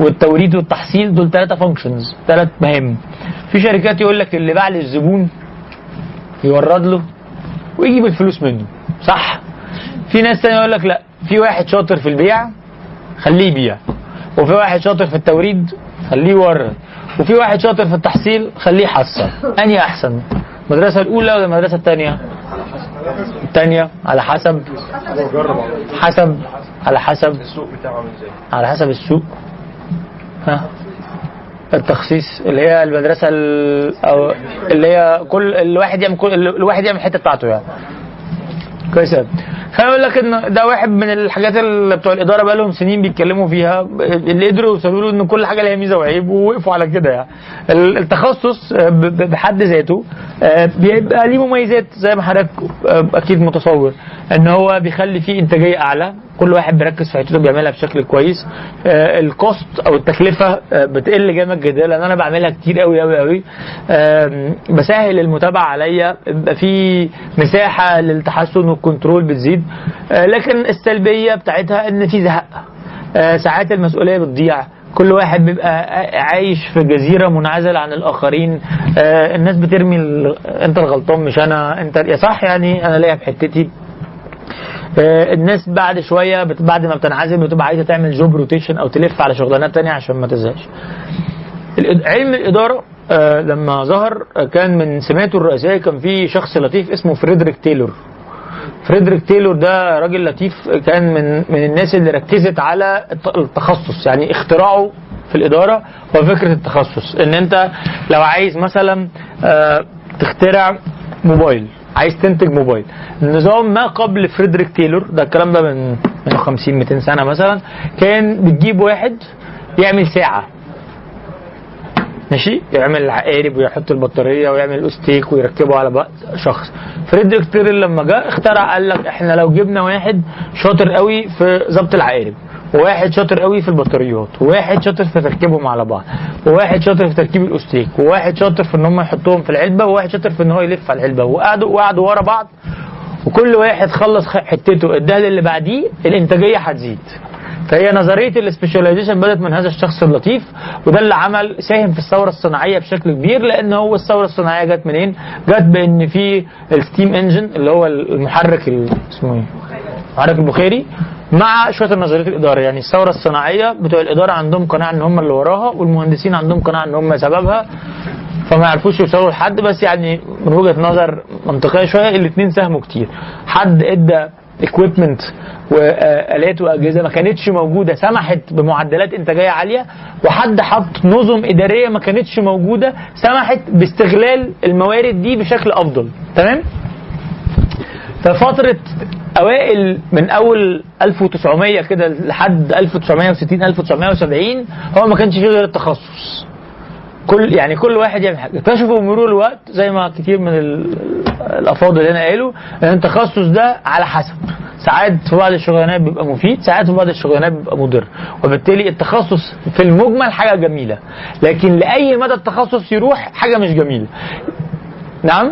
[SPEAKER 3] والتوريد والتحصيل دول ثلاثة فانكشنز ثلاث مهام. في شركات يقول لك اللي باع للزبون يورد له ويجيب الفلوس منه. صح. في ناس تانية يقول لك لا في واحد شاطر في البيع خليه يبيع وفي واحد شاطر في التوريد خليه يورد وفي واحد شاطر في التحصيل خليه يحصل. أنهي أحسن؟ المدرسة الأولى ولا المدرسة الثانية؟ الثانية على حسب. حسب. على حسب
[SPEAKER 6] السوق بتاعه إزاي.
[SPEAKER 3] على حسب السوق. التخصيص اللي هي المدرسة ال- أو اللي هي كل الواحد يعمل كل الواحد يعمل الحتة بتاعته يعني. كويس أقول لك إن ده واحد من الحاجات اللي بتوع الإدارة بقى لهم سنين بيتكلموا فيها اللي قدروا يوصلوا له إن كل حاجة ليها ميزة وعيب ووقفوا على كده يعني. ال- التخصص بحد ذاته آه، بيبقى ليه مميزات زي ما حضرتك آه، أكيد متصور. إن هو بيخلي فيه إنتاجية أعلى. كل واحد بيركز في حتته بيعملها بشكل كويس. آه، الكوست أو التكلفة آه، بتقل جامد جدا لأن أنا بعملها كتير قوي قوي قوي بسهل المتابعة عليا بيبقى في مساحة للتحسن وال control بتزيد. آه، لكن السلبية بتاعتها إن في زهق. ساعات المسؤولية بتضيع. كل واحد بيبقى عايش في جزيرة منعزل عن الآخرين. آه، الناس بترمي أنت الغلطان مش أنا أنت يا صح يعني أنا ليا في حتتي. الناس بعد شوية بعد ما بتنعزل بتبقى عايزة تعمل job rotation أو تلف على شغلانات تانية عشان ما تزهقش. علم الإدارة آه، لما ظهر آه، كان من سماته الرئيسية كان في شخص لطيف اسمه فريدريك تايلور. فريدريك تايلور ده راجل لطيف كان من من الناس اللي ركزت على الت- التخصص يعني اختراعه في الإدارة هو فكرة التخصص. إن أنت لو عايز مثلا آه، تخترع موبايل عايز تنتج موبايل. النظام ما قبل فريدريك تايلور ده الكلام ده من من 50 200 سنة مثلا كان بتجيب واحد يعمل ساعة. يعمل عقارب ويحط البطارية ويعمل الاستيك ويركبه على شخص. فريدريك تيرل لما جه اخترع قال لك إحنا لو جبنا واحد شاطر قوي في ظبط العقارب وواحد شاطر قوي في البطاريات وواحد شاطر في تركيبهم على بعض وواحد شاطر في تركيب الأستيك وواحد شاطر في إن هم يحطوهم في العلبة وواحد شاطر في إن هو يلف على العلبة وقعدوا وقعدوا ورا بعض وكل واحد خلص حتته. اداها للي بعديه الإنتاجية هتزيد. فهي نظرية ال specialization بدأت من هذا الشخص اللطيف وده اللي عمل ساهم في الثورة الصناعية بشكل كبير لأن هو الثورة الصناعية جت منين؟ جت بإن في ال steam engine اللي هو المحرك ال- اسمه إيه؟ المحرك البخاري مع شوية النظريات الاداره يعني الثورة الصناعية بتوع الإدارة عندهم قناعة إن هم اللي وراها والمهندسين عندهم قناعة إن هم سببها فما يعرفوش يوصلوا لحد بس يعني من وجهة نظر منطقية شوية الاثنين ساهموا كتير حد إدى اكويبمنت وآلات وأجهزة ما كانتش موجودة سمحت بمعدلات إنتاجية عالية وحد حط نظم إدارية ما كانتش موجودة سمحت باستغلال الموارد دي بشكل أفضل. تمام؟ ففترة أوائل من أول 1900 كده لحد 1960 1970 هو ما كانش فيه غير التخصص. كل يعني كل واحد يعمل حاجة. اكتشفوا بمرور الوقت زي ما كتير من ال- الأفاضل هنا قالوا إن التخصص ده على حسب. ساعات في بعض الشغلانات بيبقى مفيد ساعات في بعض الشغلانات بيبقى مضر. وبالتالي التخصص في المجمل حاجة جميلة. لكن لأي مدى التخصص يروح حاجة مش جميلة. نعم؟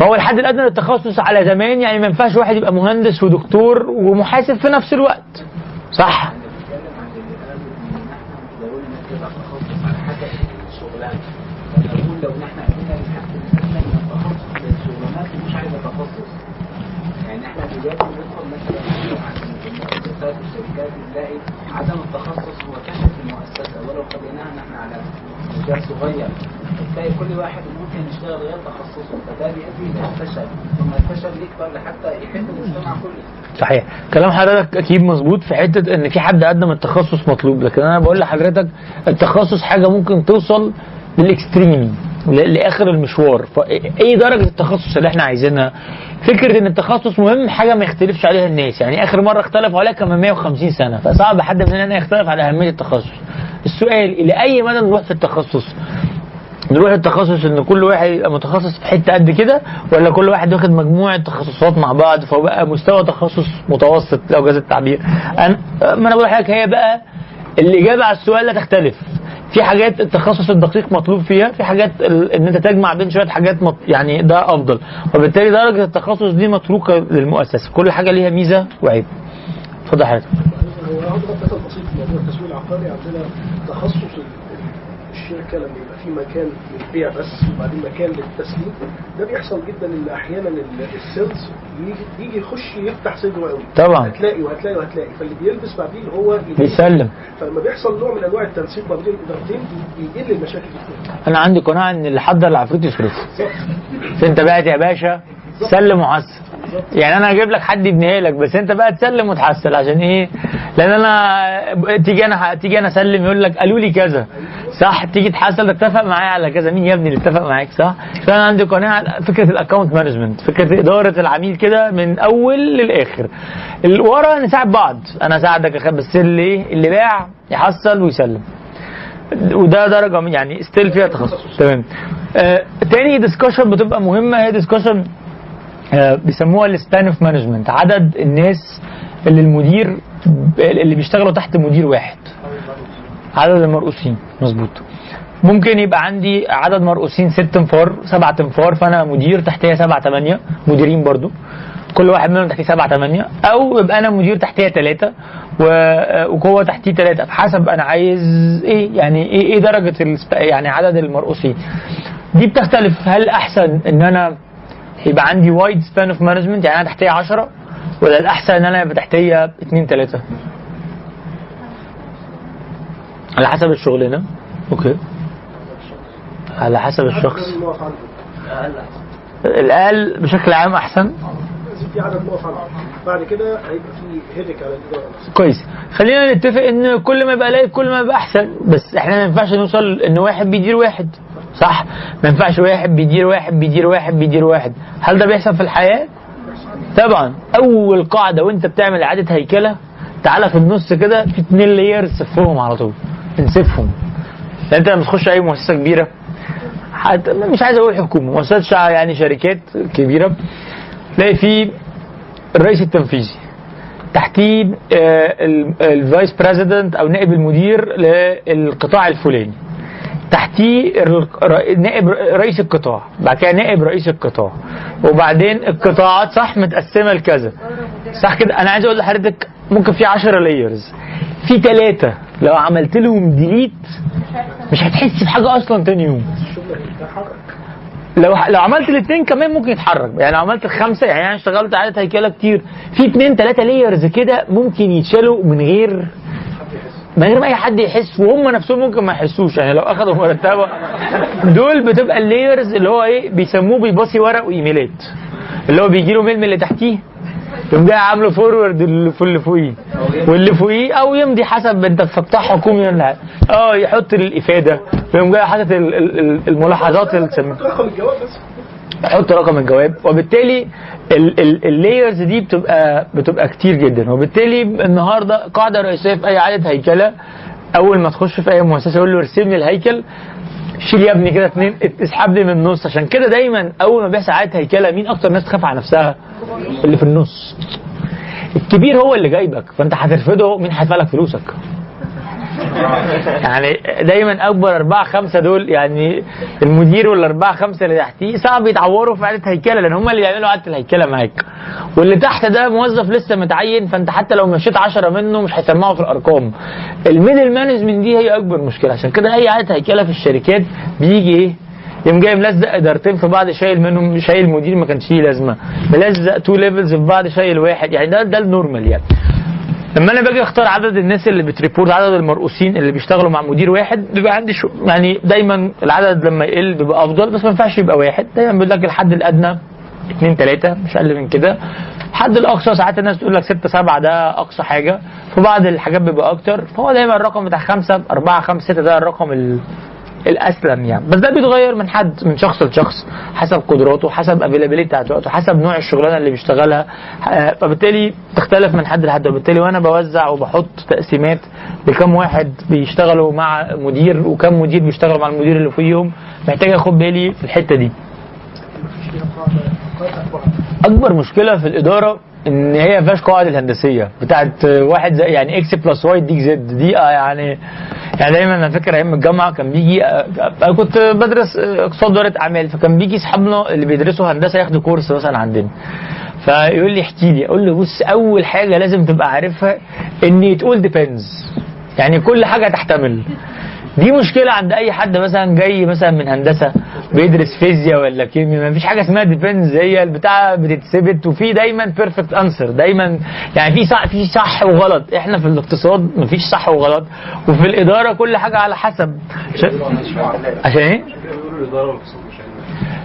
[SPEAKER 3] ما هو الحد الأدنى للتخصص على زمان يعني ما ينفعش واحد يبقى مهندس ودكتور ومحاسب في نفس الوقت. صح
[SPEAKER 11] بقول لو إحنا عندنا الحد الادنى من التخصص للشغلانات مش عايزه تخصص يعني إحنا دلوقتي بندخل مثلا في المؤسسات بنلاقي عدم التخصص هو كشف المؤسسة ولو خليناها نحن على مجال صغير. بتلاقي كل واحد ممكن يشتغل غير تخصصه فده بيؤدي إلى الفشل. ثم الفشل يكبر لحتى يحب المجتمع كله.
[SPEAKER 3] صحيح. كلام حضرتك أكيد مظبوط في حتة إن في حد قدم التخصص مطلوب لكن أنا بقول لحضرتك التخصص حاجة ممكن توصل للإكستريم. لآخر المشوار. فايه درجة التخصص اللي إحنا عايزينها. فكرة إن التخصص مهم حاجة ما يختلفش عليها الناس. يعني آخر مرة اختلفوا عليها كان من 150 سنة. فصعب حد مننا يختلف على أهمية التخصص. السؤال إلى أي مدى نروح في التخصص؟ نروح التخصص إن كل واحد يبقى متخصص في حتة قد كده ولا كل واحد واخد مجموعه تخصصات مع بعض فبقى مستوى تخصص متوسط لو جاز التعبير؟ أنا ما أنا بقول لحضرتك هي بقى الإجابة على السؤال لا تختلف. في حاجات التخصص الدقيق مطلوب فيها في حاجات إن أنت تجمع بين شوية حاجات مط... يعني ده أفضل. وبالتالي درجة التخصص دي متروكة للمؤسسة. كل حاجة ليها ميزة وعيب. اتفضل حضرتك.
[SPEAKER 12] هو بسيط في التسويق العقاري عندنا تخصص ال- الشركة لما في مكان للبيع بس وبعدين مكان للتسليم. ده بيحصل جدا إن أحيانا ال- ال sales يجي يجي يخش يفتح صدره قوي
[SPEAKER 3] طبعا.
[SPEAKER 12] هتلاقي وهتلاقي وهتلاقي. فاللي بيلبس بعدين هو
[SPEAKER 3] بيسلم.
[SPEAKER 12] فلما بيحصل نوع من أنواع التنسيق ما بين الإدارتين بي- بيقل المشاكل كتير
[SPEAKER 3] أنا عندي قناعة إن اللي حضر العفريت يصرفه. أنت بعت يا باشا سلم وحسن. يعني أنا هجيب لك حد يبنيها لك بس أنت بقى تسلم وتحسن عشان إيه؟ لأن أنا تيجي أنا تيجي أنا أسلم يقول لك قالوا لي كذا صح؟ تيجي تحسن اتفق معايا على كذا. مين يا ابني اللي اتفق معاك؟ صح؟ فأنا عندي قناعة فكرة ال account management فكرة إدارة العميل كده من أول للآخر. اللي ورا نساعد بعض. أنا أساعدك بس اللي إيه؟ اللي باع يحصل ويسلم. وده درجة يعني still فيها تخصص. تمام. آه تاني discussion بتبقى مهمة هي discussion بيسموها ال span of management عدد الناس اللي المدير اللي بيشتغلوا تحت مدير واحد. عدد المرؤوسين. مظبوط. ممكن يبقى عندي عدد مرؤوسين ست انفار سبعة انفار فأنا مدير تحتيه سبعة تمانية مديرين برضو. كل واحد منهم تحتيه سبعة تمانية أو يبقى أنا مدير تحتيه ثلاثة وهو تحتيه ثلاثة بحسب أنا عايز إيه يعني إيه إيه درجة يعني عدد المرؤوسين. دي بتختلف هل أحسن إن أنا يبقى عندي wide span of management يعني أنا تحتية 10 ولا الأحسن إن أنا يبقى تحتية 2 3 على حسب الشغلانة. أوكي. على حسب الشخص. الأقل بشكل عام
[SPEAKER 12] أحسن. في عدد نقف عنده بعد كده هيبقى في هيدك على نفسها
[SPEAKER 3] كويس. خلينا نتفق إن كل ما يبقى قليل كل ما يبقى أحسن بس إحنا ما ينفعش نوصل إن واحد بيدير واحد. صح؟ ما ينفعش واحد بيدير واحد بيدير واحد بيدير واحد. هل ده بيحصل في الحياة؟ طبعا. أول قاعدة وأنت بتعمل إعادة هيكلة تعالى في النص كده في اتنين layers سفهم على طول. انسفهم لأن أنت لما تخش أي مؤسسة كبيرة حتى مش عايز أقول حكومة مؤسسات يعني شركات كبيرة تلاقي في الرئيس التنفيذي تحتيه ال vice president أو نائب المدير للقطاع الفلاني. تحتيه نائب رئيس القطاع بعد كده نائب رئيس القطاع. وبعدين القطاعات صح متقسمة لكذا. صح كده؟ أنا عايز أقول لحضرتك ممكن في 10 layers في ثلاثة لو عملت لهم delete مش هتحس بحاجة أصلا تاني يوم. لو لو عملت الاثنين كمان ممكن يتحرك. يعني لو عملت الخمسة يعني أنا اشتغلت عدد هيكلة كتير. في اثنين ثلاثة layers كده ممكن يتشالوا من غير من غير ما أي حد يحس وهم نفسهم ممكن ما يحسوش. يعني لو اخذوا مرتبة دول بتبقى ال layers اللي هو إيه بيسموه بيباصي ورق وإيميلات. اللي هو بيجي له mail من اللي تحتيه. يقوم جاي عامله forward اللي فوق- اللي فوقيه. واللي فوقيه أو يمضي حسب أنت قطاع حكومي ولا. آه يحط الإفادة. ويقوم جاي حاطط ال- ال- ال- الملاحظات اللي
[SPEAKER 12] رقم الجواب. بس
[SPEAKER 3] أحط رقم الجواب وبالتالي ال layers دي بتبقى بتبقى كتير جدا. وبالتالي النهارده قاعدة رئيسية في أي إعادة هيكلة. أول ما تخش في أي مؤسسة يقول له ارسم لي الهيكل. شيل يا ابني كده اتنين اسحبني من النص. عشان كده دايما أول ما بيحصل عاده هيكله مين أكتر ناس تخاف على نفسها؟ اللي في النص. الكبير هو اللي جايبك فأنت هترفضه مين هيدفع لك فلوسك؟ <laughs> يعني دايما أكبر أربعة خمسة دول يعني المدير والأربعة خمسة اللي تحتيه صعب يتعوروا في عاده هيكلة لأن هم اللي بيعملوا عاده الهيكلة معاك. واللي تحت ده موظف لسه متعين فأنت حتى لو مشيت 10 منه مش هيسمعوا في الأرقام. ال middle management دي هي أكبر مشكلة عشان كده أي إعادة هيكلة في الشركات بيجي إيه؟ يقوم جاي ملزق إدارتين في بعض شايل منهم شايل مدير ما كانش ليه لازمة. ملزق two levels في بعض شايل واحد يعني ده ده ال normal يعني. لما أنا باجي اختار عدد الناس اللي بت report عدد المرؤوسين اللي بيشتغلوا مع مدير واحد بيبقى عندي شو يعني دايما العدد لما يقل بيبقى أفضل بس ما ينفعش يبقى واحد. دايما بيقول لك الحد الأدنى اثنين ثلاثة مش أقل من كده. الحد الأقصى ساعات الناس تقول لك ستة سبعة ده أقصى حاجة. في بعض الحاجات بيبقى أكتر. فهو دايما الرقم بتاع خمسة أربعة خمسة ستة ده الرقم ال... الأسلم يعني. بس ده بيتغير من حد من شخص لشخص حسب قدراته حسب افيلابيلتي بتاعت وقته حسب نوع الشغلانة اللي بيشتغلها. آه، فبالتالي تختلف من حد لحد. وبالتالي وأنا بوزع وبحط تقسيمات لكم واحد بيشتغلوا مع مدير وكم مدير بيشتغلوا مع المدير اللي فوقيهم محتاج أخد بالي في الحتة دي. أكبر مشكلة في الإدارة إن هي ما فيهاش قواعد الهندسية. بتاعت واحد زي يعني x plus y دي z دي آه يعني يعني دايما أنا فاكر أيام الجامعة كان بيجي آه، أنا كنت بدرس آه، اقتصاد اداره أعمال فكان بيجي أصحابنا اللي بيدرسوا هندسة ياخدوا كورس مثلا عندنا. فيقول لي احكي لي أقول له بص أول حاجة لازم تبقى عارفها إن تقول depends يعني كل حاجة تحتمل. دي مشكلة عند أي حد مثلا جاي مثلا من هندسة. بيدرس فيزياء ولا كيمياء ما فيش حاجة اسمها depends هي البتاع بتتثبت وفي دايما perfect answer دايما يعني في صح في صح وغلط. إحنا في الاقتصاد ما فيش صح وغلط وفي الإدارة كل حاجة على حسب. عشان إيه؟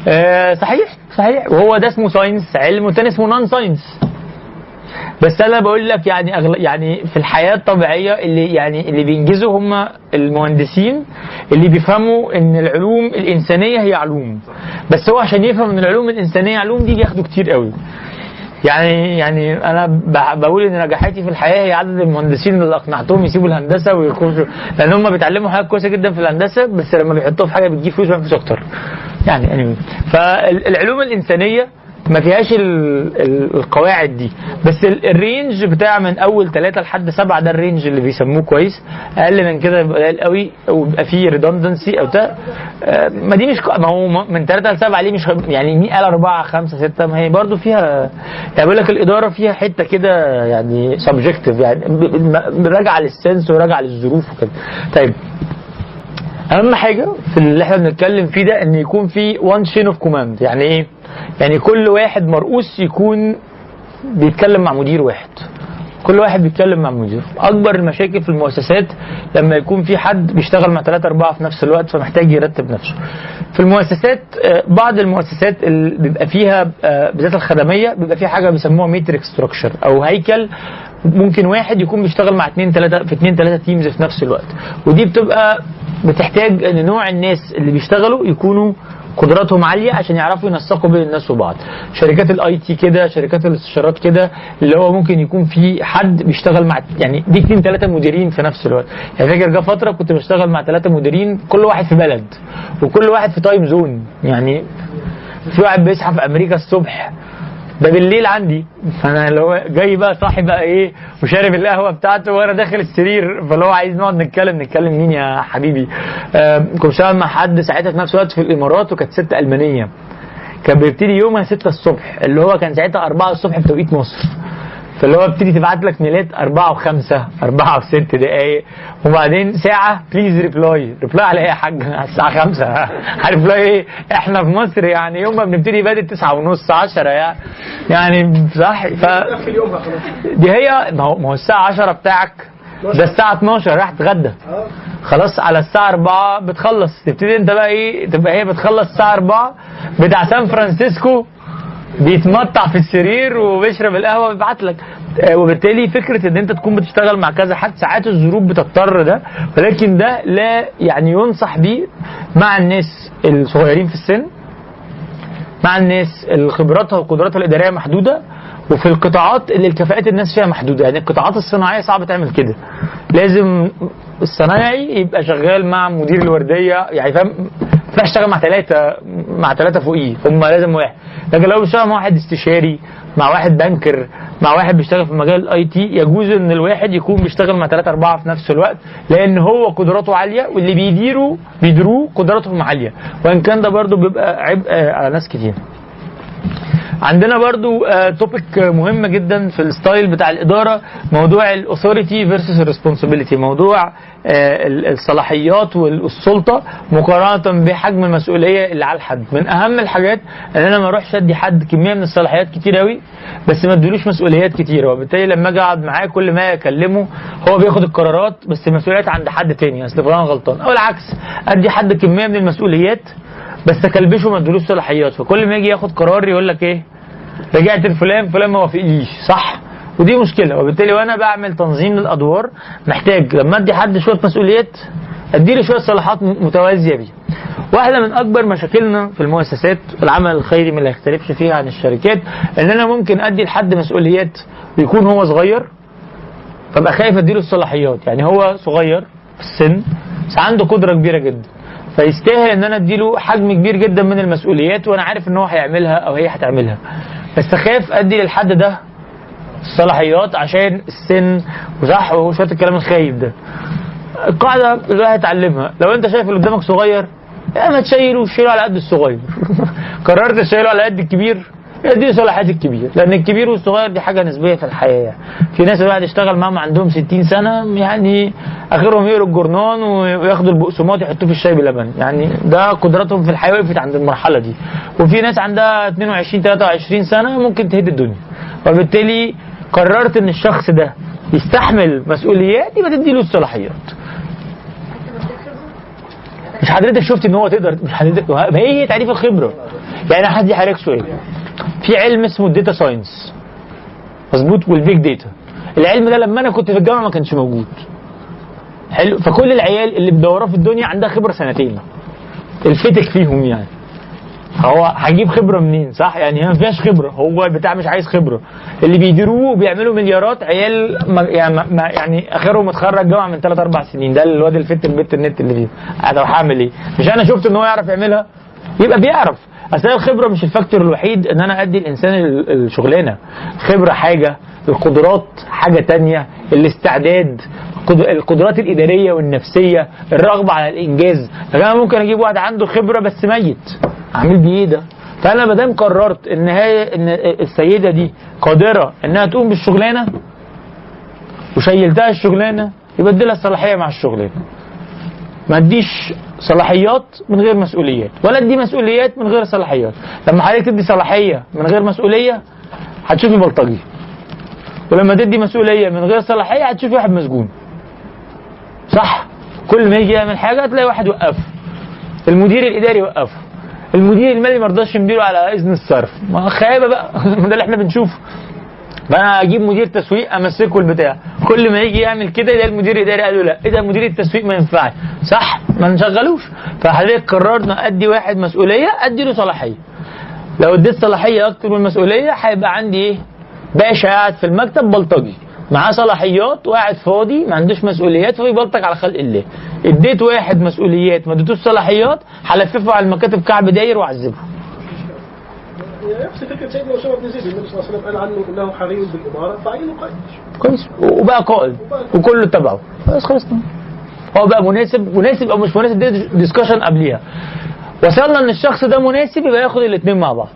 [SPEAKER 3] آه صحيح صحيح. وهو ده اسمه science علم والتاني اسمه non science بس أنا بقول لك يعني أغل... يعني في الحياة الطبيعية اللي يعني اللي بينجزوا هم المهندسين اللي بيفهموا إن العلوم الإنسانية هي علوم. بس هو عشان يفهم إن العلوم الإنسانية علوم دي بياخدوا كتير قوي. يعني يعني أنا بقول إن نجاحاتي في الحياة هي عدد المهندسين اللي أقنعتهم يسيبوا الهندسة ويخشوا. لأن هم بيتعلموا حاجات كويسة جدا في الهندسة بس لما بيحطوها في حاجة بتجيب فلوس فيش أكتر. يعني anyway. فالعلوم الإنسانية ما فيهاش ال- ال- القواعد دي. بس ال- ال range بتاع من أول ثلاثة لحد سبعة ده ال range اللي بيسموه كويس. أقل من كده يبقى قليل قوي ويبقى فيه redundancy أو بتاع آه، ما دي مش ما هو من ثلاثة لسبعة ليه مش يعني مين قال أربعة خمسة ستة ما هي برضو فيها يعني بقول لك الإدارة فيها حتة كده يعني subjective يعني راجعة لل sense وراجعة للظروف وكده. طيب. أهم حاجة في اللي إحنا بنتكلم فيه ده إن يكون في one chain of command يعني إيه؟ يعني كل واحد مرؤوس يكون بيتكلم مع مدير واحد. كل واحد بيتكلم مع مدير. أكبر المشاكل في المؤسسات لما يكون في حد بيشتغل مع ثلاثة أربعة في نفس الوقت فمحتاج يرتب نفسه. في المؤسسات آه، بعض المؤسسات اللي بيبقى فيها آه، بالذات الخدمية بيبقى فيها حاجة بيسموها matrix structure أو هيكل. ممكن واحد يكون بيشتغل مع اثنين ثلاثة في اثنين ثلاثة teams في نفس الوقت. ودي بتبقى بتحتاج إن نوع الناس اللي بيشتغلوا يكونوا قدراتهم عالية عشان يعرفوا ينسقوا بين الناس وبعض. شركات ال IT كده شركات الاستشارات كده اللي هو ممكن يكون في حد بيشتغل مع يعني دي اثنين ثلاثة مديرين في نفس الوقت. يعني فاكر جه فترة كنت بشتغل مع ثلاثة مديرين كل واحد في بلد وكل واحد في time zone يعني في واحد بيصحى في أمريكا الصبح ده بالليل عندي. فأنا اللي هو جاي بقى صاحي بقى إيه وشارب القهوة بتاعته وأنا داخل السرير. فاللي هو عايز نقعد نتكلم نتكلم مين يا حبيبي؟ كنت بشتغل مع حد ساعتها في نفس الوقت في الإمارات وكانت ست ألمانية. كان بيبتدي يومها 6 الصبح. اللي هو كان ساعتها 4 الصبح بتوقيت مصر. فاللي هو بتيجي تبعت لك mails ات 4 و5 4 و6 دقايق. وبعدين ساعة please reply reply على إيه يا حاج على <laughs> الساعة 5 ه reply <laughs> إيه؟ إحنا في مصر يعني يوم ما بنبتدي بادئ 9 ونص 10 يعني يعني صح؟ ف دي هي ما هو ما هو الساعة 10 بتاعك. ده الساعة 12 راح تتغدى. خلاص على الساعة 4 بتخلص. تبتدي أنت بقى إيه؟ تبقى هي بتخلص الساعة 4 بتاع سان فرانسيسكو. بيتمطع في السرير وبيشرب القهوة ويبعت لك. آه، وبالتالي فكرة إن أنت تكون بتشتغل مع كذا حد ساعات الظروف بتضطر ده ولكن ده لا يعني ينصح بيه مع الناس الصغيرين في السن مع الناس اللي خبراتها وقدراتها الإدارية محدودة وفي القطاعات اللي الكفاءات الناس فيها محدودة. يعني القطاعات الصناعية صعب تعمل كده. لازم الصنايعي يبقى شغال مع مدير الوردية يعني فاهم؟ ينفعش اشتغل مع ثلاثة مع ثلاثة فوقيه هم لازم واحد. لكن لو بيشتغل مع واحد استشاري مع واحد banker مع واحد بيشتغل في مجال ال IT يجوز إن الواحد يكون بيشتغل مع ثلاثة أربعة في نفس الوقت لأن هو قدراته عالية واللي بيديروا بيديروه قدراتهم عالية. وإن كان ده برضو بيبقى عبء على ناس كتير. عندنا برضو topic مهم جدا في ال style بتاع الإدارة موضوع ال authority versus ال responsibility موضوع آه، ال- الصلاحيات والسلطة مقارنة بحجم المسؤولية اللي على الحد. من أهم الحاجات إن أنا ما أروحش أدي حد كمية من الصلاحيات كتير قوي بس ما أديلوش مسؤوليات كتير. وبالتالي لما أجي أقعد معاه كل ما أكلمه هو بياخد القرارات بس المسؤوليات عند حد تاني أصل فلان غلطان. أو العكس أدي حد كمية من المسؤوليات بس اكلبشه ما اديلوش صلاحيات. فكل ما يجي ياخد قرار يقول لك إيه؟ رجعت لفلان فلان ما وافقليش صح؟ ودي مشكلة. وبالتالي وأنا بعمل تنظيم للأدوار محتاج لما أدي حد شوية مسؤوليات أديله شوية صلاحات متوازية بيه. واحدة من أكبر مشاكلنا في المؤسسات العمل الخيري ما يختلفش فيها عن الشركات إن أنا ممكن أدي لحد مسؤوليات ويكون هو صغير فابقى خايف أديله الصلاحيات. يعني هو صغير في السن بس عنده قدرة كبيرة جدا. فيستاهل إن أنا أديله حجم كبير جدا من المسؤوليات وأنا عارف إن هو هيعملها أو هي هتعملها. بس أخاف أدي للحد ده الصلاحيات عشان السن وصح وشويه الكلام الخايب ده. القاعدة الواحد يتعلمها لو أنت شايف اللي قدامك صغير يا ما تشيله شيله على قد الصغير. <laughs> قررت تشيله على قد الكبير. ادي صلاحيات الكبير. لأن الكبير والصغير دي حاجة نسبية في الحياة. يعني. في ناس الواحد يشتغل معاهم عندهم 60 سنة يعني آخرهم يقروا الجورنان وياخدوا البقسماط يحطوه في الشاي بلبن. يعني ده قدراتهم في الحياة وقفت عند المرحلة دي. وفي ناس عندها 22 23 سنة ممكن تهد الدنيا. وبالتالي قررت إن الشخص ده يستحمل مسؤوليات يبقى تديله الصلاحيات. مش حضرتك شفت إن هو تقدر مش حضرتك ما هي هي تعريف الخبرة؟ يعني أنا هدي حضرتك سؤال في علم اسمه ال data science مظبوط؟ وال big data العلم ده لما أنا كنت في الجامعة ما كانش موجود. حلو؟ فكل العيال اللي بدوراه في الدنيا عندها خبرة سنتين. الفتك فيهم يعني. هو هجيب خبرة منين؟ صح؟ يعني هي ما فيهاش خبرة. هو البتاع مش عايز خبرة. اللي بيديروه وبيعملوا مليارات عيال ما يعني, ما يعني اخرهم متخرج جامعة من 3 4 سنين. ده الواد الفت البت النت اللي فيه طب هعمل إيه؟ مش أنا شفت إن هو يعرف يعملها؟ يبقى بيعرف. أصل الخبرة مش الفاكتور الوحيد إن أنا أدي الإنسان ال- الشغلانة. خبرة حاجة القدرات حاجة تانية الاستعداد قد- القدرات الإدارية والنفسية الرغبة على الإنجاز. أنا ممكن أجيب واحد عنده خبرة بس ميت. اعمل بيه ده فأنا ما دام قررت إن هي إن السيدة دي قادرة إنها تقوم بالشغلانة وشيلتها الشغلانة يبقى ادي لها الصلاحيه مع الشغلانة. ما اديش صلاحيات من غير مسؤوليات ولا ادي مسؤوليات من غير صلاحيات. لما حضرتك تدي صلاحية من غير مسؤولية هتشوفي بلطجي. ولما تدي مسؤولية من غير صلاحية هتشوفي واحد مسجون. صح؟ كل ما يجي يعمل حاجة تلاقي واحد وقفه المدير الإداري وقفه المدير المالي ما رضاش يمديله على إذن الصرف. ما خيابه بقى. <laughs> ده اللي إحنا بنشوفه. فانا أجيب مدير تسويق امسكه البتاع. كل ما يجي يعمل كده يلاقي المدير الاداري قال له لا إيه ده مدير التسويق ما ينفعش. صح ما نشغلوش. فحضرتك قررنا ادي واحد مسؤولية ادي له صلاحية. لو اديت صلاحية أكتر من المسؤوليه هيبقى عندي إيه؟ باشا قاعد في المكتب بلطجي. معاه صلاحيات وقاعد فاضي ما عندوش مسؤوليات فبيبلطج على خلق الله. اديت واحد مسؤوليات ما اديتوش صلاحيات هلففه على المكاتب كعب داير واعذبه
[SPEAKER 12] نفس فكرة سيدنا اسامه بن زيد النبي صلى الله عليه وسلم قال عنه إنه حري بالإمارة فعينه قائد
[SPEAKER 3] كويس. وبقى قائد. وكله تبعه خلاص خلصنا هو بقى مناسب مناسب أو مش مناسب دي discussion قبليها. وصلنا إن الشخص ده مناسب يبقى ياخد الاثنين مع بعض.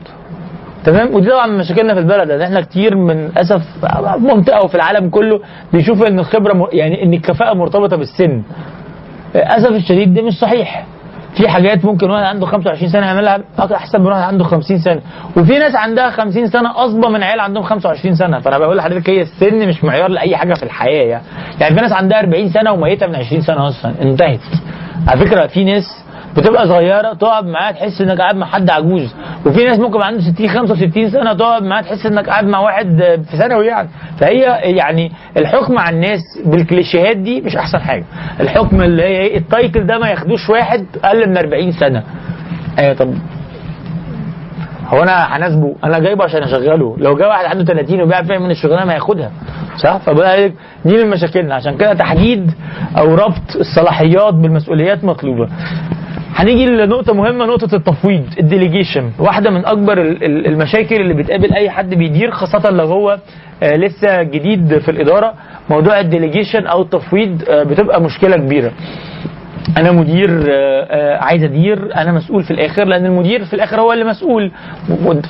[SPEAKER 3] تمام؟ ودي طبعا من مشاكلنا في البلد ان إحنا كتير من اسف في منطقة وفي العالم كله بيشوف إن الخبرة. يعني إن الكفاءة مرتبطة بالسن. للأسف الشديد ده مش صحيح. في حاجات ممكن واحد عنده 25 سنة يعملها أحسن من واحد عنده 50 سنة. وفي ناس عندها 50 سنة اصبى من عيال عندهم 25 سنة. فأنا بقول لحضرتك هي السن مش معيار لأي حاجة في الحياة يعني. يعني في ناس عندها 40 سنة وميتة من 20 سنة أصلا. انتهت. على فكرة في ناس بتبقى صغيرة تقعد معاه تحس إنك قاعد مع حد عجوز. وفي ناس ممكن عنده 60 65 سنة تقعد معاه تحس إنك قاعد مع واحد في ثانوي يعني. فهي يعني الحكم على الناس بالكليشيهات دي مش أحسن حاجة. الحكم اللي هي إيه التايتل ده ما ياخدوش واحد أقل من 40 سنة. أيوه طب هو أنا هناسبه؟ أنا جايبه عشان أشغله. لو جه واحد عنده 30 وبيعرف يعمل الشغلانة ما ياخدها. صح؟ فبقى دي من مشاكلنا. عشان كده تحديد أو ربط الصلاحيات بالمسؤوليات مطلوبة. هنيجي لنقطة مهمة نقطة التفويض ال delegation واحدة من ال- المشاكل اللي بتقابل أي حد بيدير خاصة لو هو آه، لسه جديد في الإدارة. موضوع ال delegation أو التفويض آه، بتبقى مشكلة كبيرة. أنا مدير آه، عايز أدير أنا مسؤول في الآخر لأن المدير في الآخر هو اللي مسؤول.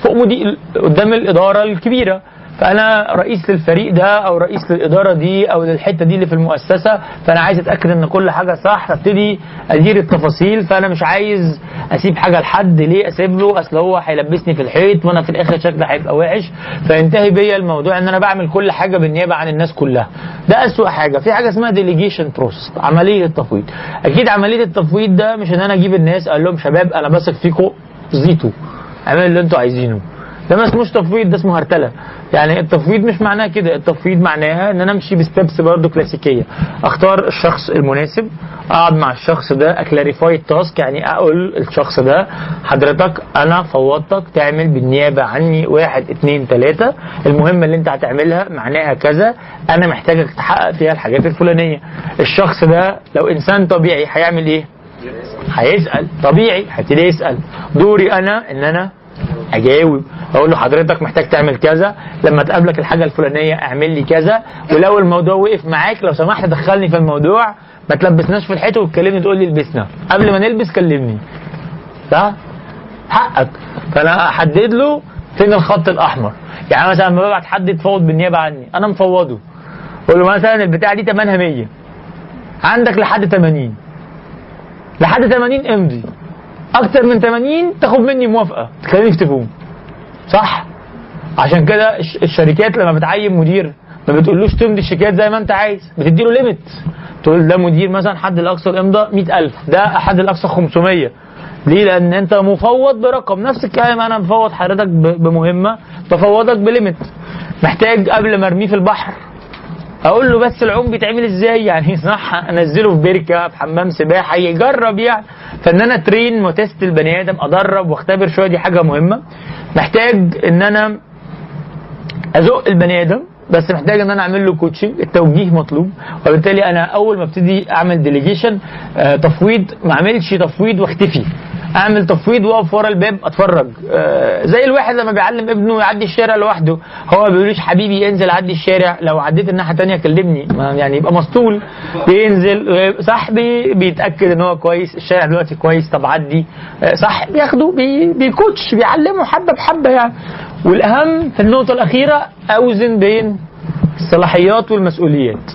[SPEAKER 3] فوق مدير قدام الإدارة الكبيرة. فأنا رئيس للفريق ده أو رئيس للإدارة دي أو للحتة دي اللي في المؤسسة فأنا عايز أتأكد إن كل حاجة صح فابتدي أدير التفاصيل. فأنا مش عايز أسيب حاجة لحد ليه أسيب له؟ أصل هو هيلبسني في الحيط وأنا في الآخر شكلي هيبقى وحش. فينتهي بيا الموضوع إن أنا بعمل كل حاجة بالنيابة عن الناس كلها. ده أسوأ حاجة. في حاجة اسمها delegation process عملية التفويض. أكيد عملية التفويض ده مش إن أنا أجيب الناس أقول لهم شباب أنا بثق فيكم زيتوا. اعملوا اللي أنتوا عايزينه. ده ما اسموش تفويض ده اسمه هرتلة. يعني التفويض مش معناه كده التفويض معناها إن أنا أمشي ب steps برضه كلاسيكية. أختار الشخص المناسب أقعد مع الشخص ده أ clarify ال task يعني أقول الشخص ده حضرتك أنا فوضتك تعمل بالنيابة عني واحد اتنين تلاتة. المهمه اللي أنت هتعملها معناها كذا أنا محتاجك تحقق فيها الحاجات الفلانية. الشخص ده لو إنسان طبيعي هيعمل إيه؟ هيسأل. طبيعي هيبتدي يسأل. دوري أنا إن أنا اجاوب أقول له حضرتك محتاج تعمل كذا لما تقابلك الحاجة الفلانية أعمل لي كذا ولو الموضوع وقف معاك لو سمحت دخلني في الموضوع ما تلبسناش في الحيط وتكلمني تقول لي البسنا. قبل ما نلبس كلمني. صح؟ حقك. فأنا أحدد له فين الخط الأحمر. يعني مثلا لما ببعت حد يتفاوض بالنيابة عني أنا مفوضه. أقول له مثلا البتاعة دي ثمنها 100 عندك لحد 80 لحد 80 امضي أكتر من 80 تاخد مني موافقة. تكلمني في تليفون. صح؟ عشان كده الش- الشركات لما بتعين مدير ما بتقولوش تمضي الشيكات زي ما انت عايز. بتدي له limit تقول ده مدير مثلا حد الاقصى الإمضاء 100000 ده حد الاقصى 500 ليه؟ لأن أنت مفوض برقم. نفس الكلام أنا مفوض حضرتك ب- بمهمة بفوضك ب limit محتاج قبل ما أرميه في البحر أقول له بس العوم بيتعمل إزاي؟ يعني صح أنزله في بركة في حمام سباحة يجرب يعني. فإن أنا train و test البني آدم أدرب وأختبر شوية دي حاجة مهمة. محتاج إن أنا أزق البني آدم بس محتاج إن أنا أعمل له coaching التوجيه مطلوب. وبالتالي أنا أول ما أبتدي أعمل delegation تفويض ما أعملش تفويض وأختفي. اعمل تفويض واقف ورا الباب اتفرج. آه، زي الواحد لما بيعلم ابنه يعدي الشارع لوحده هو ما بيقولوش حبيبي انزل عدي الشارع لو عديت الناحية الثانية كلمني. يعني يبقى مسطول. بينزل آه، صاحبي بيتأكد إن هو كويس الشارع دلوقتي كويس طب عدي. آه، صح بياخده بي بيكوتش بيعلمه حبة بحبة يعني. والأهم في النقطة الأخيرة أوزن بين الصلاحيات والمسؤوليات.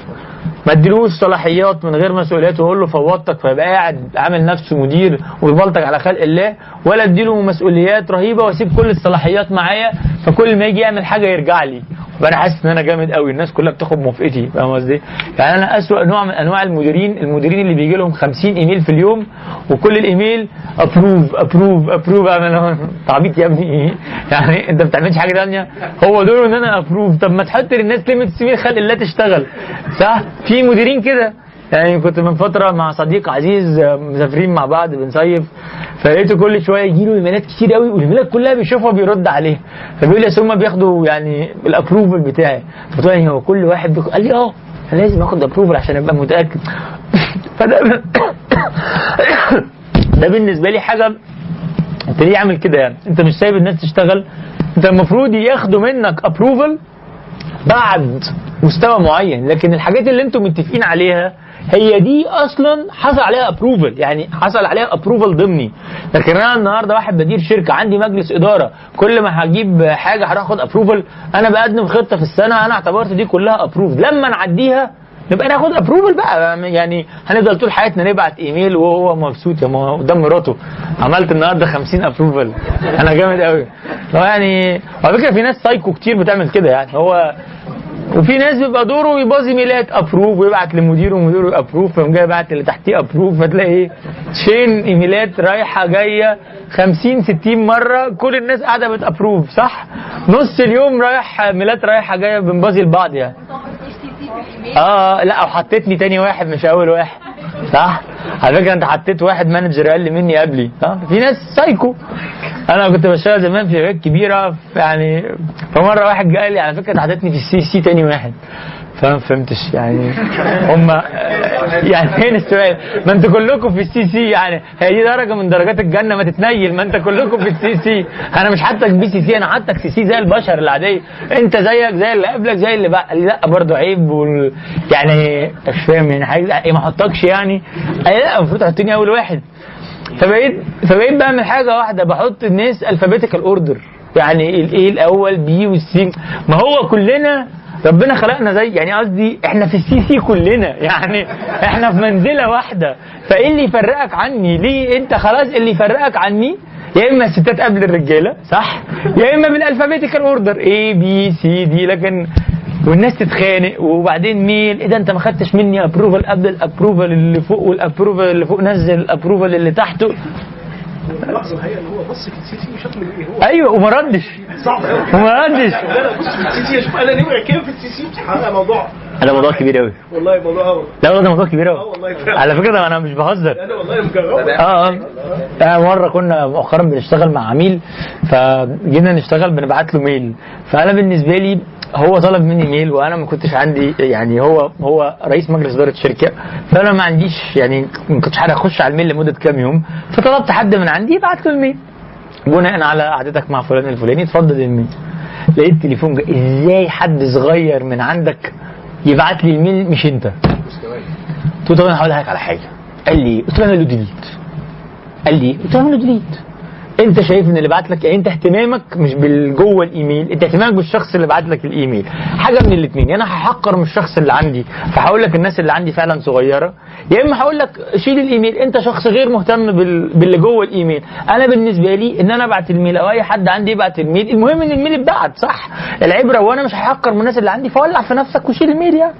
[SPEAKER 3] ما اديلوش صلاحيات من غير مسؤوليات واقول له فوضتك فيبقى قاعد عامل نفسه مدير ويبلطج على خلق الله ولا اديله مسؤوليات رهيبة واسيب كل الصلاحيات معايا فكل ما يجي يعمل حاجة يرجع لي. وأنا حاسس إن أنا جامد قوي الناس كلها بتاخد موافقتي فاهم قصدي؟ يعني أنا أسوأ نوع من أنواع المديرين المديرين اللي بيجي لهم 50 إيميل في اليوم وكل ال email approve approve approve أنت عبيط يا ابني؟ يعني أنت ما بتعملش حاجة ثانية هو دوره إن أنا approve طب ما تحط للناس limit سيب خلق الله تشتغل صح؟ في مديرين كده يعني كنت من فترة مع صديق عزيز مسافرين مع بعض بنصيف. فلقيته كل شوية يجي له إيميلات كتير قوي والإيميلات كلها بيشوفها بيرد عليها. فبيقول لي هم بياخدوا يعني ال approval بتاعي. فقلت له يعني هو كل واحد بياخد قال لي آه لازم آخد approval عشان أبقى متأكد. <coughs> فده <coughs> ده بالنسبة لي حاجة انت ليه عامل كده يعني. أنت مش سايب الناس تشتغل. أنت المفروض ياخدوا منك approval بعد مستوى معين. لكن الحاجات اللي أنتم متفقين عليها هي دي أصلا حصل عليها approval يعني حصل عليها approval ضمني. لكن أنا النهارده واحد بدير شركة عندي مجلس إدارة كل ما هجيب حاجة هروح أخد approval أنا بقدم خطة في السنة أنا اعتبرت دي كلها approve لما نعديها نبقى ناخد approval بقى. يعني هنفضل طول حياتنا نبعت إيميل وهو مبسوط يا ما قدام مراته. عملت النهارده 50 approval أنا جامد قوي هو يعني على فكرة في ناس سايكو كتير بتعمل كده يعني. هو وفي ناس بيبقى دوره يباصي emails approve ويبعت لمديره ومديره approve فيقوم جاي باعت اللي تحتيه approve فتلاقي إيه chain emails رايحة جاية 50 60 مرة كل الناس قاعدة بت approve صح؟ نص اليوم رايح emails رايحة جاية بنباصي لبعض يعني. آه لا أو حطيتني تاني واحد مش أول واحد. صح؟ على فكرة أنت حطيت واحد manager أقل مني قبلي ها في ناس سايكو أنا كنت بشتغل زمان في شركات كبيرة يعني فمره واحد قال لي على فكرة أنت حطيتني في ال CC تاني واحد. فما فهمتش. يعني هم يعني فين السؤال؟ ما أنتوا كلكم في ال CC يعني هي دي درجة من درجات الجنة ما تتنيل. ما انت كلكم في ال CC. أنا مش حاطك BCC أنا حاطك CC زي البشر العادية. انت زيك زي اللي قبلك زي اللي بعدك. لا برضه عيب وال... يعني مش فاهم يعني حاجة إيه ما احطكش يعني. لا المفروض تحطني أول واحد. فبقيت فبقيت بعمل حاجة واحدة بحط الناس alphabetical order يعني ال A الأول B وال C ما هو كلنا ربنا خلقنا زي يعني قصدي إحنا في ال CC كلنا يعني إحنا في منزلة واحدة. فإيه اللي يفرقك عني؟ ليه أنت خلاص اللي يفرقك عني؟ يا إما الستات قبل الرجالة صح؟ يا إما بال alphabetical order A B C D لكن والناس تتخانق وبعدين mail إيه ده أنت ما خدتش مني approval قبل ال approval اللي فوق وال approval اللي فوق نزل ال approval اللي تحته.
[SPEAKER 12] اللحظه الحقيقة إن هو بص في ال CC وشاف من إيه هو.
[SPEAKER 3] أيوه وما ردش.
[SPEAKER 12] صعب قوي
[SPEAKER 3] وما ردش.
[SPEAKER 12] لا بص في ال CC أشوف أنا نمره كام في ال CC هذا موضوع.
[SPEAKER 3] ده موضوع كبير قوي
[SPEAKER 12] والله موضوع قوي
[SPEAKER 3] لا والله ده موضوع كبير
[SPEAKER 12] آه
[SPEAKER 3] قوي
[SPEAKER 12] والله فعلا.
[SPEAKER 3] على فكرة أنا مش بهزر.
[SPEAKER 12] أنا والله مجربه
[SPEAKER 3] آه آه. آه، مرة كنا مؤخرا بنشتغل مع عميل فجينا نشتغل بنبعت له mail فأنا بالنسبة لي هو طلب مني mail وأنا ما كنتش عندي يعني هو هو رئيس مجلس إدارة شركه فأنا ما عنديش يعني ما كنتش عارف أخش على ال mail لمدة كام يوم فطلبت حد من عندي يبعت له ال mail. بناء على قعدتك مع فلان الفلاني اتفضل ال mail. لقيت تليفون إزاي حد صغير من عندك يبعت لي ال mail مش أنت؟ قلت له طب أنا هقول على حاجة. قال لي قلت له اعمل له delete قال لي قلت له اعمل له delete انت شايف ان اللي بعت لك يعني انت اهتمامك مش بالجوه الايميل انت اهتمامك بالشخص اللي بعت لك الايميل. حاجة من الاثنين يا أنا هحقر من الشخص اللي عندي فهقول لك الناس اللي عندي فعلا صغيرة يا اما هقول لك شيل الايميل انت شخص غير مهتم بال... باللي جوه الايميل. أنا بالنسبة لي ان أنا ابعت ال mail أو اي حد عندي يبعت ال mail المهم ان ال mail اتبعت صح؟ العبرة وأنا مش هحقر من الناس اللي عندي فولع في نفسك وشيل ال mail يعني.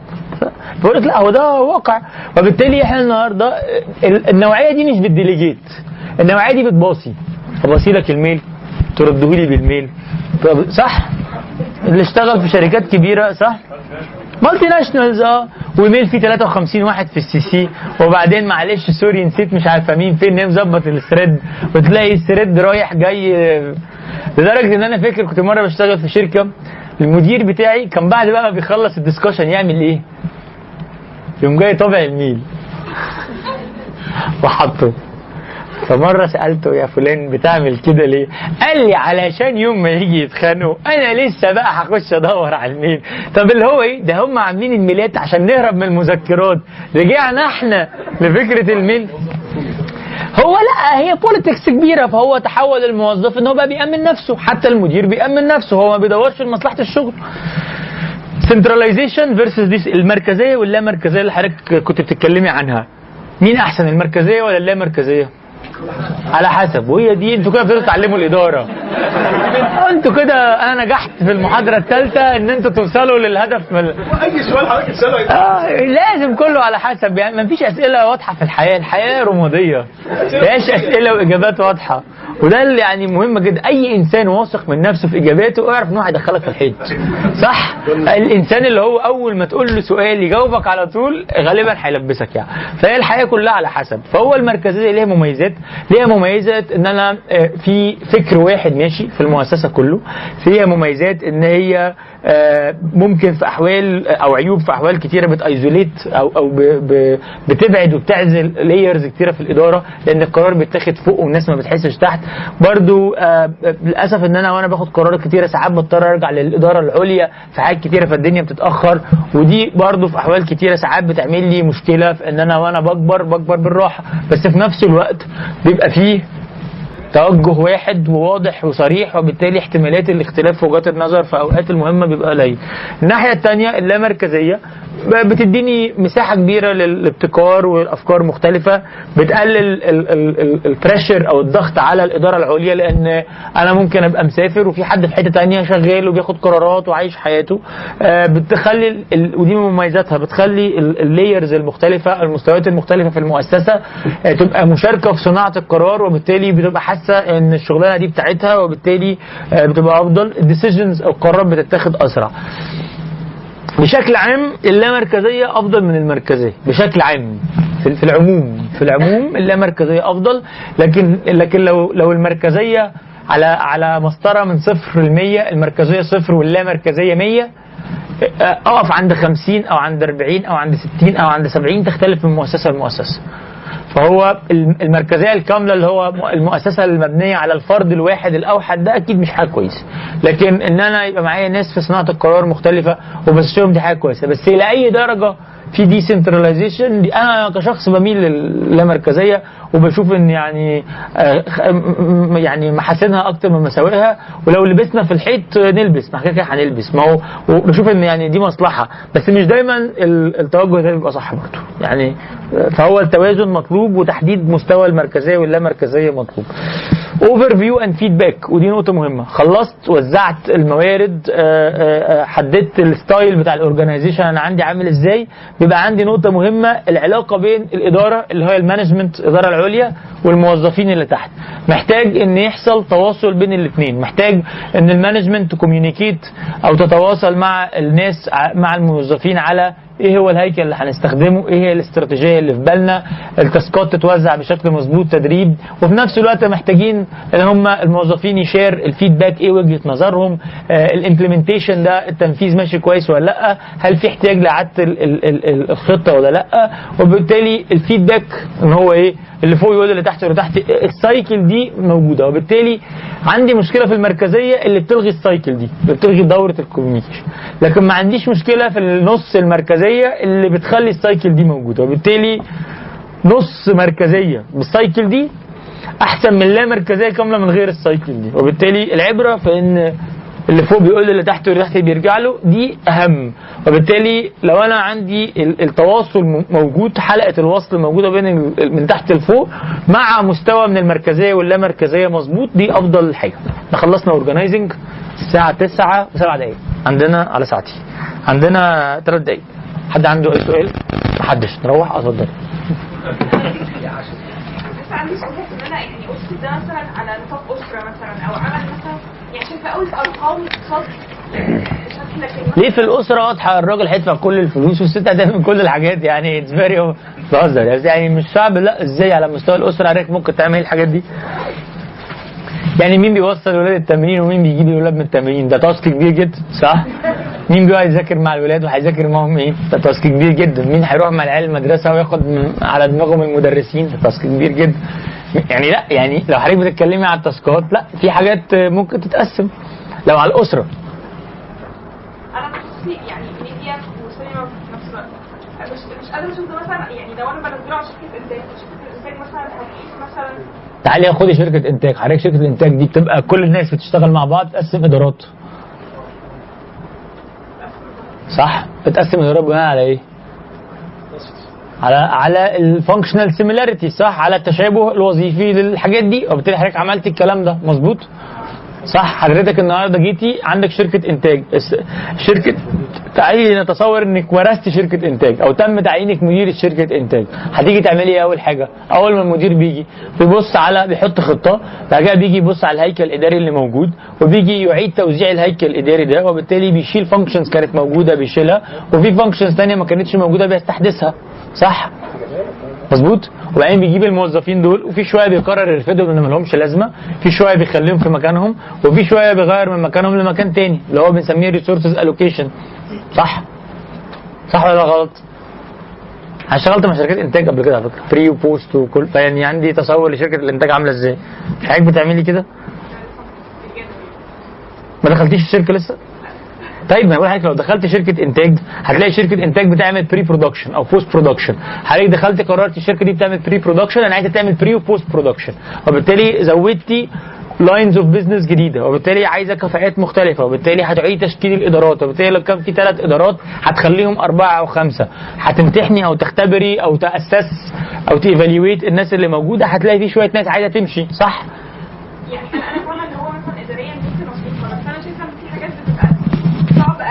[SPEAKER 3] بقول لك لا هو ده واقع. وبالتالي إحنا النهارده ال- النوعية دي مش بت delegate النوعية دي بتباصي. اباصي لك ال mail؟ ترده لي بال mail. طب صح؟ اللي اشتغل في شركات كبيرة صح؟ multinationals آه. وايميل فيه 53 واحد في ال CC. وبعدين معلش sorry نسيت مش عارفة مين فين نام ظبط ال thread. وتلاقي ال thread رايح جاي آه، لدرجة إن أنا فاكر كنت مرة بشتغل في شركة. المدير بتاعي كان بعد بقى ما بيخلص ال discussion يعمل إيه؟ يقوم جاي طابع ال mail. <laughs> وحطه. فمرة سألته يا فلان بتعمل كده ليه؟ قال لي علشان يوم ما يجي يتخانقوا أنا لسه بقى هخش أدور على ال mail. طب اللي هو إيه؟ ده هم عاملين ال mailات عشان نهرب من المذكرات. رجعنا إحنا لفكرة ال mail. هو لأ هي politics كبيرة فهو تحول الموظف إن هو بقى بيأمن نفسه حتى المدير بيأمن نفسه هو ما بيدورش لمصلحة الشغل centralization versus de المركزية واللامركزية اللي حضرتك كنت بتتكلمي عنها مين أحسن المركزية ولا اللامركزية على حسب. وهي دي أنتوا كده بتبتدوا تتعلموا الإدارة. أنتوا كده أنا نجحت في المحاضرة الثالثه إن أنتوا توصلوا للهدف من
[SPEAKER 12] اي سؤال حضرتك تسأله
[SPEAKER 3] آه لازم كله على حسب. يعني ما فيش أسئلة واضحة في الحياة. الحياة رمادية. ما فيهاش أسئلة وإجابات واضحة. وده اللي يعني مهم جدا. أي إنسان واثق من نفسه في إجاباته اعرف إن هو هيدخلك في الحيط. صح؟ الإنسان اللي هو أول ما تقول له سؤال يجاوبك على طول غالبا هيلبسك يعني. فهي الحياة كلها على حسب. فهو المركزية ليها مميزات ليها مميزات؟ إن أنا آه، في فكر واحد ماشي في المؤسسة كله. فيها مميزات إن هي آه، ممكن في أحوال أو عيوب في أحوال كتيرة بتأيزوليت أو أو بتبعد وبتعزل لايرز كتيرة في الإدارة لأن القرار بيتاخد فوق والناس ما بتحسش تحت. برضو آه، للأسف إن أنا وأنا باخد قرارات كتيرة ساعات بضطر أرجع للإدارة العليا في حاجات كتيرة فالدنيا بتتأخر. ودي برضو في أحوال كتيرة ساعات بتعمل لي مشكلة في إن أنا وأنا بكبر بكبر بالراحة. بس في نفس الوقت بيبقى فيه توجه واحد وواضح وصريح وبالتالي احتمالات الاختلاف في وجهات النظر في أوقات المهمة بيبقى قليل. الناحية الثانية اللامركزية بتديني مساحة كبيرة للابتكار والأفكار مختلفة بتقلل البريشر أو الضغط على الإدارة العليا لأن أنا ممكن أبقى مسافر وفي حد في حتة تانية شغال وبياخد قرارات وعايش حياته آه، بتخلي ودي من مميزاتها بتخلي ال layers المختلفة المستويات المختلفة في المؤسسة آه، تبقى مشاركة في صناعة القرار وبالتالي بتبقى حاسة إن الشغلانة دي بتاعتها وبالتالي آه، بتبقى أفضل. ال decisions أو القرارات بتتاخد أسرع. بشكل عام اللامركزية أفضل من المركزية. بشكل عام. في في العموم. في العموم اللامركزية أفضل. لكن لكن لو لو المركزية على على مسطرة من صفر ل 100 المركزية صفر واللامركزية 100 أقف عند 50 أو عند 40 أو عند 60 أو عند 70 تختلف من مؤسسة لمؤسسة. فهو الم- المركزية الكاملة اللي هو المؤسسة المبنية على الفرد الواحد الأوحد ده أكيد مش حاجة كويسة. لكن إن أنا يبقى معايا ناس في صناعة القرار مختلفة وبسشهم دي حاجة كويسة. بس إلى أي درجة في ديسنتراليزيشن دي أنا كشخص بميل للامركزيه وبشوف إن يعني آه، يعني محاسنها أكتر من مساوئها. ولو لبسنا في الحيط نلبس. ما كده كده هنلبس. ما هو وبشوف إن يعني دي مصلحة. بس مش دايما ال- التوجه ده بيبقى صح برضه. يعني آه، فهو التوازن مطلوب وتحديد مستوى المركزية واللامركزيه مطلوب. overview and feedback ودي نقطة مهمة. خلصت وزعت الموارد آه، آه، آه، حددت ال style بتاع ال organization أنا عندي عامل إزاي. بيبقى عندي نقطة مهمة العلاقة بين الإدارة اللي هي ال management الإدارة العليا والموظفين اللي تحت. محتاج إن يحصل تواصل بين الاثنين محتاج إن ال management ت communicate أو تتواصل مع الناس مع الموظفين على إيه هو الهيكل اللي هنستخدمه؟ إيه هي الاستراتيجية اللي في بالنا؟ ال taskات تتوزع بشكل مظبوط تدريب وفي نفس الوقت محتاجين إن هم الموظفين ي share ال feedback إيه وجهة نظرهم ال implementation ده التنفيذ ماشي كويس ولا لأ؟ هل في احتياج لإعادة ال- ال- ال- ال- الخطة ولا لأ؟ وبالتالي ال feedback إن هو إيه؟ اللي فوق يقول اللي تحت واللي تحت ال cycle دي موجودة. وبالتالي عندي مشكلة في المركزية اللي بتلغي ال cycle دي بتلغي دورة ال communication. لكن ما عنديش مشكلة في النص المركزية اللي بتخلي ال cycle دي موجودة وبالتالي نص مركزية بال cycle دي أحسن من لا مركزية كاملة من غير ال cycle دي. وبالتالي العبرة في إن اللي فوق بيقول اللي تحت واللي تحت بيرجع له دي أهم. وبالتالي لو أنا عندي ال- التواصل موجود حلقة الوصل موجودة بين من تحت لفوق مع مستوى من المركزية واللامركزيه مظبوط دي أفضل حاجة. إحنا خلصنا organizing الساعة 9 و7 دقائق عندنا على ساعتي. عندنا 3 دقائق حد عنده أي سؤال؟ محدش نروح أتفضل.
[SPEAKER 5] بس عندي سؤال ان أنا يعني اسس ده مثلا على نطاق أسرة مثلا أو عمل مثلا يعني في اول أرقام صد
[SPEAKER 3] ليه في الأسرة واضحة؟ الراجل هيدفع كل الفلوس والست هتعمل كل الحاجات. يعني اتس فيري بهزر. يعني- مش صعب. لا إزاي على مستوى الأسرة؟ عليك ممكن تعمل الحاجات دي؟ يعني مين بيوصل الولاد التمرين ومين بيجيب الولاد من التمرين؟ ده تاسك كبير جدا صح؟ مين بيقعد يذاكر مع الولاد وهيذاكر معاهم إيه؟ ده task كبير جدا. مين هيروح مع العيال المدرسة وياخد على دماغهم المدرسين؟ ده task كبير جدا. يعني لا يعني لو حضرتك بتتكلمي على ال task ات لا في حاجات ممكن تتقسم. لو على الأسرة.
[SPEAKER 5] أنا تخصصي يعني ميديا وسينما في نفس الوقت. مش مش قادرة أشوف مثلا يعني لو أنا بنزله على شركه انتاج شركه الإنتاج مثلا هتقيس مثلا
[SPEAKER 3] تعالي خدي شركة إنتاج حضرتك شركة الإنتاج دي بتبقى كل الناس بتشتغل مع بعض تقسم إدارات. صح؟ بتقسم إدارات بناء على إيه؟ على على ال functional similarity صح؟ على التشابه الوظيفي للحاجات دي وبالتالي حضرتك عملتي الكلام ده مظبوط؟ صح حضرتك النهارده جيتي عندك شركة إنتاج. شركة تعالي نتصور إنك ورثت شركة إنتاج أو تم تعيينك مدير شركة إنتاج. هتيجي تعملي إيه أول حاجة؟ أول ما المدير بيجي بيبص على بيحط خطة بعد كده بيجي يبص على الهيكل الإداري اللي موجود وبيجي يعيد توزيع الهيكل الإداري ده وبالتالي بيشيل functions كانت موجودة بيشيلها وفي functions ثانية ما كانتش موجودة بيستحدثها. صح؟ مظبوط وبعدين بيجيب الموظفين دول وفي شوية بيقرر يرفدهم لأن ما لهمش لازمة في شوية بيخليهم في مكانهم وفي شوية بيغير من مكانهم لمكان تاني اللي هو بنسميه resources allocation صح؟ صح ولا غلط؟ أنا اشتغلت مع شركات إنتاج قبل كده على فكرة. pre و post وكل. يعني عندي تصور لشركة الإنتاج عاملة إزاي؟ حضرتك بتعملي كده؟ ما دخلتيش الشركة لسه؟ طيب ما بقول لحضرتك لو دخلت شركة إنتاج هتلاقي شركة إنتاج بتعمل pre-production أو post-production حضرتك دخلت قررت الشركة دي بتعمل pre-production أنا عايزة تعمل pre و post-production وبالتالي زودتي lines of business جديدة وبالتالي عايزة كفاءات مختلفة وبالتالي هتعيد تشكيل الإدارات وبالتالي لو كان في ثلاث إدارات هتخليهم أربعة أو خمسة. هتمتحني أو تختبري أو تأسس أو ت evaluate الناس اللي موجودة هتلاقي في شوية ناس عايزة تمشي صح؟ <laughs>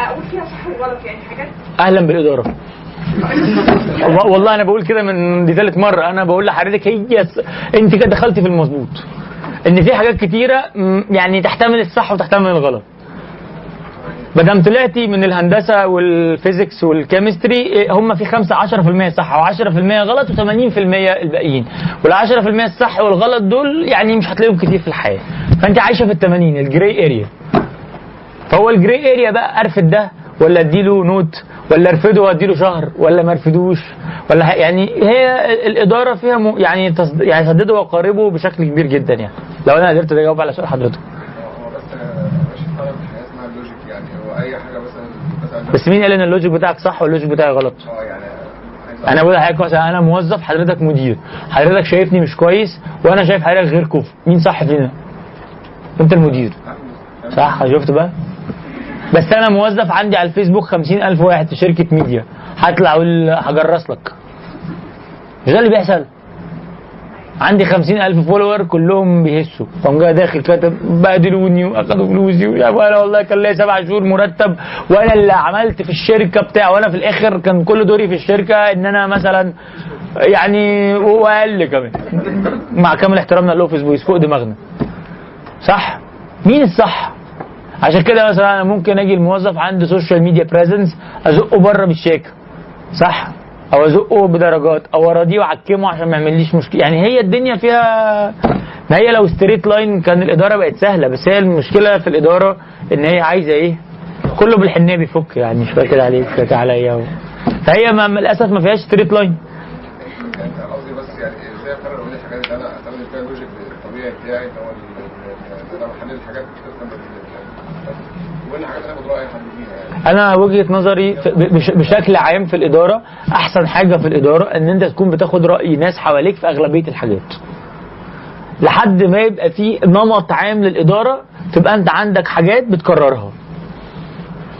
[SPEAKER 5] أقول فيها صح وغلط يعني حاجات؟
[SPEAKER 3] أهلا بالإدارة. <laughs> والله- أنا بقول كده من دي ثالث مرة. أنا بقول لحضرتك هي أنت كده دخلتي في المظبوط. إن في حاجات كتيرة يعني تحتمل الصح وتحتمل الغلط. ما دام طلعتي من الهندسة وال physics وال chemistry إيه، هم في 5 10% صح و10% غلط و80% الباقيين. وال 10% الصح والغلط دول يعني مش هتلاقيهم كتير في الحياة. فأنت عايشة في ال 80 ال gray area فهو ال gray area بقى أرفد ده ولا أديله note ولا أرفده وأديله شهر ولا ما أرفدوش ولا يعني هي ال- الإدارة فيها م... يعني تصد... يعني سدده وقاربه بشكل كبير جدا يعني لو أنا قدرت أجاوب على سؤال حضرتك
[SPEAKER 7] بس يعني
[SPEAKER 3] بس مين قال إن ال logic بتاعك صح وال logic بتاعي غلط؟
[SPEAKER 7] آه يعني
[SPEAKER 3] أنا بقول لحضرتك مثلا أنا موظف حضرتك مدير حضرتك شايفني مش كويس وأنا شايف حضرتك غير كفء مين صح فينا؟ أنت المدير صح شفت بقى؟ بس أنا موظف عندي على الفيسبوك 50000 واحد في شركة ميديا. هطلع أقول هجرسك. مش ده اللي بيحصل؟ عندي 50000 follower كلهم بيهيصوا. قام جاي داخل كاتب بهدلوني واخدوا فلوسي وأنا والله كان ليا سبع شهور مرتب وأنا اللي عملت في الشركة بتاع وأنا في الآخر كان كل دوري في الشركة إن أنا مثلا يعني واقل كمان. مع كامل احترامنا لل office boys فوق دماغنا. صح؟ مين الصح؟ عشان كده مثلا أنا ممكن أجي الموظف عنده social media presence أزقه بره بالشياكة صح؟ أو أزقه بدرجات أو أراضيه وأعكمه عشان ما يعمليش مشكلة. يعني هي الدنيا فيها ما هي لو straight line كان الإدارة بقت سهلة بس هي المشكلة في الإدارة إن هي عايزة إيه؟ كله بالحنية بيفك يعني كده عليك شوية كده عليا. و... فهي ما للأسف ما فيهاش straight line
[SPEAKER 7] يعني قصدي بس يعني إزاي أقرر أقول الحاجات اللي أنا استخدم فيها ال logic الطبيعي بتاعي اللي هو ال- ال- ان أنا بحلل الحاجات بتفهم وين الحاجات اللي اخد راي حد فيها يعني
[SPEAKER 3] أنا وجهة نظري بشكل عام في الإدارة أحسن حاجة في الإدارة إن أنت تكون بتاخد رأي ناس حواليك في أغلبية الحاجات. لحد ما يبقى في نمط عام للإدارة تبقى أنت عندك حاجات بتكررها.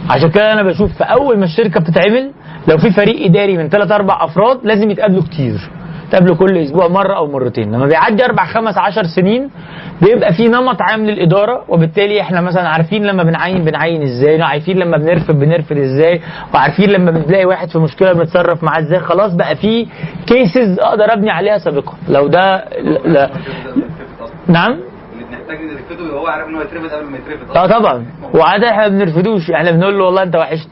[SPEAKER 3] عشان كده أنا بشوف في أول ما الشركة بتتعمل لو في فريق إداري من ثلاث أربع أفراد لازم يتقابلوا كتير. يتقابلوا كل أسبوع مرة أو مرتين. لما بيعدي أربع خمس عشر سنين بيبقى في نمط عام للاداره وبالتالي إحنا مثلا عارفين لما بنعين بنعين إزاي عارفين لما بنرفد بنرفد إزاي وعارفين لما بنلاقي واحد في مشكلة بنتصرف معاه إزاي. خلاص بقى في cases أقدر أبني عليها سابقا. لو ده لا نعم؟
[SPEAKER 13] اللي بنحتاج نرفده هو عارف إن هو يترفد قبل ما يترفد
[SPEAKER 3] آه طبعا. وعادة إحنا ما بنرفدوش إحنا بنقول له والله أنت وحشني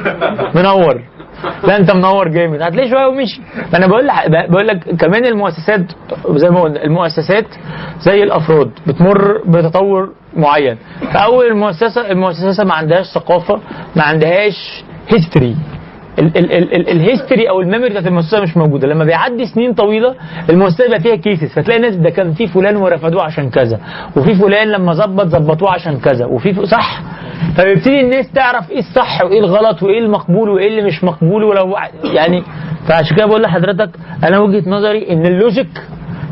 [SPEAKER 3] <laughs> منور. لا انت منور جامد. هتلاقيه شوية ومشي. ما أنا بقول لح- بقول لك كمان المؤسسات زي ما قلنا المؤسسات زي الأفراد بتمر بتطور معين. فأول المؤسسه المؤسسة ما عندهاش ثقافة ما عندهاش history ال history أو ال memory بتاعت المؤسسه مش موجودة. لما بيعدي سنين طويلة المؤسسه بيبقى فيها cases فتلاقي ناس ده كان في فلان ورفضوه عشان كذا وفي فلان لما ظبط ظبطوه عشان كذا وفي صح؟ فبيبتدي الناس تعرف إيه الصح وإيه الغلط وإيه المقبول وإيه اللي مش مقبول. ولو يعني فعشان كده بقول لحضرتك أنا وجهة نظري إن ال logic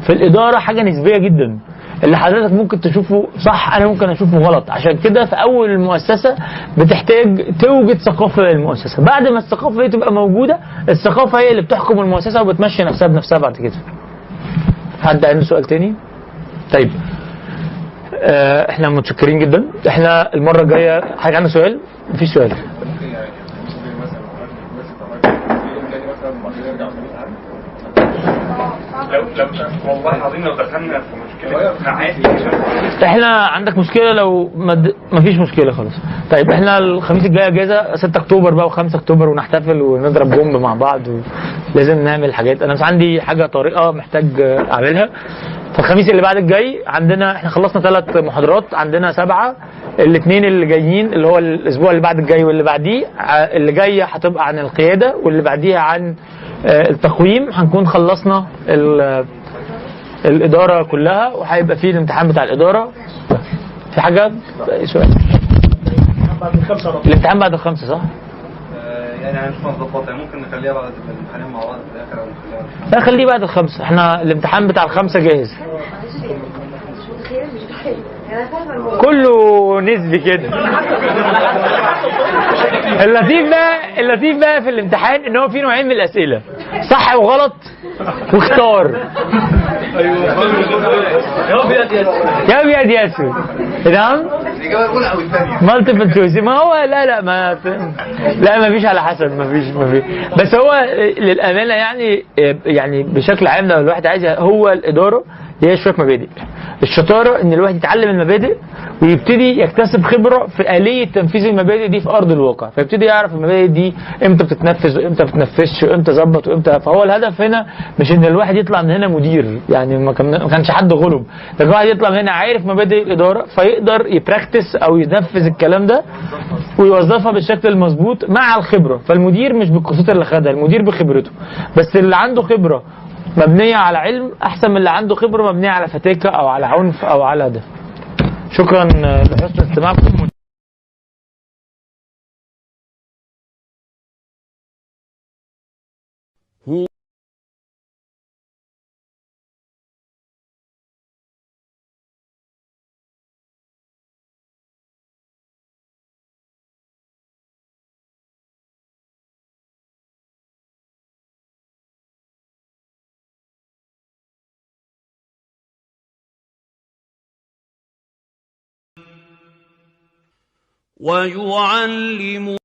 [SPEAKER 3] في الإدارة حاجة نسبية جدا. اللي حضرتك ممكن تشوفه صح أنا ممكن أشوفه غلط. عشان كده في أول المؤسسة بتحتاج توجد ثقافة للمؤسسة. بعد ما الثقافة دي تبقى موجودة الثقافة هي اللي بتحكم المؤسسة وبتمشي نفسها بنفسها بعد كده. حد عنده سؤال تاني؟ طيب. آه إحنا متشكرين جدا. إحنا المرة الجاية حاجة عندنا سؤال؟ مفيش سؤال
[SPEAKER 7] ممكن يعني ممكن مثلا مثلا طبعا في يوم تاني مثلا بعد كده يرجع في عام
[SPEAKER 9] لو لو والله العظيم لو دخلنا في مشكلة إحنا عادي
[SPEAKER 3] إحنا عندك مشكلة لو مد... مفيش مشكلة خلاص. طيب إحنا الخميس الجاي اجازة 6 أكتوبر بقى و5 أكتوبر ونحتفل ونضرب بومب مع بعض ولازم نعمل حاجات. أنا بس عندي حاجة طارئه محتاج أعملها. فالخميس اللي بعد الجاي عندنا إحنا خلصنا ثلاث محاضرات عندنا سبعة. الاثنين اللي جايين اللي هو الأسبوع اللي بعد الجاي واللي بعديه اللي جاية هتبقى عن القيادة واللي بعديها عن التقويم هنكون خلصنا ال- الإدارة كلها وهيبقى فيه الامتحان بتاع الإدارة. في حاجة؟ سؤال؟
[SPEAKER 12] بعد الخمسة.
[SPEAKER 3] الامتحان بعد الخمسة صح؟
[SPEAKER 13] يعني هنشوف نظبطها يعني ممكن نخليها بعد الامتحانين مع بعض في الآخر أو نخليها
[SPEAKER 3] لا خليه بعد الخمسة. إحنا الامتحان بتاع الخمسة جاهز
[SPEAKER 10] معلش مش متخيله مش متخيله أنا فاهمه الموضوع
[SPEAKER 3] كله نسبي كده. اللطيف بقى اللطيف بقى في الامتحان إن هو في نوعين من الأسئلة. صح وغلط واختار. يا أبيض يا أسود. نعم
[SPEAKER 13] الاجابه
[SPEAKER 3] multiple choice ما هو لا لا ما لا ما فيش على حسب ما فيش ما فيش. بس هو للأمانة يعني يعني بشكل عام لو الواحد عايز هو الإدارة هي شوية مبادئ. الشطارة إن الواحد يتعلم المبادئ ويبتدي يكتسب خبرة في آلية تنفيذ المبادئ دي في أرض الواقع. فيبتدي يعرف المبادئ دي إمتى بتتنفذ وإمتى ما بتتنفذش وإمتى ظبط وإمتى فهو الهدف هنا مش إن الواحد يطلع من هنا مدير. يعني ما كان- ما كانش حد غلب لكن الواحد يطلع من هنا عارف مبادئ الإدارة فيقدر يبراكتس أو ينفذ الكلام ده ويوظفها بالشكل المظبوط مع الخبرة. فالمدير مش بالكورسات اللي خدها المدير بخبرته. بس اللي عنده خبرة مبنية على علم أحسن من اللي عنده خبرة مبنية على فتاكة أو على عنف أو على ده. شكرا لحسن استماعكم.
[SPEAKER 1] ويعلم